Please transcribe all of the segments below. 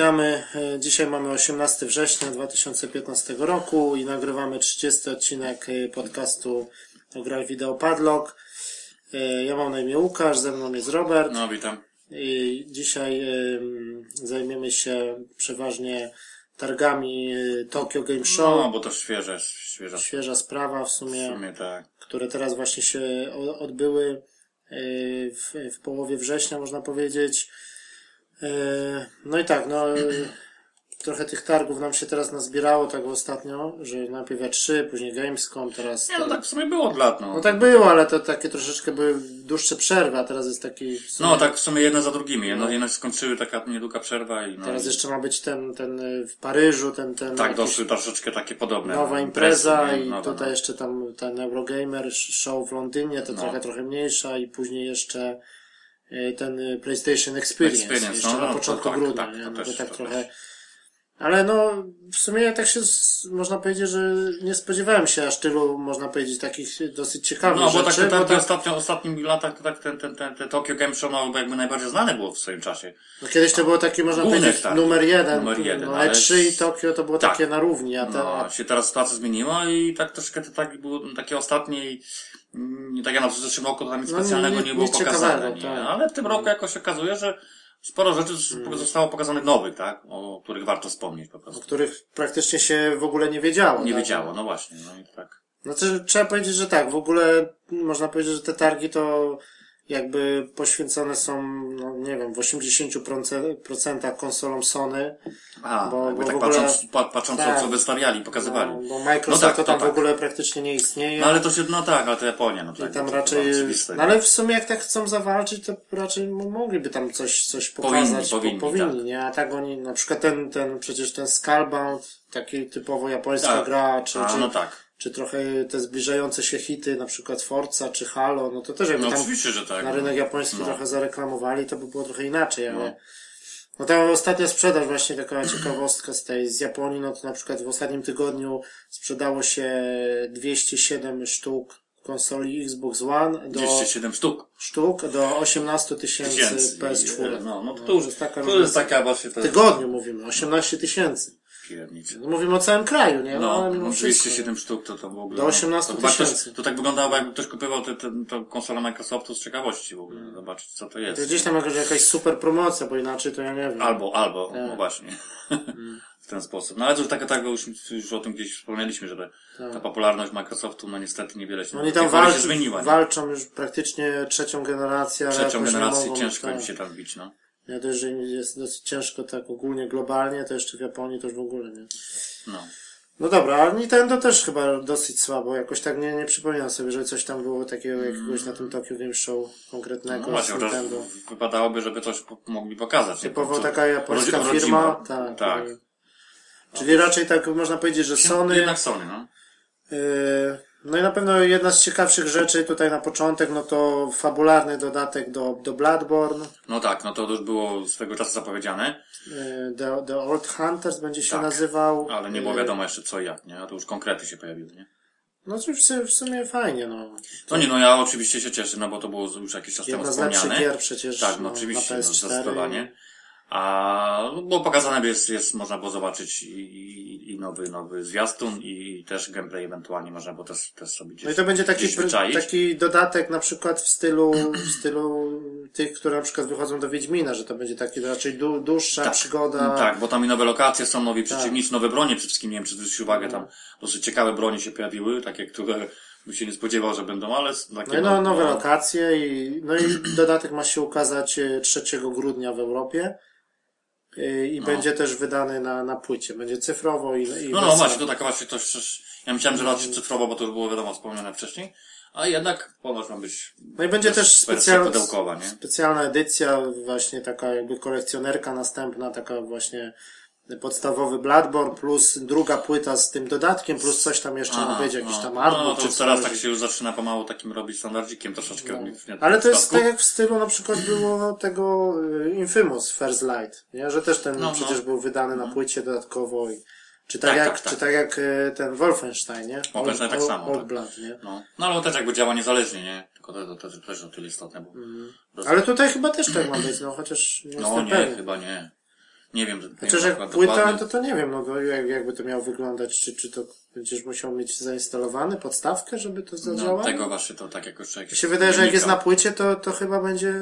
Witamy. E, Dzisiaj mamy 18 września 2015 roku i nagrywamy 30 odcinek e, podcastu o grach wideo Padlock. E, Ja mam na imię Łukasz, ze mną jest Robert No, witam. i dzisiaj em, zajmiemy się przeważnie targami Tokyo Game Show. No, bo to świeże, świeża Świeża sprawa w w sumie, sumie tak. które teraz właśnie się odbyły w, w połowie września, można powiedzieć. E, No i tak, no trochę tych targów nam się teraz nazbierało tak ostatnio, że najpierw E3, później Gamescom, teraz... Nie, no tak w sumie było od lat, no. No tak było, ale to takie troszeczkę były dłuższe przerwy, a teraz jest taki... sumie- No, tak w sumie jedne za drugimi. Jedno, jedno się skończyły, taka niedługa przerwa i no. Teraz i, jeszcze ma być ten, ten e, w Paryżu, ten, ten tak, jakiś doszły troszeczkę takie podobne. nowa no, impreza imprezy, nie? i Nowe, tutaj no. jeszcze tam ten Eurogamer show w Londynie, to No. trochę, trochę mniejsza i później jeszcze ten e, PlayStation Experience, Experience, jeszcze no, na no, to początku tak, grudnia, tak, nie? to No, też, to tak to trochę... też. Ale no, w sumie tak się, można powiedzieć, że nie spodziewałem się aż tylu, można powiedzieć, takich dosyć ciekawych No, bo tak rzeczy, te, te, bo te tak, ostatnio, ostatnimi latach to tak ten, ten, ten, te Tokyo Game Show no, jakby najbardziej znane było w swoim czasie. no, kiedyś to było takie, można Główne powiedzieć, targi. numer jeden, Numer jeden, no, ale- E3 i Tokio to było Tak. takie na równi, a te, No, się teraz sytuacja zmieniła i tak troszkę te targi były takie ostatnie i mm, nie tak jak na zeszłym roku to tam nic No, specjalnego nie- nie, było pokazane, nie? tak. ale w tym roku jakoś okazuje, że sporo rzeczy z- Mm. zostało pokazanych nowych, tak? O których warto wspomnieć po o prostu. których praktycznie się w ogóle nie wiedziało. Nie tak? wiedziało, no właśnie, no i tak. No to trzeba powiedzieć, że tak, w ogóle można powiedzieć, że te targi to jakby poświęcone są, no nie wiem, w 80% konsolom Sony. A, Bo- bo tak w ogóle- patrząc, pa, patrząc tak. co wystawiali, pokazywali. No, No, bo Microsoft No tak, to tam w tak. ogóle praktycznie nie istnieje. ale to się, no tak, ale to Japonia, no I tak. tam to, raczej, To oczywiste, no ale w sumie jak tak chcą zawalczyć, to raczej mogliby tam coś, coś Powinni, pokazać. Po- powinni, powinni tak. nie? A tak oni, na przykład ten, ten, przecież ten Skullbound, taki typowo japońska Tak. gra, czy, A, czy, no tak. Czy trochę te zbliżające się hity, na przykład Forza, czy Halo, no to też jakby No tam oczywiście, że tak. na no. rynek japoński No. trochę zareklamowali, to by było trochę inaczej, ale... No. No ta ostatnia sprzedaż, właśnie taka ciekawostka z tej, z Japonii, no to na przykład w ostatnim tygodniu sprzedało się 207 sztuk konsoli Xbox One do 207 sztuk. sztuk do 18 tysięcy Tysięcy. PS4. No, no to, to już jest taka to jest taka właśnie W tygodniu mówimy, 18 tysięcy. Kierownica. No Mówimy o całym kraju, nie? No, No, mimo no wszystko. 207 sztuk to, to w ogóle. Do 18 to, chyba ktoś- tysięcy. To tak wyglądało, jakby ktoś kupował tę te, te, konsolę Microsoftu z ciekawości w ogóle, zobaczyć co to jest. To gdzieś tam jakaś, jakaś super promocja, bo inaczej to ja nie wiem. Albo, albo, Tak. no właśnie. w ten sposób. No ale to już tak, tak już, już o tym gdzieś wspomnieliśmy, że ta, ta popularność Microsoftu, no niestety niewiele się, Tak. Oni tam walczą, się zmieniła. nie? walczą już praktycznie trzecią generację. Trzecią generację mogą, ciężko im tak. się tam bić, no. Nie dość, że jest dosyć ciężko tak ogólnie globalnie, to jeszcze w Japonii to już w ogóle nie. no. No dobra, ale Nintendo też chyba dosyć słabo. Jakoś tak nie, nie przypominam sobie, że coś tam było takiego jakiegoś na tym Tokyo Game Show konkretnego No z właśnie, chociaż Nintendo. wypadałoby, żeby coś mogli pokazać. Typowo Co- taka japońska rodzi- firma. rodzima. Tak. Tak. y, Czyli raczej tak można powiedzieć, że Sony. Jednak Sony, no. y, No i na pewno jedna z ciekawszych rzeczy tutaj na początek, no to fabularny dodatek do, do Bloodborne. No tak, no to już było swego czasu zapowiedziane, y, The, The Old Hunters będzie się Tak, nazywał. ale nie było Y, wiadomo jeszcze co i jak, nie? A to już konkrety się pojawiły, nie? No cóż, w sumie- fajnie, no. No nie, no ja oczywiście się cieszę, no bo to było już jakiś czas temu Jedna z lepszych wspomniane. gier przecież Tak, no no, oczywiście, na no, PS4. zdecydowanie. A, no, bo pokazane jest, jest, można było zobaczyć i, i, i nowy, nowy zwiastun i też gameplay ewentualnie można było też, też sobie gdzieś No i to będzie taki, taki dodatek na przykład w stylu, w stylu tych, które na przykład wychodzą do Wiedźmina, że to będzie taki raczej dłu- dłuższa przygoda. Tak, bo tam i nowe lokacje są, nowi przeciwnicy, nowe bronie przede wszystkim, nie wiem czy zwrócić uwagę, tam dosyć ciekawe bronie się pojawiły, takie, które bym się nie spodziewał, że będą, ale takie No i no, nowe lokacje i, no i dodatek ma się ukazać e, 3 grudnia w Europie. E, I będzie też wydany na, na płycie. Będzie cyfrowo i, i No, no wersja- właśnie, to taka właśnie to ja myślałem, że raczej cyfrowo, bo to już było wiadomo wspomniane wcześniej, a jednak ponoć ma być No i będzie też specjalna, specjalna edycja, właśnie taka jakby kolekcjonerka następna, taka właśnie podstawowy Bloodborne plus druga płyta z tym dodatkiem, plus coś tam jeszcze Aha, być, jakiś no. tam No, artbook to czy już teraz tak się już zaczyna pomału takim robić standardzikiem troszeczkę. No. nie- Ale to jest tak jak w stylu na przykład było tego y, Infamous First Light, nie? że też ten No, no. przecież był wydany na płycie dodatkowo i czy tak, Tak, jak, tak, tak. czy tak jak y, ten Wolfenstein, nie? Wolfenstein tak samo, Old tak. Blood, nie? No, no ale on też jakby działa niezależnie, nie? Tylko to, to, to też o tyle istotne, bo... Ale tutaj chyba też tak ma być, no chociaż nie No nie, pewien. chyba nie. Nie wiem. wiem jak akurat płyta, dokładnie. to to nie wiem, no jak, jakby to miało wyglądać, czy, czy to będziesz musiał mieć zainstalowany podstawkę, żeby to No, zadziałało? tego właśnie to tak jakoś człowiek Mi się wydaje, że jak jest na płycie, to, to chyba będzie,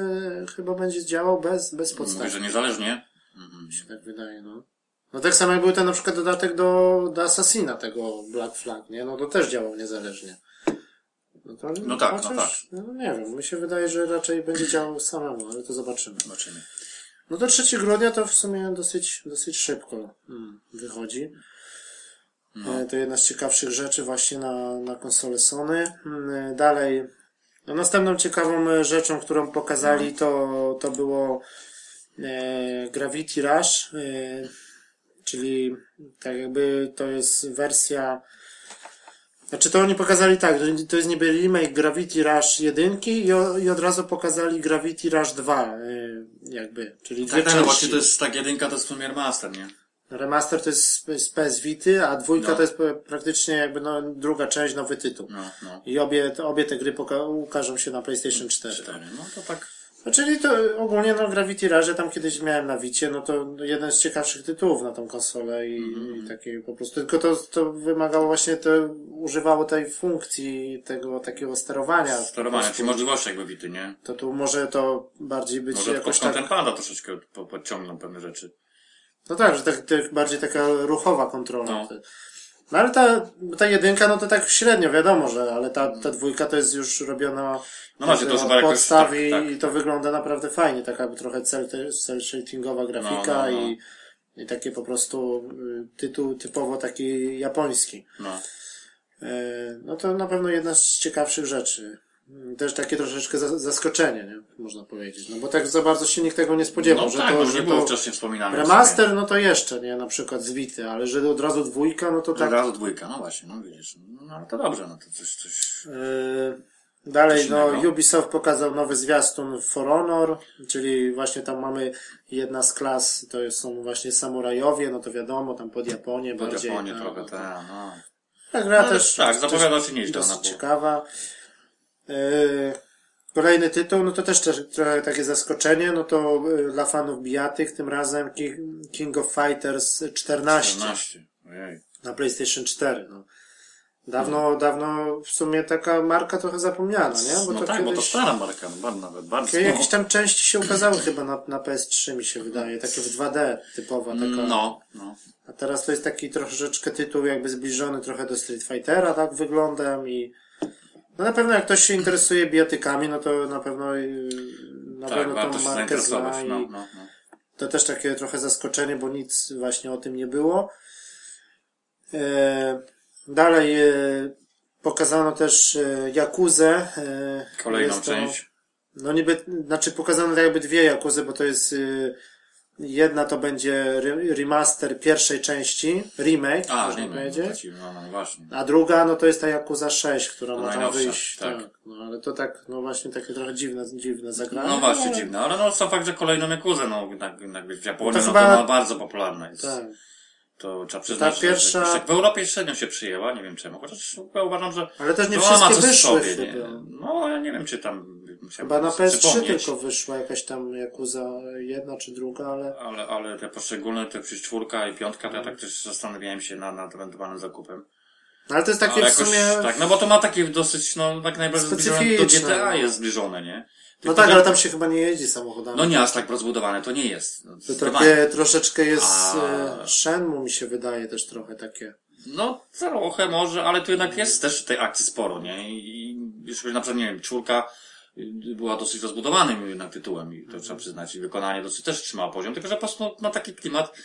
chyba będzie działał bez, bez Mówię, podstawki. że niezależnie. Mhm. Mi się tak wydaje, no. No tak samo jak był ten na przykład dodatek do, do Assassina, tego Black Flag, nie? No to też działał niezależnie. No, to, No tak, no chociaż, no nie wiem, mi się wydaje, że raczej będzie działał samemu, ale to zobaczymy. Zobaczymy. No to 3 grudnia to w sumie dosyć, dosyć szybko mm, wychodzi. No. E, To jedna z ciekawszych rzeczy właśnie na, na konsolę Sony. Mm, Dalej, no następną ciekawą e, rzeczą, którą pokazali, to, to było e, Gravity Rush, e, czyli tak jakby to jest wersja znaczy to oni pokazali tak, to jest niby remake Gravity Rush 1 i, i od razu pokazali Gravity Rush 2, e, jakby, czyli dwie Tak, tak, no części. właśnie to jest tak jedynka, to jest w sumie remaster, nie? Remaster to jest z- PS Vity, a dwójka No. to jest p- praktycznie jakby no, druga część, nowy tytuł. No, no. I obie, te- obie te gry ukażą się na PlayStation 4. Cztery. No to tak. No, czyli to ogólnie no Gravity ja tam kiedyś miałem na Wicie, no to jeden z ciekawszych tytułów na tą konsolę i, Mhm. i takie po prostu, tylko to, to wymagało właśnie, to używało tej funkcji tego takiego sterowania. Sterowanie, Po czyli możliwości jakby bity, nie? To tu może to bardziej być Może jakoś tak... kątem pada troszeczkę po- podciągną pewne rzeczy. No tak, że tak, tak bardziej taka ruchowa kontrola. No. No. ale ta, ta jedynka, no to tak średnio, wiadomo, że, ale ta, ta dwójka to jest już robiona No to od podstaw tak, i, tak. i to wygląda naprawdę fajnie, taka trochę cel, cel shadingowa grafika No, no, no. I, i takie po prostu y, tytuł typowo taki japoński. No. E, No to na pewno jedna z ciekawszych rzeczy. Mm, Też takie troszeczkę za- zaskoczenie, nie? można powiedzieć. No bo tak za bardzo się nikt tego nie spodziewał, No że tak, to, bo że nie było wcześniej wspominane. remaster, no to jeszcze, nie? Na przykład zbity, ale że od razu dwójka, no to Tak. tak. Od razu dwójka, no właśnie, no widzisz. No ale to dobrze, no to coś, coś. Yy, Dalej, Coś no, innego? Ubisoft pokazał nowy zwiastun For Honor, czyli właśnie tam mamy jedna z klas, to są właśnie samurajowie, no to wiadomo, tam pod Japonię Pod bardziej. Japonię no, trochę, no, te, no. Ta gra No, też, tak, zapowiada się nieźle, dosyć była. ciekawa. Yy, Kolejny tytuł, no to też, trochę takie zaskoczenie, no to yy, dla fanów bijatyk, tym razem King, of Fighters 14 14. Ojej. na PlayStation 4. No. Dawno, dawno w sumie taka marka trochę zapomniana, nie? Bo no to tak, bo to kiedyś, stara marka, no, bardzo, nawet bardzo. jakieś tam części się ukazały chyba na, na PS3 mi się wydaje, takie w 2D typowa taka. No, no. A teraz to jest taki troszeczkę tytuł jakby zbliżony trochę do Street Fightera, tak wyglądem i no na pewno jak ktoś się interesuje bijatykami, no to na pewno yy, na Tak, pewno tą markę zna zainteresować. i No, no, no. to też takie trochę zaskoczenie, bo nic właśnie o tym nie było. E, dalej e, pokazano też e, Jakuzę. E, Kolejną to- część. No niby, znaczy pokazano tak jakby dwie Jakuzy, bo to jest e, jedna to będzie re- remaster pierwszej części, remake, A, można nie wiem, powiedzieć. no, no właśnie. A druga, no to jest ta Jakuza 6, która No ma tam wyjść. tak. Tak. No ale to tak, no właśnie takie trochę dziwne, dziwne zagranie. No właśnie, ale- dziwne, ale no sam fakt, że kolejną Jakuzę, no jednak, jednak w Japonii, To no chyba- to no, bardzo popularna jest. Tak. To trzeba przyznać, Ta pierwsza- że, w Europie średnio się przyjęła, nie wiem czemu, chociaż ja uważam, że Ale też nie no, ma wszystkie coś wyszły sobie, nie? No ja nie wiem, czy tam Chyba na PS3 przypomnieć. tylko wyszła jakaś tam Jakuza jedna czy druga, ale Ale, ale te poszczególne, te przecież czwórka i piątka, to ja tak też zastanawiałem się nad, nad ewentualnym zakupem. no, ale to jest takie ale w sumie. tak, no bo to ma takie dosyć, no tak najbardziej zbliżone do GTA no. jest zbliżone, nie? No Tylko, tak, że- ale tam się chyba nie jeździ samochodami. No nie aż tak rozbudowane, to nie jest. No, To takie troszeczkę jest A- e, Shenmue mi się wydaje też trochę takie. No, trochę może, ale tu jednak jest też tej akcji sporo, nie? I jeśli na przykład, nie wiem, czwórka była dosyć rozbudowanym jednak tytułem i to trzeba przyznać i wykonanie dosyć też trzymało poziom, tylko że po prostu ma taki klimat,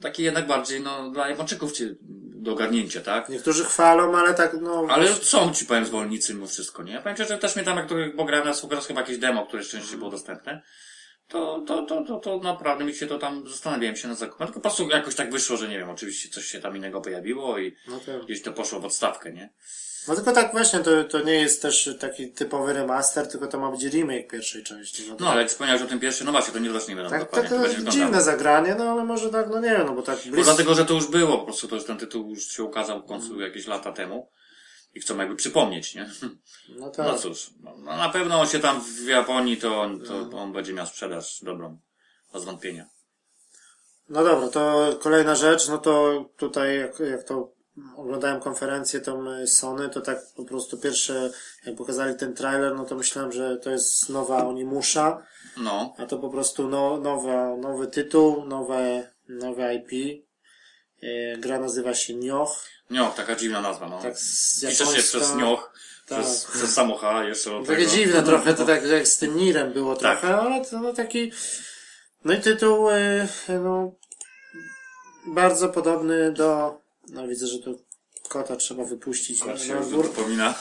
taki jednak bardziej, no, dla Japończyków ci do ogarnięcia, tak? Niektórzy chwalą, ale tak no. Ale są ci powiem zwolennicy mimo wszystko, nie? Ja powiem że też mnie tam, jak to, bo grałem na raz chyba jakieś demo, które szczęście było dostępne, to, to, to, to, to naprawdę mi się to tam zastanawiałem się na zakupem. Tylko po prostu jakoś tak wyszło, że nie wiem, oczywiście coś się tam innego pojawiło i No, to, gdzieś to poszło w odstawkę, nie? No tylko tak właśnie, to, to nie jest też taki typowy remaster, tylko to ma być remake pierwszej części. No, No ale jak wspomniałeś o tym pierwszym, no właśnie, to nie też nie wiadomo tak, dokładnie, tak, to to wyglądało. dziwne zagranie, no ale może tak, no nie wiem, no bo tak Bo blisko. dlatego, że to już było, po prostu to jest ten tytuł już się ukazał w końcu jakieś lata temu i chcą jakby przypomnieć, nie? No tak. No cóż, no, no na pewno on się tam w Japonii, to, on- to on będzie miał sprzedaż dobrą, bez wątpienia. No dobra, to kolejna rzecz, no to tutaj jak, jak to oglądałem konferencję tą y, Sony, to tak po prostu pierwsze, jak pokazali ten trailer, no to myślałem, że to jest nowa Onimusha, No. a to po prostu no, nowa, nowy tytuł, nowe, nowe IP. E, Gra nazywa się Nioh, Nioch, taka dziwna nazwa, no. tak z Pisze się przez Nioch, Tak. przez, przez samocha jeszcze do Takie tego. dziwne trochę, to tak jak z tym Nirem było Tak. trochę, ale to no, taki, no i tytuł, y, no, bardzo podobny do, no widzę, że tu kota trzeba wypuścić na, Właśnie na dwór. dopomina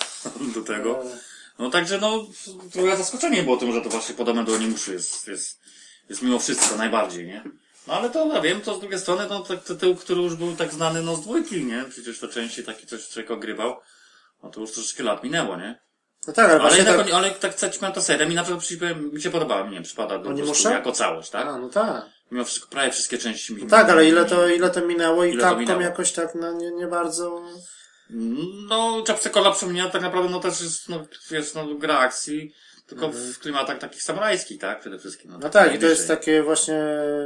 do tego. E, No także no, trochę zaskoczenie było tym, że to właśnie podobne do Onimuszu jest, jest, jest mimo wszystko najbardziej, nie? No ale to ja wiem, to z drugiej strony, no tak tytuł, który już był tak znany no z dwójki, nie? Przecież to częściej taki coś człowiek ogrywał. No to już troszeczkę lat minęło, nie? No tak, ale Ale tak, ale tak co ci powiem, ta seria mi na przykład przy- mi się podobała, mi nie wiem, przypada do Onimusza? gustu jako całość, tak? a, no tak. Mimo wszystko, prawie wszystkie części mi No tak, ale ile to, ile to minęło i Ile Capcom minęło? jakoś tak, no nie, nie bardzo, No, Chapsekola przypomina tak naprawdę, no też jest, no, wiesz, no, gra akcji, tylko w klimatach takich samurajskich, tak? Przede wszystkim. Mhm. no tak, i to jest takie właśnie,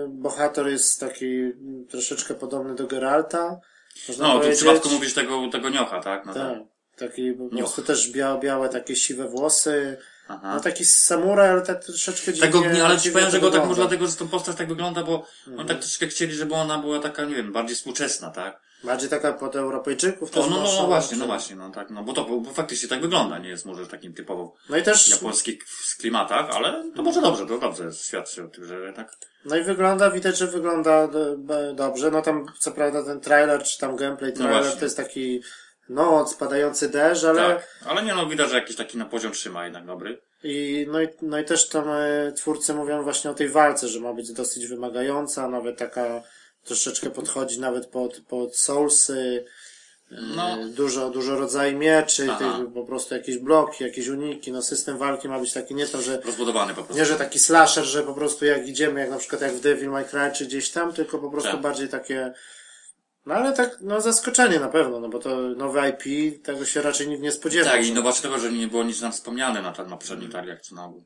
bohater jest taki troszeczkę podobny do Geralta, można No, tu w przypadku mówisz tego, tego niocha, tak? No Tak. Taki po Nioch. prostu też białe, białe takie siwe włosy. Aha. No taki samuraj, ale tak troszeczkę dziwnie. Tego, nie, ale ci dziwnie powiem, to że go tak może dlatego, że tą postać tak wygląda, bo Mhm. oni tak troszeczkę chcieli, żeby ona była taka, nie wiem, bardziej współczesna, tak? Bardziej taka pod Europejczyków O, też no, no, no właśnie, no właśnie, no tak, no bo to bo faktycznie tak wygląda, nie jest może takim typowo No i też, japońskich klimatach, ale to może dobrze, to dobrze świadczy o tym, że jednak no i wygląda, widać, że wygląda be- dobrze. No tam, co prawda ten trailer, czy tam gameplay No trailer, właśnie. to jest taki, no, spadający deszcz, ale, tak. Ale nie no, widać, że jakiś taki na poziom trzyma jednak dobry. i, no i, no i też tam e, twórcy mówią właśnie o tej walce, że ma być dosyć wymagająca, nawet taka, troszeczkę podchodzi nawet pod, pod Soulsy, No, E, Dużo, dużo rodzajów mieczy, tych, po prostu jakieś bloki, jakieś uniki, no system walki ma być taki nie to, że rozbudowany po prostu. nie, że taki slasher, że po prostu jak idziemy, jak na przykład jak w Devil May Cry czy gdzieś tam, tylko po prostu Tak. bardziej takie no ale tak, no zaskoczenie na pewno, no bo to nowe IP, tego się raczej nikt nie spodziewał. Tak, i no właśnie tego, że nie było nic nam wspomniane na, na poprzednich targach, co na ogół.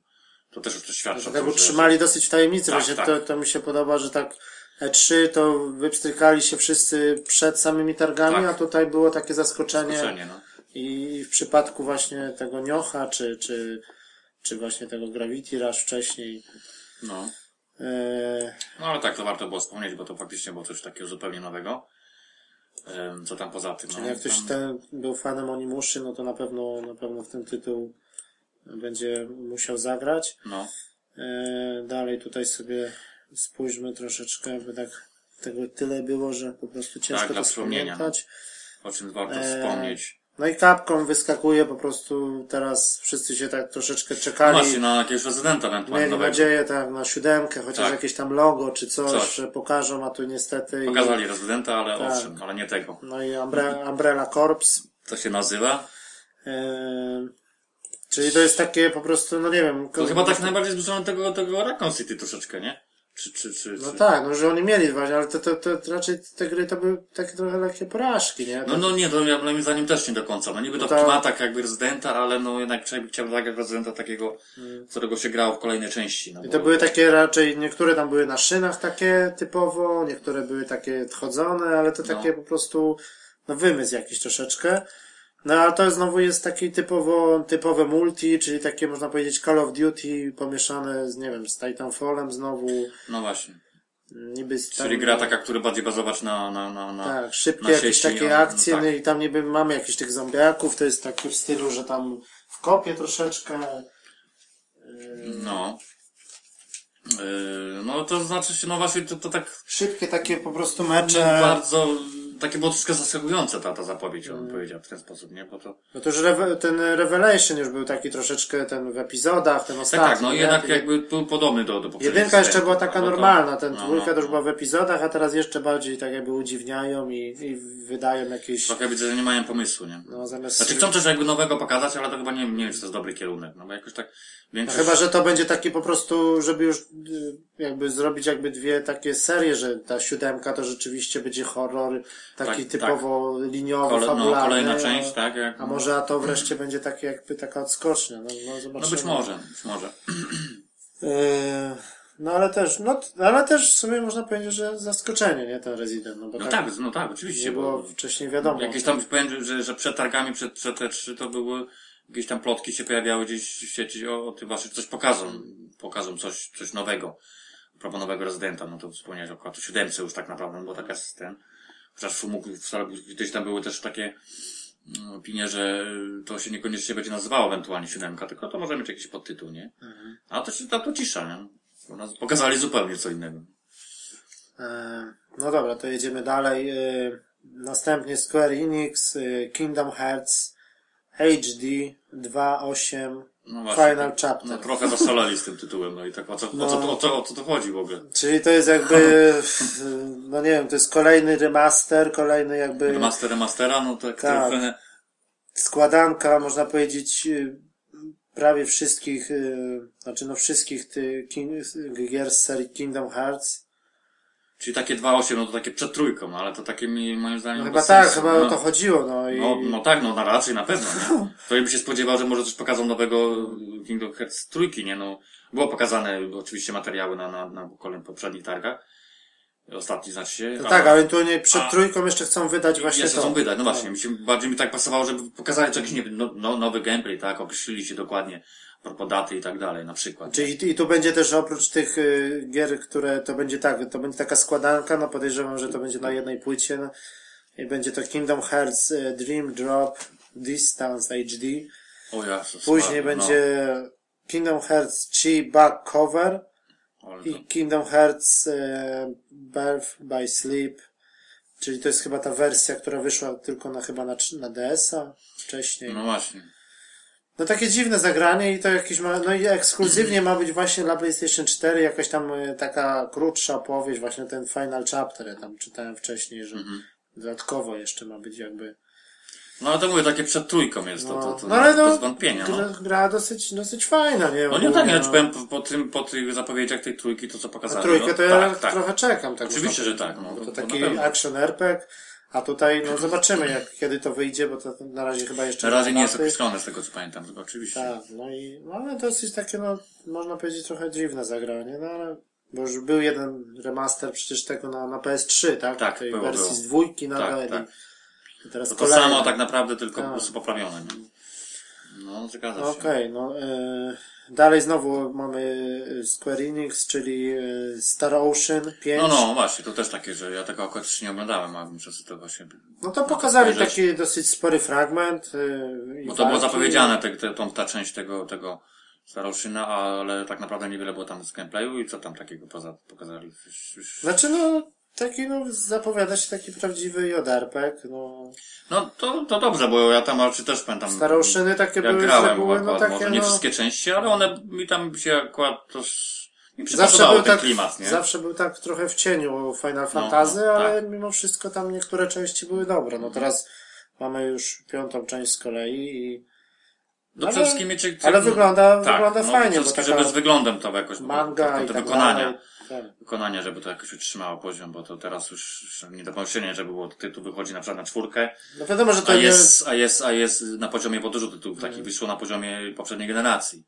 To też już to świadczy tak utrzymali dosyć w tajemnicy, Tak, właśnie tak. To, to mi się podoba, że tak E3 to wypstrykali się wszyscy przed samymi targami, Tak. a tutaj było takie zaskoczenie. Zaskoczenie, no. I w przypadku właśnie tego Niocha, czy, czy, czy właśnie tego Gravity Rush wcześniej, no. e, No ale tak, to warto było wspomnieć, bo to faktycznie było coś takiego zupełnie nowego. Co tam poza tym, no. czyli jak ktoś tam... ten był fanem Onimuszy, no to na pewno, na pewno w ten tytuł będzie musiał zagrać. No. E, dalej tutaj sobie spójrzmy troszeczkę, by tak tego tyle było, że po prostu ciężko Tak, to wspomnienia, wspomnieć. O czym warto Eee, wspomnieć. No i Capcom wyskakuje po prostu teraz wszyscy się tak troszeczkę No czekali. właśnie, na jakiegoś rezydenta ewentualnie Mieli nadzieję tak na siódemkę, chociaż Tak. jakieś tam logo czy coś, Coś. że pokażą, a tu niestety. i- Pokazali rezydenta, ale Tak. owszem, ale nie tego. No i Umbre, Umbrella Corps. Co się nazywa? Yy, czyli to jest takie po prostu, no nie wiem. To chyba tak najbardziej zbliżone tego, tego Raccoon City troszeczkę, nie? Czy, czy, czy, No czy... tak, no że oni mieli właśnie, ale to, to, to raczej te gry to były takie trochę lekkie porażki, nie? No, no nie, to ja moim zdaniem też nie do końca. No niby to No to- w klimatach jakby rezydenta, ale no jednak człowiek chciał zagrać rezydenta takiego, którego się grało w kolejnej części. No Hmm. I to były takie raczej, niektóre tam były na szynach takie typowo, niektóre były takie chodzone, ale to takie No. po prostu, no wymysł jakiś troszeczkę. No ale to znowu jest taki typowo, typowe multi, czyli takie można powiedzieć Call of Duty pomieszane z, nie wiem, z Titanfallem znowu, No właśnie. niby z tam- Czyli gra taka, która bardziej bazować na, na, na, na... Tak, szybkie na jakieś takie no, akcje, no no, tak. i tam niby mamy jakichś tych zombiaków, to jest takie w stylu, że tam w kopie troszeczkę. No. Yy, no to znaczy się, no właśnie to, to tak Szybkie takie po prostu mecze. bardzo, takie było troszkę zaskakujące ta, ta zapowiedź, on powiedział w ten sposób, nie? Bo to... No to już Reve- ten Revelation już był taki troszeczkę ten w epizodach, ten Tak, ostatni. tak, no nie? jednak jakby był podobny do, do poprzedniej Jedynka jeszcze była taka no normalna, ten no, dwójka no, to już no. była w epizodach, a teraz jeszcze bardziej tak jakby udziwniają i, i wydają jakieś, Trochę widzę, że nie mają pomysłu, nie? no zamiast... Znaczy chcą coś jakby nowego pokazać, ale to chyba nie, nie wiem, czy to jest dobry kierunek, no bo jakoś tak No większość... chyba, że to będzie taki po prostu, żeby już y, jakby zrobić jakby dwie takie serie, że ta siódemka to rzeczywiście będzie horror taki Tak, typowo liniowy, Kole, no, fabularny. kolejna a- część, tak? Jak, A może a to wreszcie będzie takie jakby taka odskocznia. No, no, No zobaczymy. być może, być może. Yy, No ale też, no, ale też w sumie można powiedzieć, że zaskoczenie, nie, ten Resident, no bo No tak, tak, no tak, oczywiście, nie było bo wcześniej wiadomo. jakieś tam, powiem, że, że przed targami, przed, przed E3 to były jakieś tam plotki się pojawiały gdzieś w sieci o, o tym właśnie coś pokażą, pokażą coś, coś nowego, a propos nowego rezydenta, no to wspomniałeś o Quattro 7 już tak naprawdę, no bo taka jest ten, chociaż mógł, gdzieś tam były też takie mm, opinie, że to się niekoniecznie będzie nazywało ewentualnie siódemka, tylko to może mieć jakiś podtytuł, nie? A to się, to, to cisza, nie? U nas pokazali zupełnie co innego. E, No dobra, to jedziemy dalej. E, Następnie Square Enix, e, Kingdom Hearts HD 2.8 No właśnie, Final tak, Chapter. No trochę zaszaleli z tym tytułem, no i tak o co, o co, o co, o co to chodzi w ogóle? Czyli to jest jakby, no nie wiem, to jest kolejny remaster, kolejny jakby Remaster remastera, no tak, Tak. trochę, składanka, można powiedzieć, y, prawie wszystkich, y, znaczy no wszystkich tych gier z serii Kingdom Hearts. Czyli takie 2.8, no to takie przed trójką, no ale to takie mi, moim zdaniem... No chyba bez tak, sensu, chyba no. o to chodziło, no i... No, no tak, no na raczej na pewno, nie? To ja bym się spodziewał, że może coś pokazał nowego Kingdom Hearts trójki, nie? No, było pokazane oczywiście materiały na, na, na kolejnych poprzednich targach. Ostatni znaczy się. No a- tak, ale tu nie, przed a- trójką jeszcze chcą wydać właśnie Jeszcze to. są wydać, no właśnie. Mi się, bardziej mi tak pasowało, żeby pokazali jakiś, nie no, no, nowy gameplay, tak? Określili się dokładnie a propos daty i tak dalej, na przykład. Czyli i tu będzie też oprócz tych y, gier, które to będzie tak, to będzie taka składanka, no podejrzewam, że to będzie na jednej płycie, no, i będzie to Kingdom Hearts y, Dream Drop Distance HD. O Jezus, Później Maria, będzie Kingdom Hearts Chi Back Cover No, i Kingdom Hearts e, Birth by Sleep. Czyli to jest chyba ta wersja, która wyszła tylko na chyba na, na DS-a wcześniej. no właśnie. No takie dziwne zagranie i to jakieś ma, no i ekskluzywnie ma być właśnie dla PlayStation 4 jakaś tam e, taka krótsza opowieść, właśnie ten Final Chapter, ja tam czytałem wcześniej, że Mhm. dodatkowo jeszcze ma być jakby No ale to mówię, takie przed trójką jest to, to, to no ale no, bez wątpienia, no. gra, gra dosyć, dosyć fajna, nie? No nie tak, ja no. powiem po, tym, po tych zapowiedziach tej trójki, to co pokazali. trójkę no, to ja tak, tak. trochę czekam. Tak Oczywiście, że tak, no, bo to- to taki action RPG, a tutaj no zobaczymy jak, kiedy to wyjdzie, bo to na razie chyba jeszcze Na razie nie jest określone z tego co pamiętam, tylko oczywiście. Tak, no i no, ale dosyć takie, no, można powiedzieć trochę dziwne zagranie, no ale, bo już był jeden remaster przecież tego na, na PS3, tak? Tak, Tej było, wersji było. z dwójki Tak, nadal. tak. I teraz To, to kolejny. samo tak naprawdę, tylko Tak. po prostu poprawione, nie? No, zgadza się. Okej, no e, dalej znowu mamy Square Enix, czyli e, Star Ocean 5. No, no, właśnie, to też takie, że ja tego akurat jeszcze nie oglądałem, a sobie to właśnie... No to pokazali taki dosyć spory fragment. e, Bo to było zapowiedziane, te, te, tą, ta część tego, tego Staroszyna, ale tak naprawdę niewiele było tam z gameplayu i co tam takiego poza pokazali? Znaczy no, taki no, zapowiada się taki prawdziwy jodarpek, no. No, to, to dobrze, bo ja tam raczej też pamiętam... Staroszyny takie Jak były, grałem, że były, akurat, no takie może nie no, wszystkie części, ale one mi tam się akurat to mi zawsze był ten tak, klimat, nie? zawsze był tak trochę w cieniu Final Fantasy, no, ale tak. mimo wszystko tam niektóre części były dobre. No teraz mamy już piątą część z kolei i No ale- przede wszystkim mieć... ale wygląda, tak, wygląda no, fajnie, przede bo wszystkim, taka żeby z wyglądem to jakoś... manga to, i to tak wykonania. dalej. Tak. wykonania, żeby to jakoś utrzymało poziom, bo to teraz już nie do pomyślenia, żeby było tytuł wychodzi na przykład na czwórkę, No wiadomo, że to a nie jest, a jest, a jest na poziomie, bo dużo tytułów takich wyszło na poziomie poprzedniej generacji.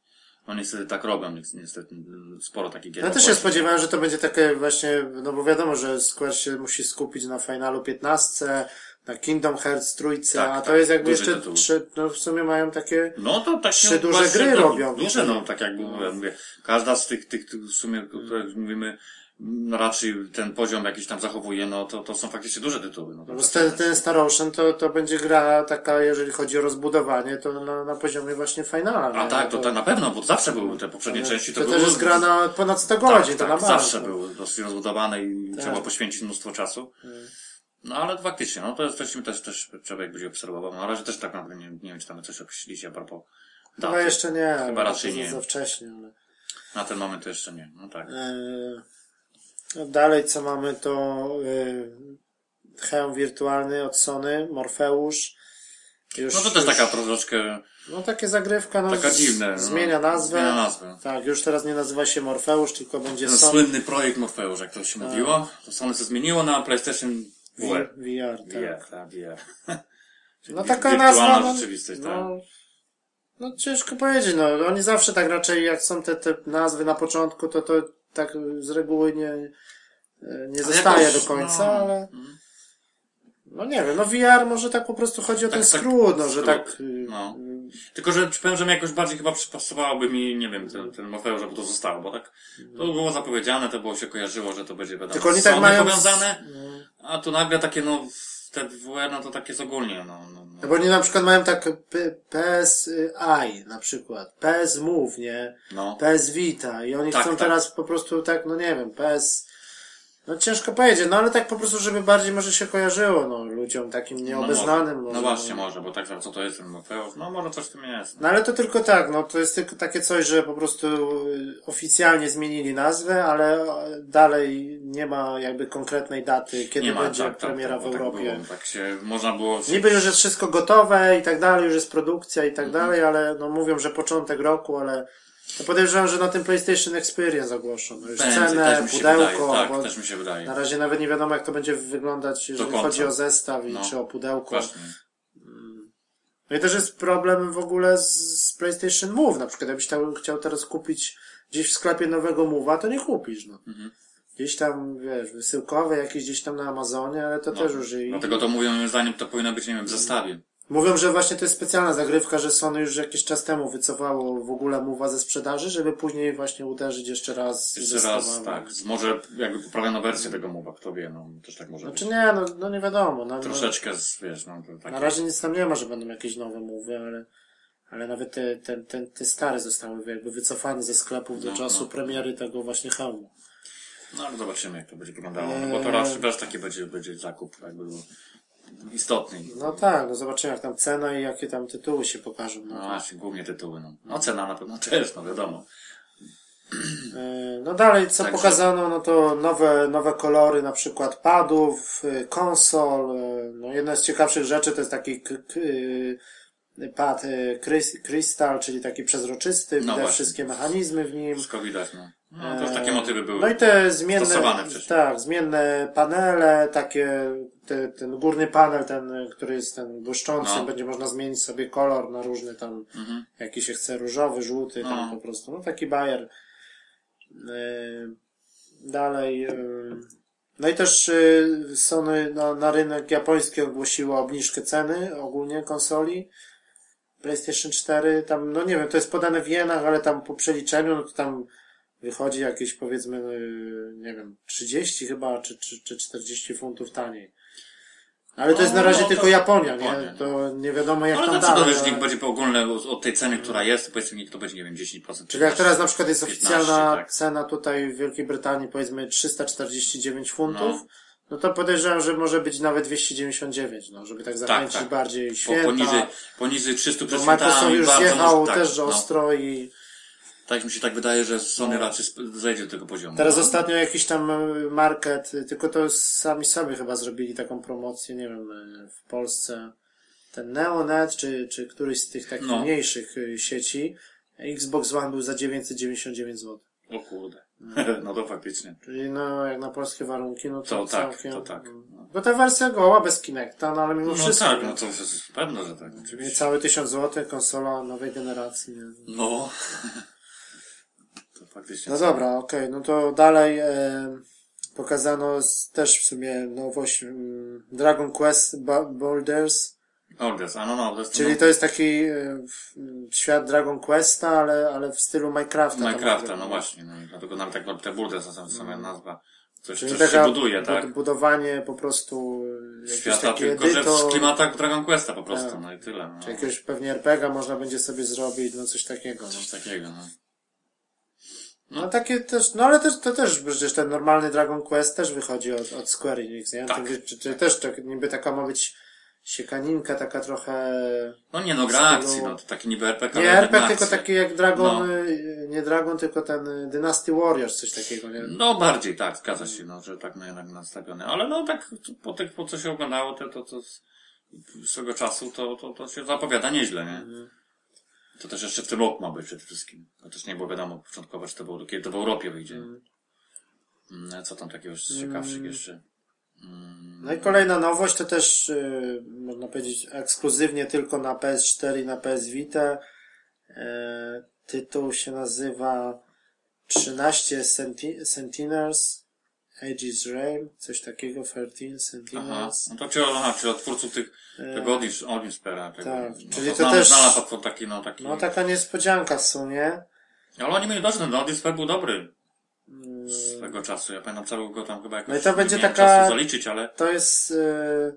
No niestety tak robią, niestety, niestety sporo takich gier. Ja też się spodziewałem, że to będzie takie właśnie, no bo wiadomo, że Square się musi skupić na finalu 15, na Kingdom Hearts trójce, Tak, a to tak, jest jakby jeszcze tytuł. trzy, no w sumie mają takie, No to tak Trzy duże gry robią. Duże, no tak jak mówię, mówię. Każda z tych, tych, tych w sumie, o których mówimy, no raczej ten poziom jakiś tam zachowuje, no to, to są faktycznie duże tytuły. No, to no to- ten, ten Star Ocean to, to będzie gra taka, jeżeli chodzi o rozbudowanie, to na, na poziomie właśnie finala. A nie? tak, No to, to na pewno, bo zawsze były te poprzednie części, to, to też jest gra na ponad 100 tak, godzin, to tak, bank. zawsze były dosyć rozbudowane i Tak. trzeba poświęcić mnóstwo czasu. No ale faktycznie, no to jest coś, też, też trzeba jak będzie obserwował. No, na razie też tak naprawdę nie, nie wiem, czy tam coś określiliście a propos Chyba daty. jeszcze nie. Chyba bo raczej nie. Za wcześnie, ale... Na ten moment to jeszcze nie, no tak. No Dalej co mamy to yy, hełm wirtualny od Sony, Morfeusz. Już, No to też już, taka troszeczkę, No takie zagrywka, no, taka dziwna. no. Zmienia nazwę. Zmienia nazwę. Tak, już teraz nie nazywa się Morfeusz, tylko będzie Ten Sony słynny projekt Morpheus, jak to się mówiło, to Sony się zmieniło na PlayStation VR. VR. tak. VR, tak, VR. No taka nazwa. No, rzeczywistość, tak. no, no ciężko powiedzieć, no oni zawsze tak raczej jak są te, te nazwy na początku, to to tak z reguły nie, e, nie zostaje do końca, no, ale no nie wiem, no VR może tak po prostu chodzi o ten Tak, tak, skrót, no, że skrót, tak... y, no. Tylko, że powiem, że mi jakoś bardziej chyba przypasowałoby mi, nie wiem, ten, ten Morfeusz, żeby to zostało, bo tak to było zapowiedziane, to było się kojarzyło, że to będzie wiadomo Tylko oni tak mają... powiązane, No. a tu nagle takie, no, te WR, no to takie jest ogólnie, no, no, No no. bo oni na przykład mają tak PSI na przykład, PS Move, nie? no. PS Vita i oni Tak, chcą tak. teraz po prostu tak, no nie wiem, PS... No ciężko powiedzieć, no ale tak po prostu, żeby bardziej może się kojarzyło, no ludziom takim nieobeznanym. No, może, no właśnie, może, bo tak, co to jest ten Morfeusz? No, może coś w tym jest. No ale to tylko tak, no to jest tylko takie coś, że po prostu y, oficjalnie zmienili nazwę, ale e, dalej nie ma jakby konkretnej daty, kiedy ma, będzie tak, tak, premiera tak, w tak Europie. było, tak się, można było... Niby już jest wszystko gotowe i tak dalej, już jest produkcja i tak Mhm. dalej, ale no mówią, że początek roku, ale to podejrzewam, że na tym PlayStation Experience ogłoszą. No już Będzie, cenę, też mi się pudełko, wydaje, tak, bo też mi się wydaje. na razie nawet nie wiadomo jak to będzie wyglądać, jeżeli końca. chodzi o zestaw i No. czy o pudełko. Właśnie. No i też jest problem w ogóle z, z PlayStation Move. Na przykład, jakbyś tam chciał teraz kupić gdzieś w sklepie nowego Move'a, to nie kupisz, no. Mhm. Gdzieś tam, wiesz, wysyłkowe jakieś gdzieś tam na Amazonie, ale to No, też już i... Dlatego to mówią, moim zdaniem, to powinno być, nie wiem, w zestawie. Mówią, że właśnie to jest specjalna zagrywka, że Sony już jakiś czas temu wycofało w ogóle Move'a ze sprzedaży, żeby później właśnie uderzyć jeszcze raz Jeszcze raz, tak. Może jakby poprawiono wersję tego mowa, kto wie, no, też tak może Znaczy być. nie, no, no nie wiadomo. No, no, Troszeczkę, z, wiesz, no, to na takie... razie nic tam nie ma, że będą jakieś nowe Move'y, ale, ale nawet te, te, te, te stare zostały jakby wycofane ze sklepów do No, czasu no. premiery tego właśnie hełmu. No, ale zobaczymy, jak to będzie wyglądało, no, bo to Eee. raczej, raczej taki będzie, będzie zakup, jakby istotny. No tak, no zobaczymy jak tam cena i jakie tam tytuły się pokażą. No No, właśnie, głównie tytuły, no. No cena na pewno też, no wiadomo. Yy, no dalej, co Także- pokazano, no to nowe, nowe kolory, na przykład padów, yy, konsol. yy, No jedna z ciekawszych rzeczy to jest taki pad krys- Crystal, czyli taki przezroczysty, widać właśnie. wszystkie mechanizmy w nim. Wszystko widać, no. No, to już takie motywy były. No i te zmienne, tak, zmienne panele, takie, te, ten górny panel, ten, który jest ten błyszczący, No. będzie można zmienić sobie kolor na różny tam, Mhm. jaki się chce, różowy, żółty, No. tam po prostu, no taki bajer. Yy, dalej, yy, no i też yy, Sony na, na rynek japoński ogłosiło obniżkę ceny ogólnie konsoli. PlayStation 4, tam, no nie wiem, to jest podane w jenach, ale tam po przeliczeniu, no to tam wychodzi jakieś powiedzmy, yy, nie wiem, 30 chyba, czy, czy, czy 40 funtów taniej. Ale to No, jest na razie no, tylko to- Japonia, nie? To nie wiadomo jak Ale tam dalej. ale- niech będzie po ogólne od, tej ceny, która jest, powiedzmy, niech to będzie, nie wiem, 10%. Czyli jak teraz na przykład jest 15, oficjalna tak. cena tutaj w Wielkiej Brytanii powiedzmy 349 funtów, no, No. to podejrzewam, że może być nawet 299, no, żeby tak zachęcić tak. bardziej Po, święta. poniżej, poniżej 300 bo Microsoft już bardzo może- tak, też no. ostro i Tak mi się tak wydaje, że Sony raczej zejdzie do tego poziomu. teraz no. ostatnio jakiś tam market, tylko to sami sobie chyba zrobili taką promocję, nie wiem, w Polsce ten Neonet, czy, czy któryś z tych takich No. mniejszych y, sieci, Xbox One był za 999 zł. O kurde. No to faktycznie. Czyli no, jak na polskie warunki, no to, To tak, całkiem... to tak. No. Bo ta wersja goła bez Kinecta, no ale mimo No wszystko. tak, no to jest pewno, że tak, oczywiście. Niecałe 1000 zł, konsola nowej generacji. Nie? No. To faktycznie. No dobra, okej, no to dalej e, pokazano z, też w sumie nowość mm, Dragon Quest Ba- Boulders, Orders, a no no, to jest czyli to jest taki e, m, świat Dragon Questa, ale, ale w stylu Minecrafta. Minecrafta, no właśnie, no dlatego nawet jak te Boulders, sama, sama nazwa, coś, Czyli coś się buduje, bud- tak? budowanie po prostu Świata, tylko że w klimatach Dragon Questa po prostu, Tak. no i tyle. No. czy jakiegoś pewnie RPG można będzie sobie zrobić, no coś takiego. No. Coś takiego, no. No takie też, no ale też, to też przecież ten normalny Dragon Quest też wychodzi od, od Square Enix, nie? Tak. Tym, czy, czy też tak, niby taka ma być siekaninka, taka trochę... No nie no, gra akcji, no to taki niby RPG, Nie RPG, tylko taki jak Dragon, No. y, nie Dragon, tylko ten y, Dynasty Warriors, coś takiego, nie? No bardziej, tak, zgadza się, no, że tak no, jednak nastawione. Ale no tak, po, tych, po co się oglądało, to, to, to z swego czasu, to, to, to się zapowiada nieźle, nie? Mhm. To też jeszcze w tym roku ma być przede wszystkim. To też nie było wiadomo początkowo, czy to było, kiedy to w Europie wyjdzie. Mhm. Mm, Co tam takiego ciekawszych jeszcze? Mm, No i kolejna nowość to też, y, można powiedzieć, ekskluzywnie tylko na PS4 i na PS Vita. E, tytuł się nazywa 13 Senti Sentinels, Aegis Realm, coś takiego, 13 Aha. Sentinels. No to czy, aha, czy od twórców tych, tego Odin, Odin Spera. Tego, tak, no, czyli to znany, też- platform taki, no taki. No taka niespodzianka w sumie. Ale oni mieli dość, ten Odin Spare był dobry. Mm, Swego czasu. Ja pamiętam, trzeba go tam chyba jakoś, No i to będzie taka- czasu zaliczyć, ale To jest e,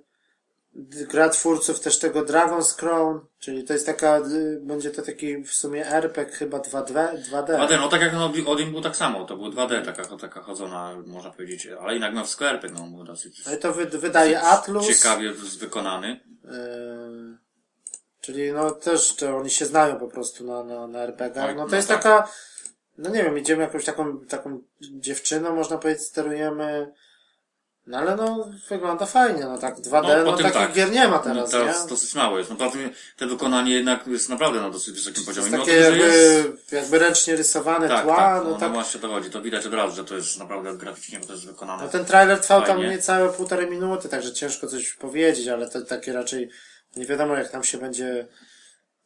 gra twórców też tego Dragon's Crown, czyli to jest taka, e, będzie to taki w sumie RPG chyba 2D. 2D. 2D, no tak jak Odin był tak samo, to był 2D, taka, taka chodzona, można powiedzieć, ale jednak no w sklepie, no był dosyć No i to wy, wydaje Atlus. ciekawie wykonany. e, czyli no też to oni się znają po prostu na, na, na RPG. Oj, No to no jest tak. taka, no nie wiem, idziemy jakąś taką, taką dziewczyną, można powiedzieć, sterujemy. No ale no, wygląda fajnie, no tak 2D, No, no, tym takich tak. gier nie ma No, teraz, teraz nie? dosyć mało jest. No tym te wykonanie jednak jest naprawdę na dosyć wysokim To poziomie. jest Mimo takie że jakby, jest- jakby ręcznie rysowane tak, tła, tak, no no, tak. no właśnie to chodzi. To widać od razu, że to jest naprawdę graficznie, bo to jest wykonane. No ten trailer trwał tam Fajnie. niecałe półtorej minuty, także ciężko coś powiedzieć, ale to takie raczej nie wiadomo jak tam się będzie,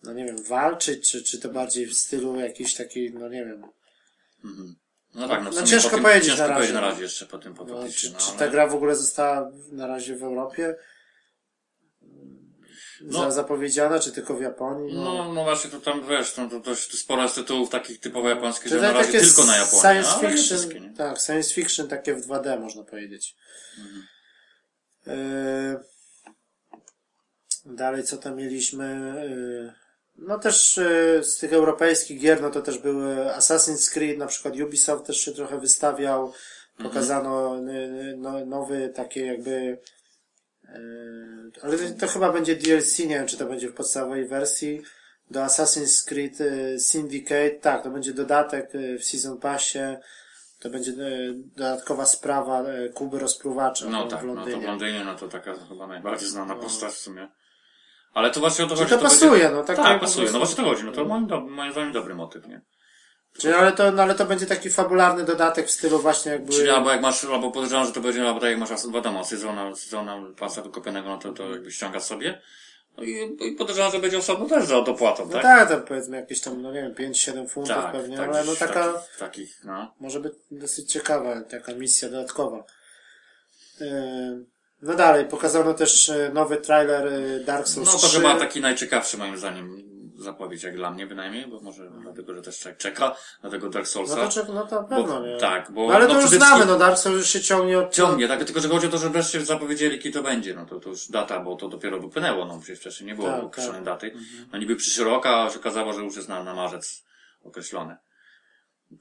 no nie wiem, walczyć, czy, czy to bardziej w stylu jakiś taki, no nie wiem, No tak, no, No ciężko po tym, powiedzieć ciężko na razie. powiedzieć na razie jeszcze po tym po no, czy, no, czy ale- ta gra w ogóle została na razie w Europie No. za, zapowiedziana, czy tylko w Japonii? No, no właśnie, to tam wiesz, no, to dość sporo jest tytułów takich typowo japońskich, że na to razie tylko na Japonii. Science fiction, nie? tak, science fiction takie w 2D można powiedzieć. Mhm. Yy, dalej co tam mieliśmy? Yy, no też yy, z tych europejskich gier, no to też były Assassin's Creed, na przykład Ubisoft też się trochę wystawiał. Mhm. Pokazano no, nowy takie jakby yy, ale to chyba będzie DLC, nie wiem czy to będzie w podstawowej wersji do Assassin's Creed yy, Syndicate, tak, to będzie dodatek w Season Passie, to będzie dodatkowa sprawa Kuby Rozpruwacza No w tak, no Londynie. to w Londynie, no to taka chyba najbardziej znana postać w sumie. Ale to właśnie o to Czy chodzi. to pasuje, będzie... no, takie tak, po pasuje, prostu- no właśnie o to chodzi. No to moim, do... moim zdaniem dobry motyw, nie? Czyli, ale to, no, ale to będzie taki fabularny dodatek w stylu właśnie jakby... Czyli albo jak masz, albo podejrzewam, że to będzie, albo tak jak masz, as- wiadomo, sezona, sezona pasa wykopionego, no to, to jakby ściągasz sobie. No i, i podejrzewam, że będzie osobno też za dopłatą, No tak? tak, to powiedzmy jakieś tam, no nie wiem, 5-7 funtów tak, pewnie, tak, ale no taka, Takich, takich, no. może być dosyć ciekawa taka misja dodatkowa. Yy, No dalej, pokazano też e, nowy trailer e, Dark Souls No to 3. chyba taki najciekawszy moim zdaniem zapowiedź, jak dla mnie bynajmniej, bo może dlatego, że też czeka na tego Dark No Soulsa. to, czek- no to pewno, Bo- nie? tak, bo- No ale no to już znamy, wszystkim- no Dark Souls już się ciągnie od... Ciągnie, tak, tylko że chodzi o to, że wreszcie zapowiedzieli, kiedy to będzie. No to, to już data, bo to dopiero wypłynęło, no przecież wcześniej nie było Tak, określonej tak. daty. No niby przyszły rok, a się okazało, że już jest na, na marzec określone.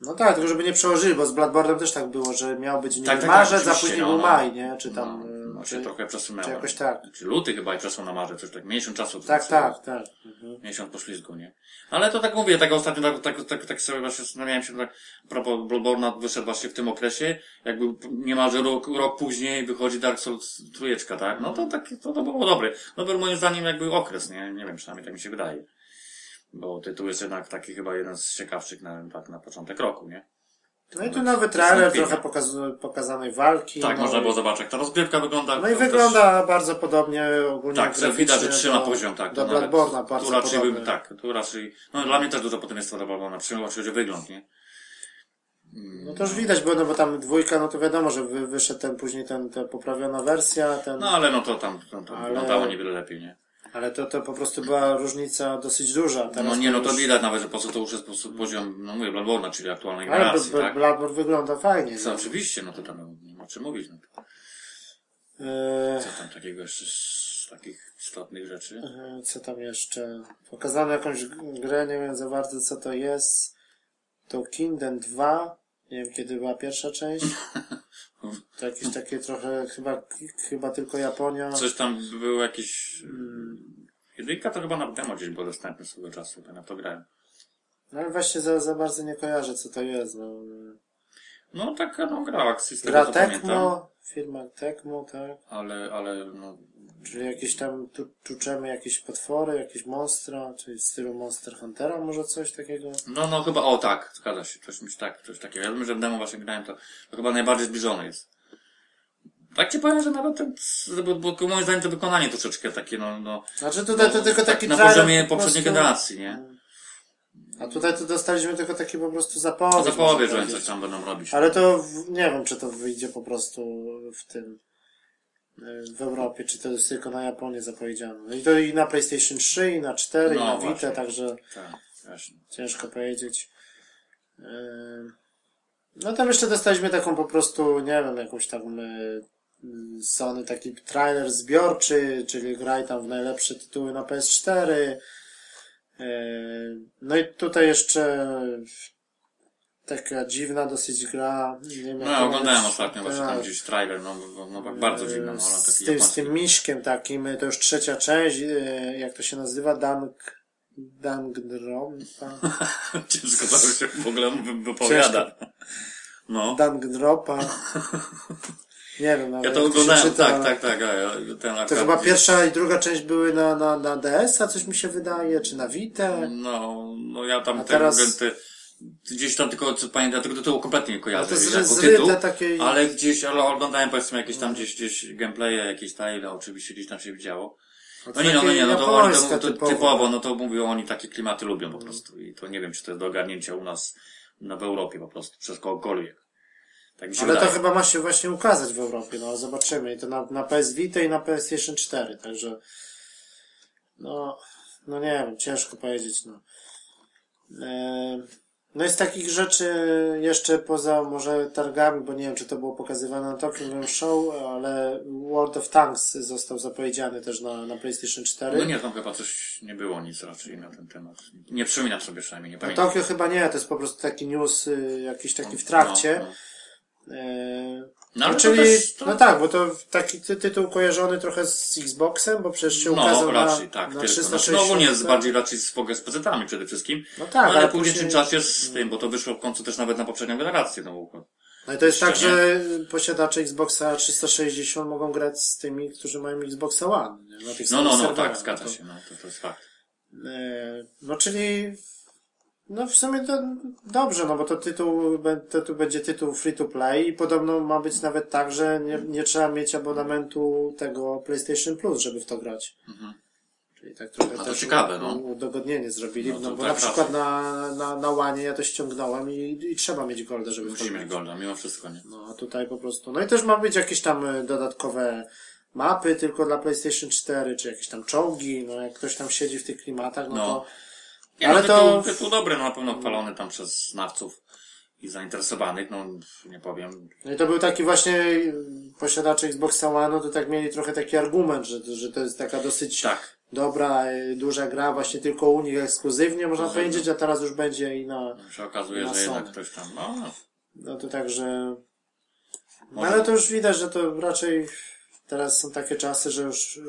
No tak, tylko żeby nie przełożyli, bo z Bloodborne'em też tak było, że miał być nie Tak, tak, marzec, tak, a oczywiście, później no, był no. maj, nie? Czy tam... no, e, no czy, się trochę przesunęło. czy jakoś tak. Czy luty chyba i przesunął na marzec, coś tak, miesiąc czasu. to Tak, znaczy, tak, tak. Mhm. Miesiąc poślizgu, nie? Ale to tak mówię, tak ostatnio, tak, tak, tak, tak sobie właśnie zastanawiałem się, tak, propos Bloodborne'a wyszedł właśnie w tym okresie, jakby niemalże rok, rok później wychodzi Dark Souls trójeczka, tak? No to tak, to, to było dobre. Dobry moim zdaniem jakby okres, nie? Nie wiem, przynajmniej tak mi się wydaje. Bo tytuł jest jednak taki chyba jeden z ciekawszych na, tak, na początek roku, nie? No i tu nowy trailer, trochę pokaz- pokazanej walki. Tak, no, można było i- zobaczyć, jak ta rozgrywka wygląda. No i To też- wygląda bardzo podobnie ogólnie Tak, widać, że trzyma do, poziom, tak. Do to nawet- Bloodborne'a bardzo Tu raczej podobny. bym, tak, tu raczej, no dla mnie też duże podobieństwo do Bloodborne'a, przynajmniej jeśli chodzi o wygląd, nie? No to już widać, bo, no, bo tam dwójka, no to wiadomo, że wy, wyszedł ten później ten, ta poprawiona wersja, ten, No ale no to tam, to, to Ale- wyglądało niewiele lepiej, nie? Ale to, to po prostu była różnica dosyć duża. Teraz No nie, no to widać nawet, że po prostu to już jest po prostu poziom, no mówię, Bloodborne'a, czyli aktualnej Ale generacji, tak? Bloodborne wygląda fajnie. Co, no. oczywiście, no to tam nie ma czym mówić, no. Eee, Co tam takiego jeszcze z takich istotnych rzeczy? e, co tam jeszcze? Pokazano jakąś grę, nie wiem za bardzo co to jest. To Kingdom 2. Nie wiem kiedy była pierwsza część. To jakieś takie trochę, chyba, chyba tylko Japonia. Coś tam było jakieś... Jedynka to chyba na demo gdzieś było dostępne swego czasu, to na to grałem. No ale właśnie za, za bardzo nie kojarzę co to jest. No. No taka no gra akcji z tego Gra pamiętam. Firma Tecmo, tak. Ale, ale no... Czyli jakieś tam tu, tuczemy jakieś potwory, jakieś monstra, czyli w stylu Monster Huntera może coś takiego. No, no chyba, o tak, zgadza się, coś, mi- tak, coś takiego. Ja wiem, że w demo właśnie grałem, to, to chyba najbardziej zbliżone jest. Tak ci powiem, że nawet ten, bo, moim zdaniem to wykonanie troszeczkę takie, no, no, Znaczy tutaj to no, tylko tak taki na trailer poziomie po poprzedniej prostu- generacji, nie? A tutaj to dostaliśmy tylko takie po prostu zapowiedź. Zapowiedź, że oni coś tam będą robić. Ale to w, nie wiem, czy to wyjdzie po prostu w tym y, w Europie, czy to jest tylko na Japonię zapowiedziane. No i to i na PlayStation 3, i na 4, No i na Vita, właśnie. także Tak, właśnie. ciężko powiedzieć. Yy, No tam jeszcze dostaliśmy taką po prostu, nie wiem, jakąś tam y, y, Sony taki trailer zbiorczy, czyli graj tam w najlepsze tytuły na PS4. Yy, No i tutaj jeszcze taka dziwna dosyć gra. Nie wiem, jak No, oglądałem ostatnio właśnie tam Tak. gdzieś trailer, no, no, no bardzo dziwna, no, z, taki tym, z tym miśkiem takim, to już trzecia część, e, jak to się nazywa, Dank, Dankdropa, Ciężko to się w ogóle wy- wypowiada. No. Dankdropa, nie wiem nawet Ja to oglądałem, czyta, tak, ale tak, tak. a ja- Ten To chyba pierwsza i druga część były na, na, na DS-a, coś mi się wydaje, czy na Vita. No, no ja tam A te, teraz- te, gdzieś tam tylko, co pamiętam, tego tytułu kompletnie nie No kojarzę. to zry, jako zryte tytuł, takie... ale gdzieś, ale oglądałem powiedzmy jakieś No. tam gdzieś, gdzieś gameplaye, jakieś tyle, oczywiście gdzieś tam się widziało. to No nie, no, no nie, no to oni to, to typowo. typowo, no to mówią, oni takie klimaty lubią po prostu i to nie wiem, czy to jest do ogarnięcia u nas, no w Europie po prostu, przez kogokolwiek. Tak mi się Ale to wydaje. chyba ma się właśnie ukazać w Europie, no zobaczymy. I to na, na PS Vita i na PlayStation 4, także no, no nie wiem, ciężko powiedzieć, no. No i z takich rzeczy jeszcze poza może targami, bo nie wiem, czy to było pokazywane na Tokyo Game Show, ale World of Tanks został zapowiedziany też na, na PlayStation 4. No nie, tam chyba coś nie było nic raczej na ten temat. Nie przypominam sobie przynajmniej, nie pamiętam. Tokio chyba nie, to jest po prostu taki news y, jakiś taki w trakcie. No, no. No, ale no, czyli, to- no tak, bo to taki ty, tytuł kojarzony trochę z Xboxem, bo przecież się No, ukazał raczej, na, tak, na tylko. 360. Znaczy, no ogólnie jest bardziej raczej z, z PC-tami przede wszystkim. No tak, ale, ale w późniejszym później- czasie z tym, bo to wyszło w końcu też nawet na poprzednią generację. No, No i to jest tak, Jeszcze że posiadacze Xboxa 360 mogą grać z tymi, którzy mają Xboxa One. No, no, no serwerach. tak, zgadza To- się, no, to, to jest fakt. E, No czyli no w sumie to dobrze, no bo to tytuł, to tu będzie tytuł free to play i podobno ma być nawet tak, że nie, nie trzeba mieć abonamentu tego PlayStation Plus, żeby w to grać. Mhm. Czyli tak trochę to też ciekawe, u- no. udogodnienie zrobili, No no, to bo tak na przykład na, na, na Łanie ja to ściągnąłem i, i trzeba mieć golda, żeby w to mieć golda, mimo wszystko, nie? No a tutaj po prostu. No i też ma być jakieś tam e, dodatkowe mapy tylko dla PlayStation 4, czy jakieś tam czołgi, no jak ktoś tam siedzi w tych klimatach, no, No. to. Nie, Ale ale to-. Tytuł, tytuł dobry, no, na pewno chwalony tam przez znawców i zainteresowanych, no, nie powiem. No i to był taki właśnie posiadacze Xboxa One, no to tak mieli trochę taki argument, że, że to jest taka dosyć Tak. dobra, e, duża gra, właśnie tylko u nich ekskluzywnie, można Ekskluzywnie. powiedzieć, a teraz już będzie i na. się okazuje, Na że jednak Sony. ktoś tam, no, No to także. No Może- ale to już widać, że to raczej teraz są takie czasy, że już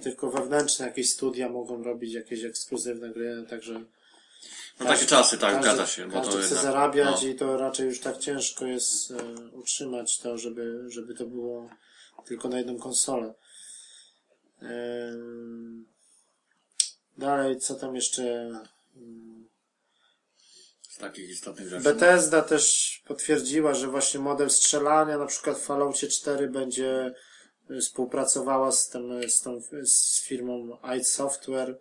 tylko wewnętrzne jakieś studia mogą robić jakieś ekskluzywne gry, także. no takie czasy, tak, każdy, zgadza się, bo każdy to chce jednak, zarabiać no, i to raczej już tak ciężko jest e, utrzymać to, żeby, żeby to było tylko na jedną konsolę. Em, dalej, co tam jeszcze? z takich istotnych rzeczy. Bethesda też potwierdziła, że właśnie model strzelania, na przykład w Falloutie 4 będzie współpracowała z, tym, z tą z firmą id Software,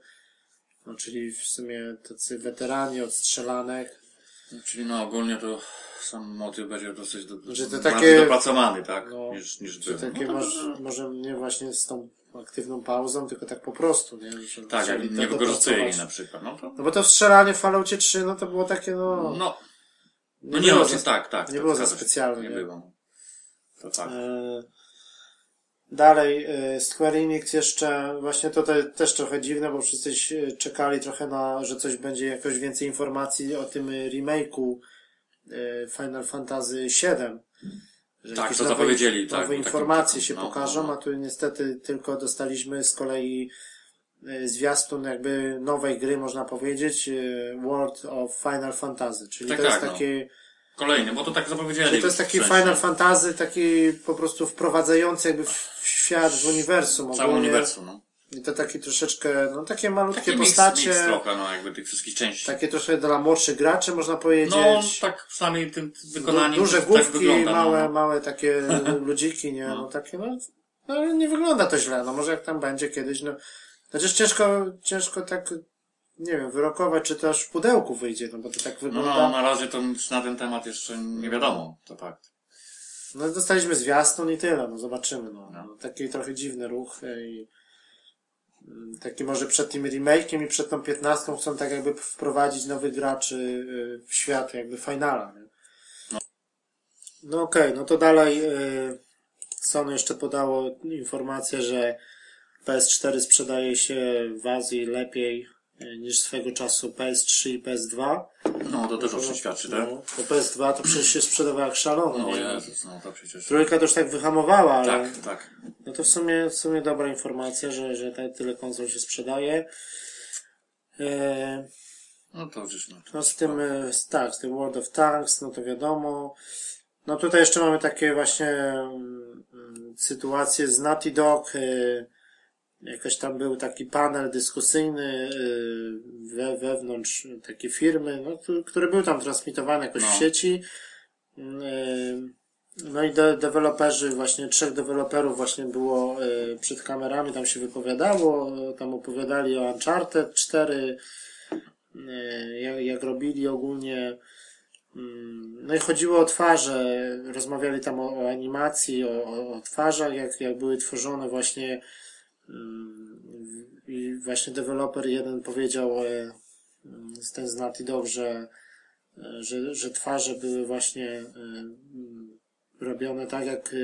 no, czyli w sumie tacy weterani od strzelanek. No, Czyli no ogólnie to sam motyw będzie dosyć do, bardziej takie- dopracowany, tak? No, niż, niż Czy był. takie no, to, może, nie właśnie z tą aktywną pauzą, tylko tak po prostu, nie? Że tak, jak nie dopracować. na przykład. No to. No bo to strzelanie w Falloutie 3, no to było takie, no... No, nie no nie, było no, za- tak, tak. nie było za specjalnie, Nie nie? było. To tak. E, Dalej, e, Square Enix jeszcze, właśnie to te, też trochę dziwne, bo wszyscy czekali trochę na, że coś będzie jakoś więcej informacji o tym e, remake'u e, Final Fantasy VII. Że Tak, to nowe- zapowiedzieli, tak, Nowe no, takim informacje się no, pokażą, no, no. a tu niestety tylko dostaliśmy z kolei zwiastun jakby nowej gry, można powiedzieć, World of Final Fantasy, czyli Tak, to jest tak, no. takie Kolejny, bo to tak zapowiedzieli. Czyli to jest taki. Final Fantasy, taki po prostu wprowadzający jakby w świat, w uniwersum Całe uniwersum, no. I to taki troszeczkę, no takie malutkie Taki mix, postacie, mix trochę, no jakby tych wszystkich części. takie trochę dla młodszych graczy można powiedzieć. no, tak przynajmniej tym wykonaniem Du- duże tak główki, wygląda. małe, no. małe takie ludziki, nie? No takie, no, no nie wygląda to źle, no może jak tam będzie kiedyś, no. Chociaż ciężko, ciężko tak nie wiem, wyrokować, czy też w pudełku wyjdzie, no bo to tak No, wygląda. no na razie to nic na ten temat jeszcze nie wiadomo, to fakt. No dostaliśmy zwiastun i tyle, no zobaczymy, no. No. no taki trochę dziwny ruch i mm, taki może przed tym remake'iem i przed tą 15 chcą tak jakby wprowadzić nowych graczy e, w świat jakby finala, nie? No okej, no to dalej e, Sony jeszcze podało informację, że PS4 sprzedaje się w Azji lepiej niż swego czasu PS3 i PS2. No, to też o czym świadczy, tak? No, bo PS2 to przecież się sprzedawało jak szalone. No, nie? Jezus, no to przecież... Trójka już tak wyhamowała, ale Tak, tak. no to w sumie, w sumie dobra informacja, że, że tyle konsol się sprzedaje. E, No to już no. no z tym, e, z- tak, z tym World of Tanks, no to wiadomo. No tutaj jeszcze mamy takie właśnie mm, mm, sytuacje z Naughty Dog. E, jakoś tam był taki panel dyskusyjny e, we, wewnątrz takiej firmy, no, który- był tam transmitowany jakoś w No. sieci. Mm, e, No i de deweloperzy, właśnie trzech deweloperów właśnie było e, przed kamerami, tam się wypowiadało, tam opowiadali o Uncharted 4, e, jak, jak robili ogólnie. No i chodziło o twarze, rozmawiali tam o, o animacji, o, o, o twarzach, jak, jak były tworzone właśnie i właśnie deweloper jeden powiedział e, z ten z Naughty Dog, że, e, że, że twarze były właśnie e, robione tak jak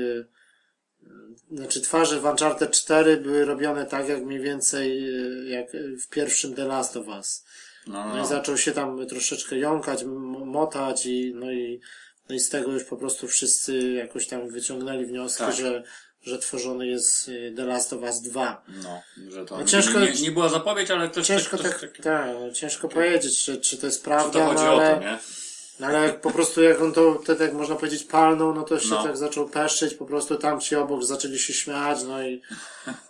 znaczy twarze w Uncharted 4 były robione tak jak mniej więcej jak w pierwszym The Last of Us. No, No no. i zaczął się tam troszeczkę jąkać, motać i no i, no i z tego już po prostu wszyscy jakoś tam wyciągnęli wnioski, Tak. że, że tworzony jest y, The Last of Us 2. No, że to No ciężko- nie, nie, była zapowiedź, ale ktoś Ciężko ktoś, tak, ktoś, tak, no, ciężko powiedzieć, czy, czy to jest czy prawda, to chodzi no, o ale, to, nie? no, ale po prostu jak on to wtedy, jak można powiedzieć, palnął, no to się No. tak zaczął peszczyć, po prostu tam ci obok zaczęli się śmiać, no i,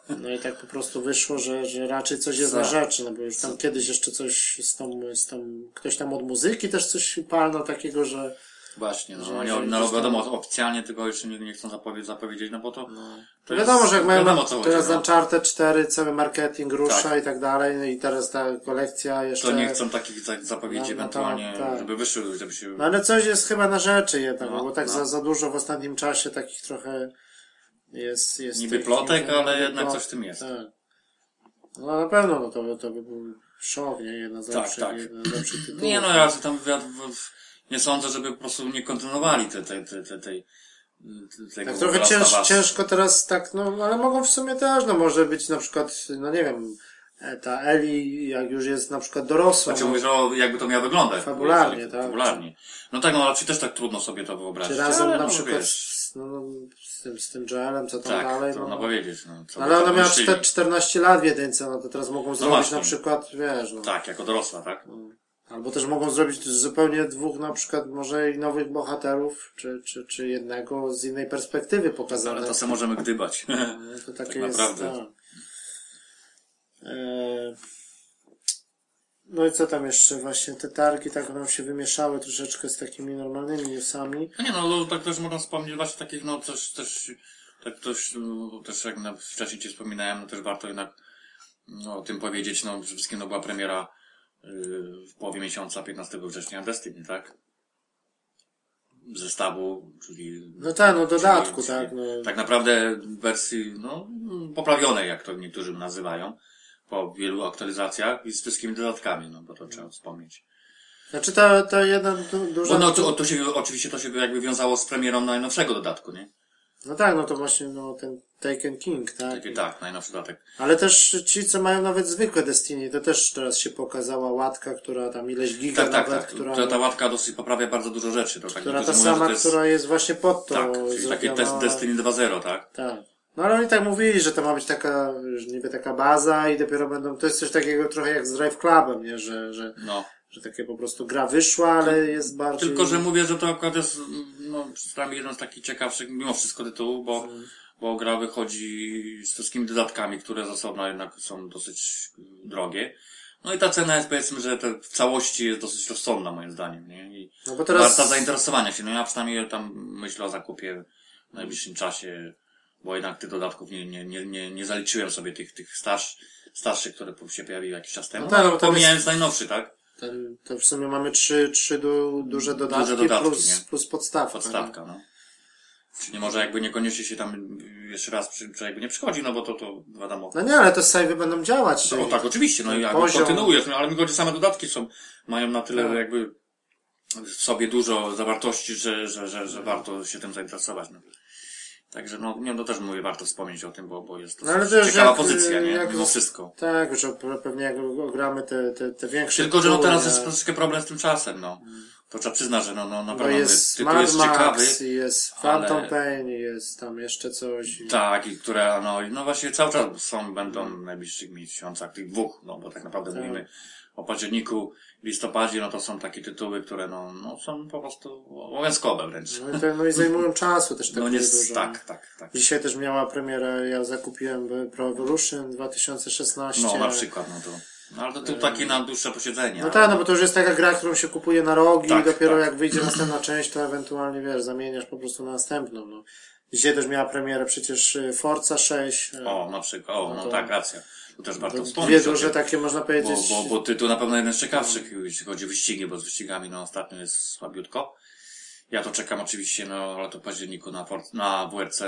no i tak po prostu wyszło, że, że raczej coś jest na Tak. rzeczy, no bo już tam kiedyś jeszcze coś z tą, z tą, ktoś tam od muzyki też coś palnął takiego, że, Właśnie, no, Że- nie, no tam- wiadomo, oficjalnie tego jeszcze nie, nie chcą zapowiedzieć, zapowiedzieć, no bo to... no. to To wiadomo, że jak mają wiadomo, co teraz chodzi, no. Uncharted 4, cały marketing rusza Tak. i tak dalej, no i teraz ta kolekcja jeszcze... To nie chcą takich za- zapowiedzi No, no to- ewentualnie, tak. żeby wyszły, żeby się... No ale coś jest chyba na rzeczy jednak, No, bo tak no. za, za dużo w ostatnim czasie takich trochę jest... jest Niby tych- plotek, niby- ale niby jednak plot- coś w tym jest. Tak. No na pewno, no to, to by był szok, nie? Jedna z Tak, lepszych, tak. jedna z lepszych tytułów. Nie no, ja tam ja, w- nie sądzę, żeby po prostu nie kontynuowali te, te, te, te, tej tego Tak trochę cięż, ciężko teraz tak, no ale mogą w sumie też, no może być na przykład, no nie wiem, e, ta Eli, jak już jest na przykład dorosła, Znaczy no, mówisz o, jakby to miało wyglądać. Fabularnie, jeżeli- tak. Fabularnie. No tak, no raczej też tak trudno sobie to wyobrazić. czy razem ale na no, przykład z, no, z, tym, z tym Joelem, co tam tak, dalej, trudno no. powiedzieć. No, co Ale ona miała myśleli. czter- 14 lat w jedynce, no to teraz mogą zrobić właśnie. na przykład, wiesz, no. Tak, jako dorosła, tak? Albo też mogą zrobić zupełnie dwóch na przykład może i nowych bohaterów, czy, czy, czy jednego z innej perspektywy pokazane. Ale to sobie możemy gdybać. No, to takie Tak jest. naprawdę. E, No i co tam jeszcze? Właśnie te targi tak nam się wymieszały troszeczkę z takimi normalnymi newsami. No nie no, no, tak też można wspomnieć właśnie takich, no też, też, tak też, no, też jak na, wcześniej Ci wspominałem, no też warto jednak no, o tym powiedzieć, no przede wszystkim no, była premiera w połowie miesiąca, 15 września Destiny, tak? Zestawu, czyli... No tak, no dodatku, czyli, tak. No. Tak naprawdę wersji, no, poprawionej, jak to niektórzy nazywają, po wielu aktualizacjach i z wszystkimi dodatkami, no bo to trzeba wspomnieć. Znaczy ta, ta jedna du, duża. Bo no, to, to się, oczywiście to się jakby wiązało z premierą najnowszego dodatku, nie? No tak, no to właśnie no, ten Taken King, tak. Tak, najnowszy dodatek. Ale też ci, co mają nawet zwykłe Destiny, to też teraz się pokazała łatka, która tam ileś giga Tak, tak, nawet, tak. która, Ta, ta łatka dosyć poprawia bardzo dużo rzeczy. To tak która ta mówią, sama, to jest, która jest właśnie pod to Tak, czyli takie test Destiny 2.0, tak? Tak. No ale oni tak mówili, że to ma być taka, niby taka baza i dopiero będą, to jest coś takiego trochę jak z Drive Clubem, nie? Że, że, No. Że takie po prostu gra wyszła, ale jest bardziej... Tylko, że mówię, że to akurat jest, no, przynajmniej jeden z takich ciekawszych, mimo wszystko tytułów, bo, Mhm. bo gra wychodzi z wszystkimi dodatkami, które z osobna jednak są dosyć drogie. No i ta cena jest powiedzmy, że to w całości jest dosyć rozsądna moim zdaniem, nie? I No bo teraz... warta zainteresowania się. No ja przynajmniej tam myślę o zakupie w najbliższym czasie bo jednak tych dodatków nie, nie, nie, nie, nie zaliczyłem sobie tych, tych starsz, starszych, które się pojawiły jakiś czas temu. No tak, No, pomijając najnowszy, tak? Ten, to w sumie mamy trzy, trzy du, duże dodatki, Duże dodatki, plus, plus podstawka. Podstawka, no. Czyli może jakby niekoniecznie się tam jeszcze raz przy, czy jakby nie przychodzi, no bo to, to wiadomo. No nie, ale te savey będą działać. No, tak, oczywiście, no i jakby Poziom. kontynuujesz, no ale mi chodzi, same dodatki są, mają na tyle Tak. jakby w sobie dużo zawartości, że, że, że, że warto się tym zainteresować, no. Także no, nie, no też mówię, warto wspomnieć o tym, bo, bo jest to No, ale też ciekawa jak, pozycja, nie? jak Mimo wszystko. Tak, że pe- pewnie jak ogramy te, te, te większe Tylko, że no teraz jest troszeczkę problem z tym czasem, no. To trzeba przyznać, że no, no naprawdę jest tytuł Mad jest ciekawy. Max, i jest Phantom ale- Pain, jest tam jeszcze coś. Tak, i które, no, no właśnie cały czas są, będą w najbliższych miesiącach, tych dwóch, no bo tak naprawdę Tak. mówimy o październiku, listopadzie, no to są takie tytuły, które no, no są po prostu obowiązkowe wręcz. No i, to, no i zajmują czasu też tak No nie, dużo. tak, tak, tak. Dzisiaj też miała premierę, ja zakupiłem Pro Evolution 2016. No na przykład, no to, no ale to tu takie na dłuższe posiedzenie. No tak, no bo to już jest taka gra, którą się kupuje na rogi Tak, i dopiero tak. jak wyjdzie następna część, to ewentualnie, wiesz, zamieniasz po prostu na następną, no. Dzisiaj też miała premierę przecież y, Forza 6. y, O, na przykład, o, No no to- tak, racja. Tu też warto to wspomnieć. Dwie duże takie, można Bo, powiedzieć. bo, bo tytuł na pewno jeden z ciekawszych, jeśli chodzi o wyścigi, bo z wyścigami, no ostatnio jest słabiutko. Ja to czekam oczywiście, no ale to w październiku na, For- na WRC,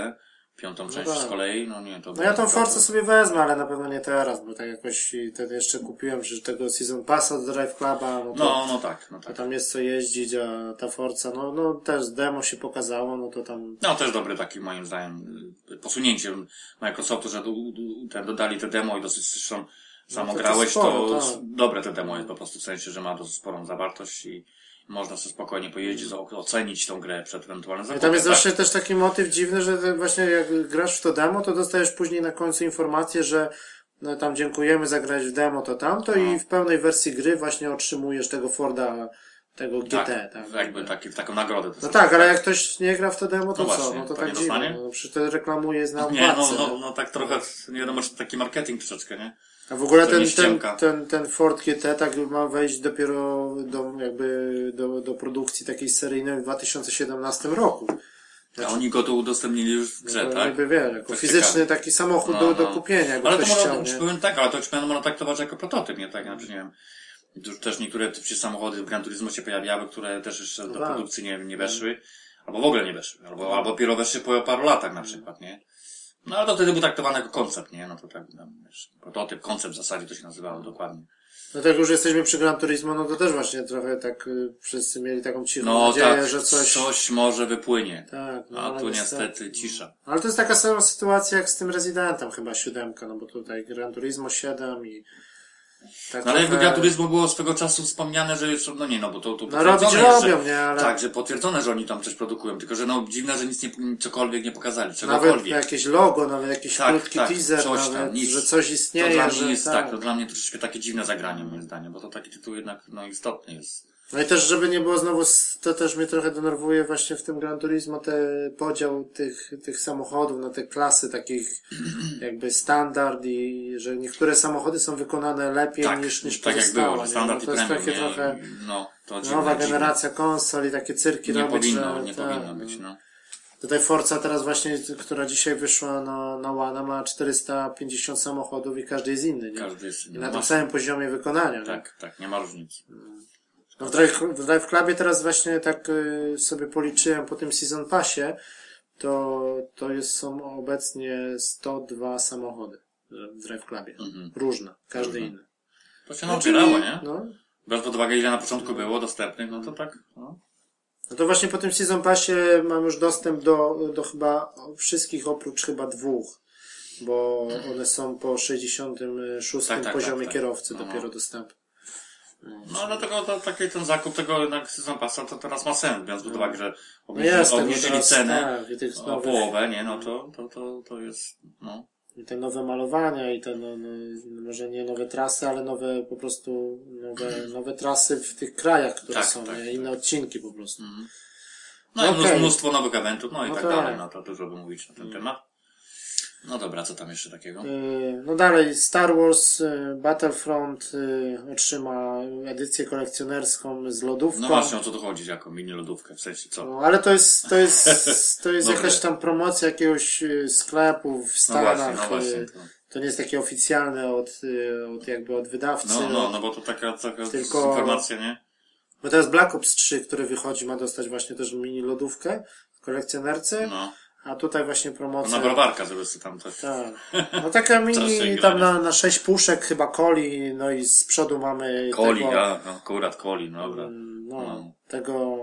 piątą część tak. z kolei, no nie, to... No ja tą to- Forcę sobie wezmę, ale na pewno nie teraz, bo tak jakoś wtedy jeszcze kupiłem, że tego Season Passa od Drive Cluba, no to, No, no tak, no to tak. tam jest co jeździć, a ta Forza, no, no też demo się pokazało, no to tam No też dobry taki moim zdaniem y, posunięciem Microsoftu, że ten, dodali te demo i dosyć zresztą samo No to grałeś, sporo, to tak. dobre te demo jest po prostu w sensie, że ma dosyć sporą zawartość i można sobie spokojnie pojeździć, o- ocenić tą grę przed ewentualnym I zakupem. tam jest tak? zawsze też taki motyw dziwny, że właśnie jak grasz w to demo, to dostajesz później na końcu informację, że no tam dziękujemy za grać w demo to tamto No. i w pełnej wersji gry właśnie otrzymujesz tego Forda, tego GT, tak. tak, jakby taki, taką nagrodę. No tak, ale jak ktoś nie gra w to demo, to No co? właśnie, No to tak dziwne. No, przecież to reklamuje na Nie, no, okładce. no, no tak trochę, nie wiadomo, czy taki marketing troszeczkę, nie? A w ogóle to ten, ten, ten, ten Ford GT tak ma wejść dopiero do, jakby do, do produkcji takiej seryjnej w 2017 roku. A oni go tu udostępnili już w grze, To tak? Niby wiele, jako To fizyczny taki samochód No, do, do no. kupienia, jakby Ale to można, chciał, powiem tak, ale to można traktować jako prototyp, nie? Tak, na przykład, nie wiem, też niektóre przecież samochody w Gran Turismo się pojawiały, które też jeszcze do tak. produkcji nie, nie weszły, albo w ogóle nie weszły, albo, albo dopiero weszły po paru latach na przykład, nie? No ale to wtedy był traktowany jako koncept, nie? No to tak, no, wiesz, prototyp, koncept w zasadzie to się nazywało dokładnie. No tak już jesteśmy przy Gran Turismo, no to też właśnie trochę tak y, wszyscy mieli taką cichą No nadzieję, tak, że coś... coś może wypłynie. Tak, no, A tu niestety cisza. Ale to jest taka sama sytuacja jak z tym Rezydentem chyba siódemka, no bo tutaj Gran Turismo 7 i tak No ale jakby Gran Turismo było swego czasu wspomniane, że już, no nie, no bo to, to No robić że- robią, nie, ale Tak, że potwierdzone, że oni tam coś produkują, tylko że no dziwne, że nic nie, cokolwiek nie pokazali, nawet czegokolwiek. jakieś logo, nawet jakiś Tak, krótki tak, teaser, coś tam, nawet, nic. że coś to istnieje, dla że mnie jest tak. tak, to dla mnie troszeczkę takie dziwne zagranie moim zdaniem, bo to taki tytuł jednak no istotny jest. No i też, żeby nie było znowu, to też mnie trochę denerwuje właśnie w tym Gran Turismo, te podział tych, tych samochodów na te klasy takich jakby standard i że niektóre samochody są wykonane lepiej Tak, niż, niż tak jak pozostałe. było, że nie? standard no to jest takie trochę No, to dziwne, nowa generacja konsol i takie cyrki Nie robić, powinno, że, nie tak, powinno być, no. Tutaj Forza teraz właśnie, która dzisiaj wyszła na, na One ma 450 samochodów i każdy jest inny, nie? Każdy jest, I nie na tym samym poziomie wykonania, nie? tak, tak, nie ma różnicy. No w, Drive, w Drive Clubie teraz właśnie tak y, sobie policzyłem po tym Season Passie, to, to jest, są obecnie 102 samochody w Drive Clubie. Mhm. Różne, każdy Różne. inny. To się No, nabierało, czyli- nie? No, Biorąc pod uwagę, ile na początku było dostępnych, no to tak, no. no to właśnie po tym Season Passie mam już dostęp do, do chyba wszystkich oprócz chyba dwóch. Bo one są po 66 Tak, tak, poziomie tak, tak. kierowcy No, no. dopiero dostępne. No dlatego to, taki ten zakup tego jednak Season Passa to teraz ma sens, biorąc pod uwagę, że No obniżyli, teraz, cenę tak, o połowę, nie, no to, to, to, to jest, no. I te nowe malowania i te, no, no, może nie nowe trasy, ale nowe po prostu, nowe, nowe trasy w tych krajach, które Tak, są, tak, inne odcinki po prostu. No i Okej. mnóstwo nowych eventów, no i No tak tak. dalej, no to dużo by mówić na ten temat. No dobra, co tam jeszcze takiego? Yy, No dalej, Star Wars yy, Battlefront yy, otrzyma edycję kolekcjonerską z lodówką. No właśnie, o co tu chodzi, jako mini lodówkę, w sensie co? No, ale to jest, to jest, to jest jakaś tam promocja jakiegoś sklepu w No Stanach. właśnie, no właśnie. To. To nie jest takie oficjalne od, od jakby od wydawcy. No, no, no bo to taka, taka Tylko- informacja, nie? Bo teraz Black Ops 3, który wychodzi, ma dostać właśnie też mini lodówkę w kolekcjonerce, No. A tutaj właśnie promocja. na browarka, żeby sobie tam coś... Tak. No taka mini, tam na, na sześć puszek chyba coli, no i z przodu mamy Coli, tego, no, akurat coli, no dobra. no, No. tego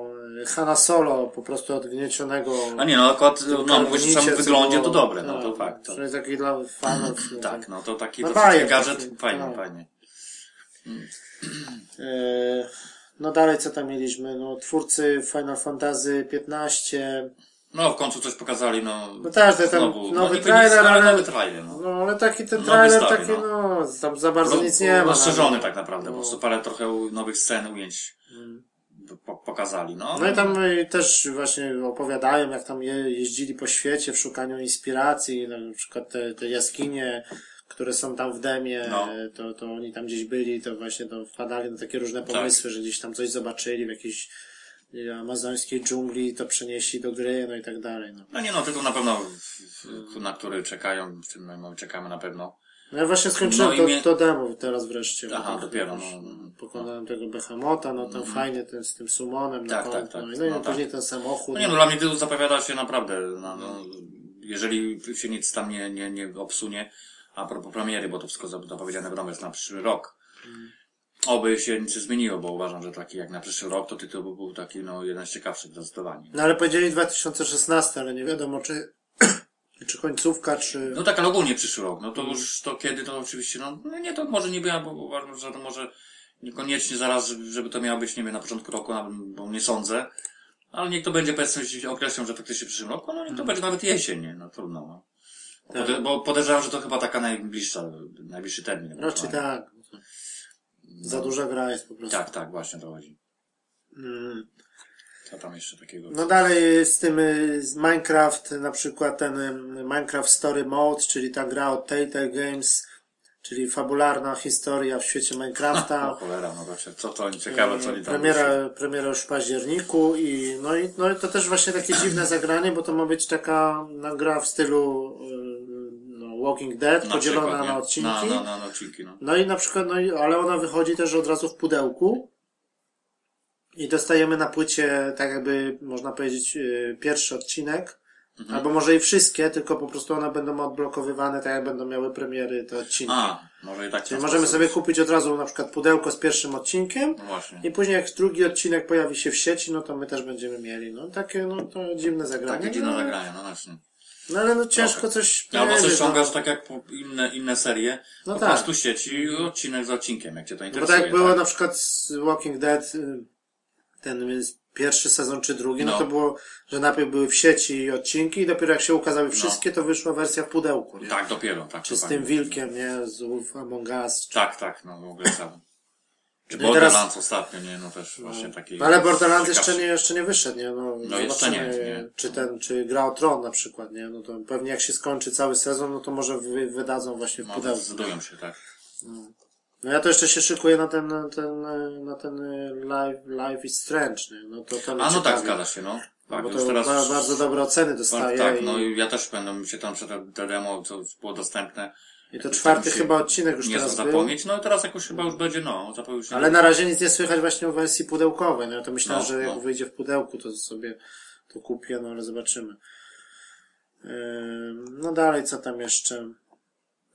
Hanna Solo, po prostu odgniecionego. A nie, no akurat, no, mówisz, w samym wyglądzie to dobre, no tak, to fakt. To, jest taki dla fanów. no, tak, no to taki No bajer gadżet, taki, fajnie, tak. fajnie. E, No dalej co tam mieliśmy? No twórcy Final Fantasy 15. No w końcu coś pokazali, no. No tak, to ten znowu, nowy niby trailer, ale- nowy trailer, no. No ale taki ten trailer, stary, taki no. no, tam za bardzo nic nie ma. Rozszerzony no. tak naprawdę, po No. prostu parę trochę nowych scen, ujęć po, pokazali, no. No i tam y, też właśnie opowiadają, jak tam je, jeździli po świecie w szukaniu inspiracji, no, na przykład te, te jaskinie, które są tam w demie, No. to, to oni tam gdzieś byli, to właśnie to wpadali na takie różne Tak. pomysły, że gdzieś tam coś zobaczyli w jakiejś amazońskiej dżungli, to przenieśli do gry, no i tak dalej. No, No nie no, tylko na pewno, na który czekają, w tym my czekamy na pewno. no ja właśnie skończyłem No to, mnie- to demo teraz wreszcie. Aha, tak dopiero, no, no, no. Pokonałem tego Behemota, no tam fajnie ten, z tym sumonem Tak, na tak, kąt, tak. no, i no, i No tak. później ten samochód. No nie no, dla mnie tytuł zapowiada się naprawdę, no, no, jeżeli się nic tam nie, nie, nie obsunie, a propos premiery, bo to wszystko zap- zapowiedziane wiadomo jest na przyszły rok. Oby się nic nie zmieniło, bo uważam, że taki jak na przyszły rok, to tytuł by był taki, no, jeden z ciekawszych zdecydowanie. No ale powiedzieli 2016, ale nie wiadomo czy, czy końcówka, czy... No tak, ale ogólnie przyszły rok, no to już to kiedy, to oczywiście, no, no nie, to może nie była, bo uważam, że to może niekoniecznie zaraz, żeby, to miało być, nie wiem, na początku roku, bo nie sądzę, ale niech to będzie, powiedzmy, określą, że faktycznie w przyszłym roku, no niech to będzie nawet jesień, nie, no trudno, no. Tak. Pode, bo podejrzewam, że to chyba taka najbliższa, najbliższy termin. Raczej ewentualnie. tak. Za duża gra jest po prostu. Tak, tak, właśnie to chodzi. Mm. Co tam jeszcze takiego? No dalej z tym y, z Minecraft, na przykład ten y, Minecraft Story Mode, czyli ta gra od Telltale Games, czyli fabularna historia w świecie Minecrafta. cholera, no się, co to oni ciekawe, co oni tam... Premiera, premiera już w październiku i no, i no i to też właśnie takie dziwne zagranie, bo to ma być taka no, gra w stylu y, no, Walking Dead, Na podzielona przykład, na odcinki. Na, na, na, odcinki, no. No i na przykład, no i, ale ona wychodzi też od razu w pudełku. I dostajemy na płycie, tak jakby, można powiedzieć, yy, pierwszy odcinek. Mhm. Albo może i wszystkie, tylko po prostu one będą odblokowywane, tak jak będą miały premiery te odcinki. A, może i tak Czyli możemy sobie kupić od razu na przykład pudełko z pierwszym odcinkiem. No właśnie. I później jak drugi odcinek pojawi się w sieci, no to my też będziemy mieli. No takie, no to dziwne zagranie. Takie dziwne no, zagrania, no właśnie. No ale no ciężko Trochę. coś Albo coś powiedzieć, ściągasz no. tak jak inne, inne serie, No po tak. prostu sieci, odcinek z odcinkiem, jak cię to No bo interesuje. tak jak było na przykład z Walking Dead, y, ten pierwszy sezon czy drugi, no, No. to było, że najpierw były w sieci odcinki i dopiero jak się ukazały wszystkie, to wyszła wersja w pudełku, nie? Tak, dopiero, tak. Czy z tym wilkiem, nie? Z Wolf Among Us. Czy... Tak, tak, no w ogóle sam. Czy No i teraz- Borderlands ostatnio, nie, no też właśnie taki... No ale Borderlands jeszcze nie, jeszcze nie wyszedł, nie? No, No jeszcze nie, nie. Czy ten, czy gra o Tron na przykład, nie? No to pewnie jak się skończy cały sezon, no to może wy, wydadzą właśnie w No, pudełku. zdecydują się, tak. No ja to jeszcze się szykuję na ten, na ten, na ten y, live, live is Strange, nie? No to, to mnie A no tak, zgadza się, no. Tak, bo już to teraz... ba- bardzo dobre oceny dostaje. Tak, i, no i ja też będę się tam przed demo, co było dostępne. I to czwarty się chyba odcinek już Nie teraz był. zapomnieć, no i teraz jakoś chyba już będzie, no, zapowiedź. Ale na razie nic nie słychać właśnie o wersji pudełkowej. No ja to myślałem, No, że jak no. wyjdzie w pudełku, to sobie to kupię, no ale zobaczymy. Ym, No dalej, co tam jeszcze?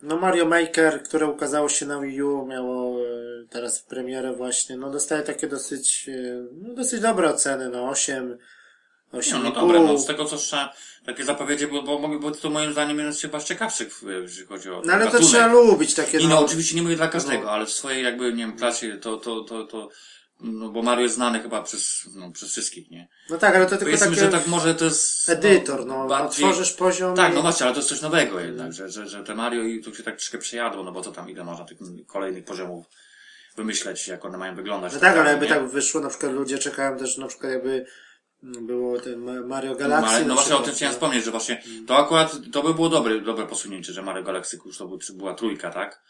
No Mario Maker, które ukazało się na Wii U, miało e, teraz premierę właśnie, no dostaje takie dosyć, e, no dosyć dobre oceny, no 8, No, 8,5. no dobre, no z tego co słyszałem, takie zapowiedzi, bo, bo, bo, to moim zdaniem jeden z chyba z ciekawszych, jeżeli chodzi o No ale to gatunek. trzeba lubić takie, I no, no, oczywiście nie mówię dla każdego, No. ale w swojej jakby, nie wiem, klasie to, to, to, to, no bo Mario jest znany chyba przez, no, przez wszystkich, nie? no tak, ale to tylko Powiedzmy, takie że tak może to jest... edytor, no, bardziej- otworzysz poziom Tak, i- no właśnie, ale to jest coś nowego jednak, że, że, że te Mario i tu się tak troszkę przejadło, no bo co tam, ile można tych kolejnych poziomów wymyśleć, jak one mają wyglądać. No tak, ale naprawdę, jakby nie? tak wyszło, na przykład ludzie czekają też, na przykład jakby Było ten Ma- Mario Galaxy. Ale, no na właśnie o tym chciałem nie? wspomnieć, że właśnie to akurat, to by było dobre, dobre posunięcie, że Mario Galaxy już to był, była trójka, tak?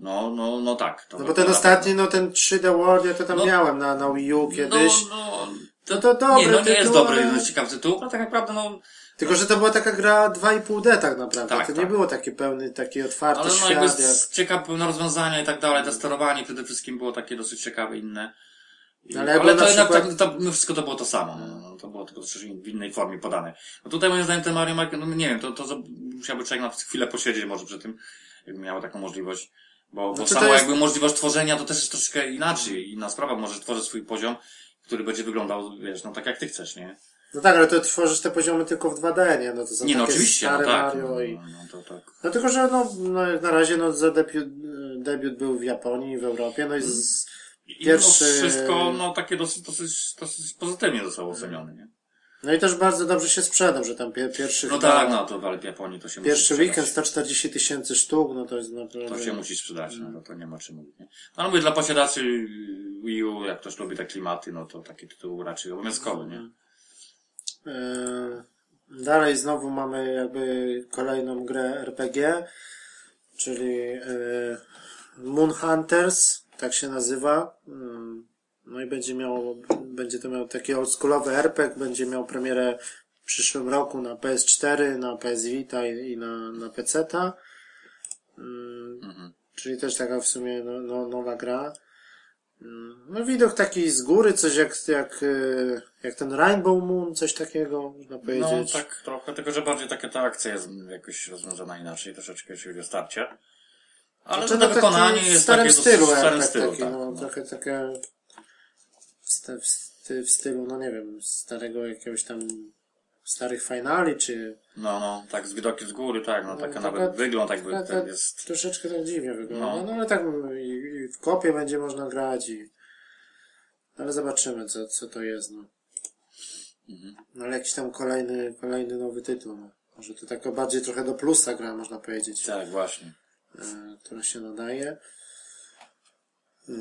No, no, no tak. To No bo ten ostatni, no ten 3D World, ja to tam No. miałem na, na Wii U kiedyś. No, no, No to dobry Nie, no nie jest tytuł, dobry, ale- no ciekawy tytuł, no tak naprawdę, no, Tylko, że to była taka gra 2,5D tak naprawdę. Tak, to nie tak. było taki pełny, taki otwarty ale no świat. jakby jak... ciekawe rozwiązania i tak dalej, te sterowanie przede wszystkim było takie dosyć ciekawe, inne. Ale Ale, to jednak przykład- tak, to, no wszystko to było to samo, no, no, to było tylko w innej formie podane. No tutaj moim zdaniem ten Mario Maker, no nie wiem, to, to musiałby człowiek na chwilę posiedzieć może przy tym, jakby miał taką możliwość. Bo, bo Znaczy, samo to jest- jakby możliwość tworzenia to też jest troszeczkę inaczej, inna sprawa, może tworzyć swój poziom, który będzie wyglądał, wiesz, no tak jak ty chcesz, nie? No tak, ale to tworzysz te poziomy tylko w 2D, nie? No to są Nie, no takie oczywiście, stare no tak. Mario No, i... no, no, to tak. No tylko, że no, no jak na razie no za debiut, debiut był w Japonii, w Europie, no i z, I Pierwszy- no wszystko, no takie dosyć, dosyć, dosyć pozytywnie zostało ocenione, nie? no i też bardzo dobrze się sprzedał, że tam pie, pierwszy No tak, no to w Japonii to się Pierwszy weekend sprzedać. 140 tysięcy sztuk, no to jest naprawdę... To się musi sprzedać, no to, to nie ma czym mówić, nie? No mówię, dla posiadaczy Wii U, jak ktoś lubi te klimaty, no to taki tytuł raczej obowiązkowy, nie? E, Dalej znowu mamy jakby kolejną grę RPG, czyli e, Moon Hunters, tak się nazywa. Mm, No i będzie miał, będzie to miał taki oldschoolowy RPG, będzie miał premierę w przyszłym roku na PS4, na PS Vita i, i na, na PC-ta. Mm, Mhm. Czyli też taka w sumie no, no, nowa gra. Mm, No widok taki z góry, coś jak, jak, e, jak ten Rainbow Moon, coś takiego, można No powiedzieć. tak trochę, tylko że bardziej taka ta akcja jest jakoś rozwiązana inaczej, troszeczkę jeśli chodzi o starcie. Ale to no, wykonanie jest w starym takie stylu, w starym tak, stylu, taki, tak. no, no. trochę takie w, w, w stylu, no nie wiem, starego jakiegoś tam starych finali, czy No, no, tak z widokiem z góry, tak, no, No, taka taka- nawet wygląd jakby taka- tak jest. troszeczkę tak dziwnie wygląda. No, No. ale tak i, i w kopie będzie można grać i ale zobaczymy, co, co to jest, no. Mhm. No ale jakiś tam kolejny, kolejny nowy tytuł, no. Może to taka bardziej trochę do plusa gra, można powiedzieć, Tak, właśnie. E, która się nadaje. E,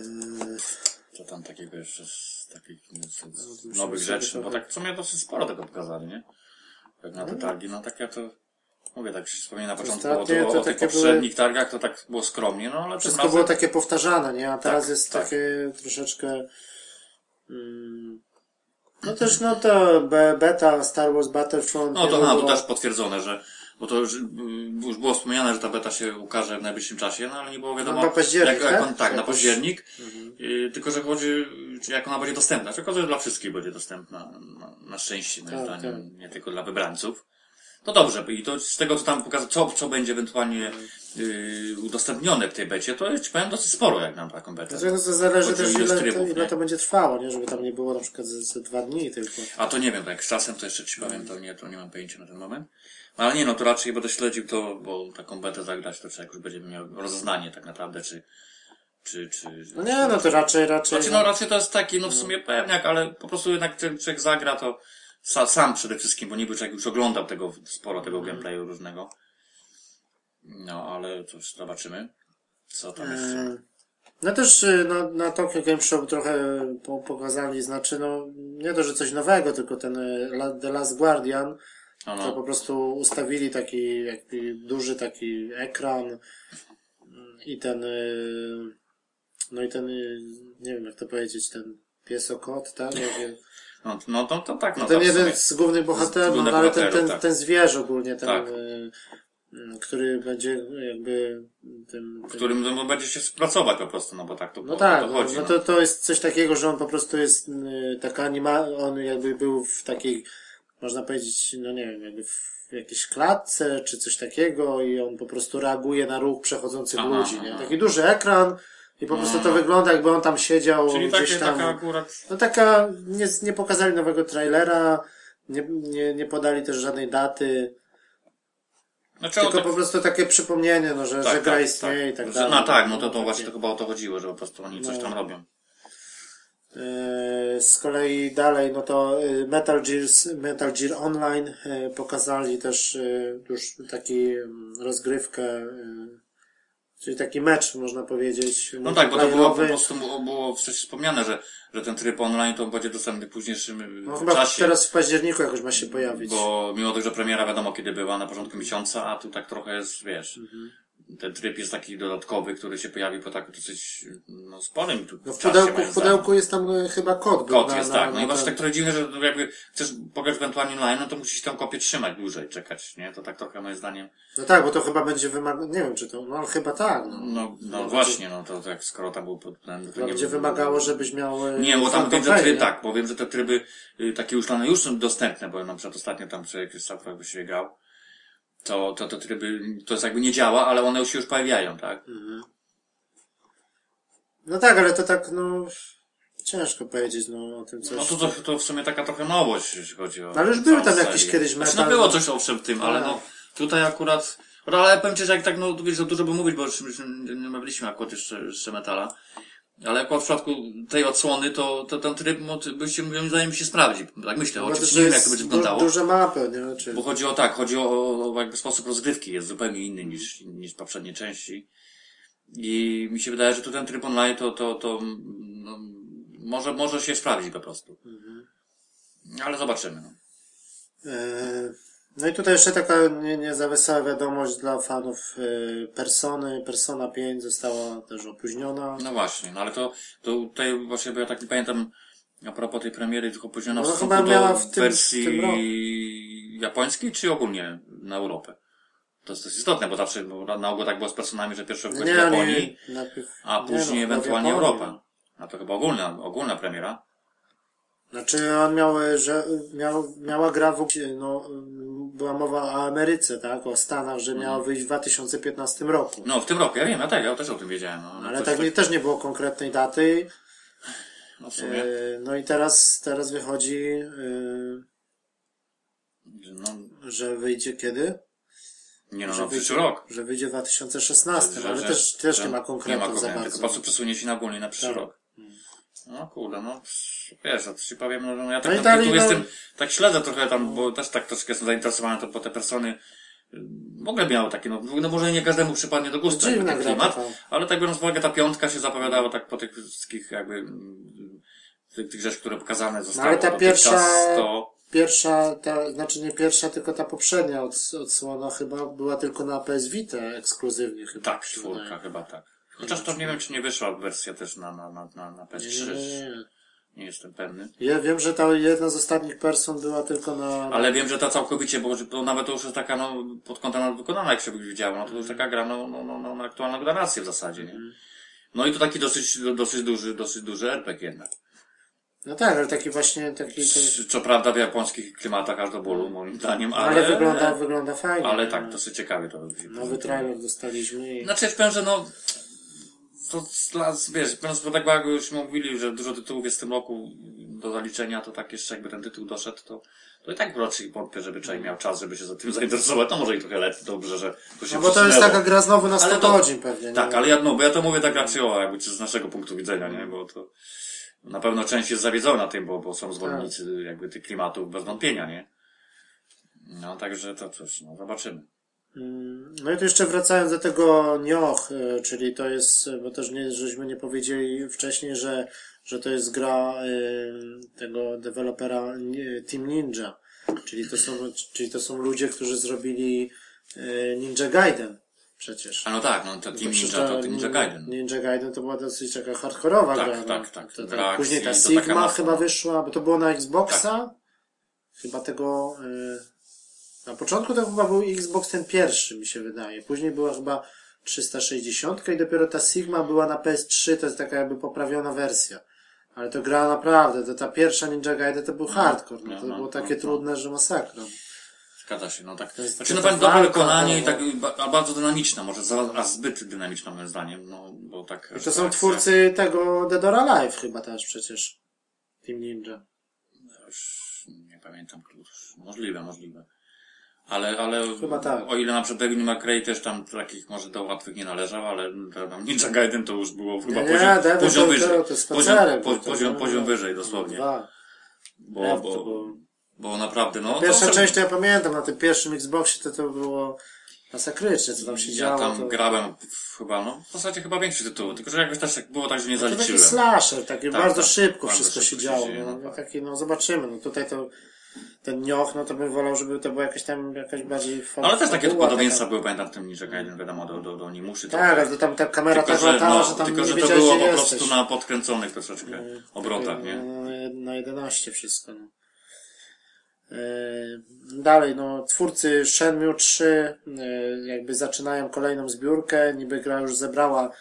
Co tam takiego jeszcze z takich z, No, z musimy nowych rzeczy, bo trochę- tak w sumie dosyć sporo tego pokazali, nie? Jak na te targi, no tak ja to mówię, tak się wspomniałem na początku o, Ostatnie o, to o tych poprzednich targach, to tak było skromnie, no ale Wszystko razem, było takie powtarzane, nie? A teraz Tak, jest tak. takie troszeczkę. Mm, no też, no to be- beta Star Wars Battlefront. no to, niedługo. a, to też potwierdzone, że bo to już, y, już było wspomniane, że ta beta się ukaże w najbliższym czasie, no ale nie było wiadomo, No, na październik, jak, jak tak? on, tak, na Jakoś- październik, Mhm. y, tylko że chodzi, czy jak ona będzie dostępna, okazuje, że dla wszystkich będzie dostępna, na, na szczęście, moim Tak, zdaniem, nie tylko dla wybrańców. To dobrze, i to z tego, co tam pokazał, co, co będzie ewentualnie y, udostępnione w tej becie, to jest, powiem, dosyć sporo, jak nam taką betę. Znaczy, no to zależy też, ile, to, trybów, ile nie? to będzie trwało, nie? Żeby tam nie było na przykład ze, ze dwa dni tylko. A to nie wiem, tak z czasem to jeszcze ci powiem, to nie, to nie mam pojęcia na ten moment. No ale nie, no to raczej będę śledził to, bo taką betę zagrać, to człowiek już będzie miał rozeznanie tak naprawdę, czy, czy, czy... No nie, no to raczej, raczej. Znaczy, no raczej to jest taki, no w sumie pewniak, ale po prostu jednak jak człowiek zagra, to sa, sam przede wszystkim, bo niby człowiek już oglądał tego, sporo tego gameplayu różnego. No, ale cóż, zobaczymy. Co tam jeszcze. E, No też y, na, na Tokyo Game Show trochę po, pokazali, znaczy no nie to, że coś nowego, tylko ten y, The Last Guardian, No, to po prostu ustawili taki jakby duży taki ekran mm, i ten y, no i ten y, nie wiem jak to powiedzieć, ten piesokot, tak? No, no to, to tak, no ten jeden z głównych bohaterów, no, ale ten, ten, tak. ten zwierz ogólnie, ten Tak. y, y, który będzie jakby tym, w tym którym no, będzie się pracować po prostu, no bo tak to, No tak, to no, chodzi. no no. to, to jest coś takiego, że on po prostu jest taka anima, on jakby był w takiej, można powiedzieć, no nie wiem, jakby w jakiejś klatce, czy coś takiego i on po prostu reaguje na ruch przechodzących Aha, ludzi, nie? aha. Taki duży ekran i po prostu to wygląda jakby on tam siedział Czyli gdzieś takie, tam. taka akurat... No taka, nie, nie pokazali nowego trailera, nie, nie, nie podali też żadnej daty, Znaczy, tylko o, po prostu takie przypomnienie, no, że, że gra istnieje i tak dalej. No tak, no to, to właśnie to chyba o to chodziło, że po prostu oni coś No. tam robią. E, Z kolei dalej, no to e, Metal Gear, Metal Gear Online e, pokazali też już taki mm, rozgrywkę Czyli taki mecz, można powiedzieć. No tak, bo to było po prostu było, wcześniej wspomniane, że, że ten tryb online to będzie dostępny w późniejszym No chyba czasie. teraz w październiku jakoś ma się pojawić. Bo mimo tego, że premiera wiadomo kiedy była, na początku miesiąca, a tu tak trochę jest, wiesz, Mhm. Ten tryb jest taki dodatkowy, który się pojawi po tak dosyć, no, sporym tu No w pudełku, w pudełku jest tam e, chyba kod. Kod na- jest, na- tak. No i właśnie tak trochę dziwne, że jakby chcesz pograć ewentualnie online, no to musisz tą kopię trzymać dłużej, czekać, nie? To tak trochę moim zdaniem. No tak, bo to chyba będzie wymagało, nie wiem czy to, no chyba tak. No. No, no No, właśnie, no to tak skoro tam był pod ten, to będzie wymagało, żebyś miał... e, Nie, bo tam wiem, że pay, tryb, nie? tak, bo wiem, że te tryby y, takie już już są dostępne, bo na przykład ostatnio tam przy jakimś software by się grał, to, to te tryby, to jest jakby nie działa, ale one już się już pojawiają, tak? No tak, ale to tak, no... Ciężko powiedzieć, no, o tym coś. No to, to, to w sumie taka trochę nowość, jeśli chodzi o. Ale już były tam jakieś kiedyś Znaczy, metal- no było coś owszem w tym, ale Tak. no tutaj akurat. No ale powiem ci, że jak tak, no wiesz, za dużo by mówić, bo już już nie mówiliśmy akurat jeszcze, jeszcze metala. Ale akurat w przypadku tej odsłony, to, to ten tryb, ty- by się, moim zdaniem się sprawdzi. Tak myślę, Bo oczywiście nie wiem, jak to będzie du- wyglądało. Duże mapy, nie? Czy... Bo chodzi o tak, chodzi o, o jakby sposób rozgrywki jest zupełnie inny niż, niż poprzednie części. I mi się wydaje, że tu ten tryb online to, to, to no, może, może się sprawdzi po prostu. Ale zobaczymy. No. E, No i tutaj jeszcze taka nie, nie za wesoła wiadomość dla fanów e, Persony. Persona 5 została też opóźniona. no właśnie, no ale to, to tutaj właśnie, bo ja tak nie pamiętam a propos tej premiery, tylko opóźniona No, w stosunku do w tym- wersji w tym japońskiej, czy ogólnie na Europę? To jest dość istotne, bo zawsze bo na ogół tak było z personami, że pierwsze w Nie, Japonii, oni najpierw... a nie później no, chyba w ewentualnie. Europa. A to chyba ogólna, ogólna premiera. Znaczy on miał, że miał, miała gra w, no, była mowa o Ameryce, tak? O Stanach, że miała wyjść w 2015 roku. No, w tym roku, ja wiem, ja tak, ja też o tym wiedziałem. No, Ale coś tak nie, też nie było konkretnej daty. No w sumie, E, No i teraz, teraz wychodzi, e, no, że wyjdzie kiedy? nie no, że no, wyjdzie, przyszły rok. Że wyjdzie w 2016, Że- ale że- też, też nie ma Nie ma konkretów konkretów, tylko po prostu przesunie się na ogólnie na przyszły Tak. rok. No kurde, no wiesz, a to ci powiem, no, no ja tak No no, dalej, tu no- jestem, tak śledzę trochę tam, bo też tak troszkę jestem zainteresowany to po te persony. W ogóle miało takie, no, no może nie każdemu przypadnie do gustu jakby ten klimat, taka. ale tak biorąc uwagę ta piątka się zapowiadała tak po tych wszystkich jakby mm, tych, tych rzeczy, które pokazane zostały No ale ta pierwsza- to Pierwsza, ta, znaczy nie pierwsza, tylko ta poprzednia od, odsłona chyba była tylko na PS Vita ekskluzywnie chyba. tak, czwórka chyba tak. Chociaż to nie wiem, czy nie wyszła wersja też na, na, na, na, na Nie, PS3, nie, nie, nie. nie jestem pewny. Ja wiem, że ta jedna z ostatnich person była tylko na... Ale wiem, że ta całkowicie, bo, bo nawet to już jest taka, no, pod kątem wykonana, jak się widziało, no to już taka gra, no, no, no, no na aktualną narrację w zasadzie, nie? No i to taki dosyć, dosyć duży, dosyć duży RPG jednak. No tak, ale taki właśnie, taki... taki Co prawda w japońskich klimatach aż do bólu, moim zdaniem, ale... ale, wygląda, wygląda fajnie. Ale tak, dosyć ciekawie to się Nowy trailer dostaliśmy i... Znaczy, powiem, że no, to dla, wiesz, biorąc pod uwagę, jak już mówili, że dużo tytułów jest w tym roku do zaliczenia, to tak jeszcze jakby ten tytuł doszedł, to, to i tak raczej wątpię, żeby człowiek miał czas, żeby się za tym zainteresować. To może i trochę lepiej, dobrze, że to się No bo to jest taka gra znowu na 100 Ale to- godzin pewnie, Tak, nie? ale ja, no, bo ja to mówię tak raczej o, jakby z naszego punktu widzenia, nie, bo to na pewno część jest zawiedzona tym, bo, bo są zwolennicy jakby tych klimatów bez wątpienia, nie? No, także to coś, no, zobaczymy. Mm, No i tu jeszcze wracając do tego Nioh, e, czyli to jest, bo też nie, żeśmy nie powiedzieli wcześniej, że, że to jest gra e, tego dewelopera e, Team Ninja, czyli to są, czyli to są ludzie, którzy zrobili Ninja Gaiden przecież. A no tak, no, to Team Ninja to Ninja Gaiden. Ninja Gaiden to była dosyć taka hardkorowa Tak, gra. no. tak, tak. To, to, później ta to Sigma chyba wyszła, bo to było na Xboxa. Tak. Chyba tego... y, na początku to chyba był Xbox ten pierwszy, mi się wydaje. Później była chyba 360 i dopiero ta Sigma była na PS3, to jest taka jakby poprawiona wersja. Ale to gra naprawdę, to ta pierwsza Ninja Gaiden to był hardcore, no, no, to no, było no, takie no. trudne, że masakra. Zgadza się, no tak. To jest Znaczy, na pewno dobre walka, wykonanie i no. tak a bardzo dynamiczna, może za, a zbyt dynamiczna moim zdaniem, no, bo tak. I to są twórcy tego Dead or Alive chyba też przecież. Team Ninja. Już nie pamiętam, już, możliwe, możliwe. Ale, ale, tak. o ile na przykład Devil May Cry też tam takich może do łatwych nie należał, ale tam Ninja Gaiden to już było chyba Nie, poziom, Devil poziom wyżej. to- jest poziom, po, poziom, to- poziom wyżej dosłownie. Dwa. Bo, Nie, bo, było- bo naprawdę, no. Pierwsza to, część to ja pamiętam, na tym pierwszym Xboxie to to było masakrycznie, co tam się Ja działo. tam to... grałem chyba, no w zasadzie chyba większy tytuł, tylko że jakoś też tak było tak, że nie To taki zaliczyłem. slasher, taki Tak, bardzo tak, szybko bardzo wszystko się szybko się działo. dzieje, no, no no, tak. taki, no zobaczymy. No tutaj to ten nioch, no to bym wolał, żeby to była jakaś tam jakaś bardziej No, ale też takie podobieństwa były, pamiętam w tym Niżek jeden, wiadomo, do, do, do Nimuszy. Tak, ale to tam ta kamera tak tylko, że, latała, no, że tam tylko, że to było po jesteś. prostu na podkręconych troszeczkę Mm, obrotach, takie, nie? no, Na 11 wszystko. No. E, Dalej, no, twórcy Shenmue 3 e, jakby zaczynają kolejną zbiórkę. Niby gra już zebrała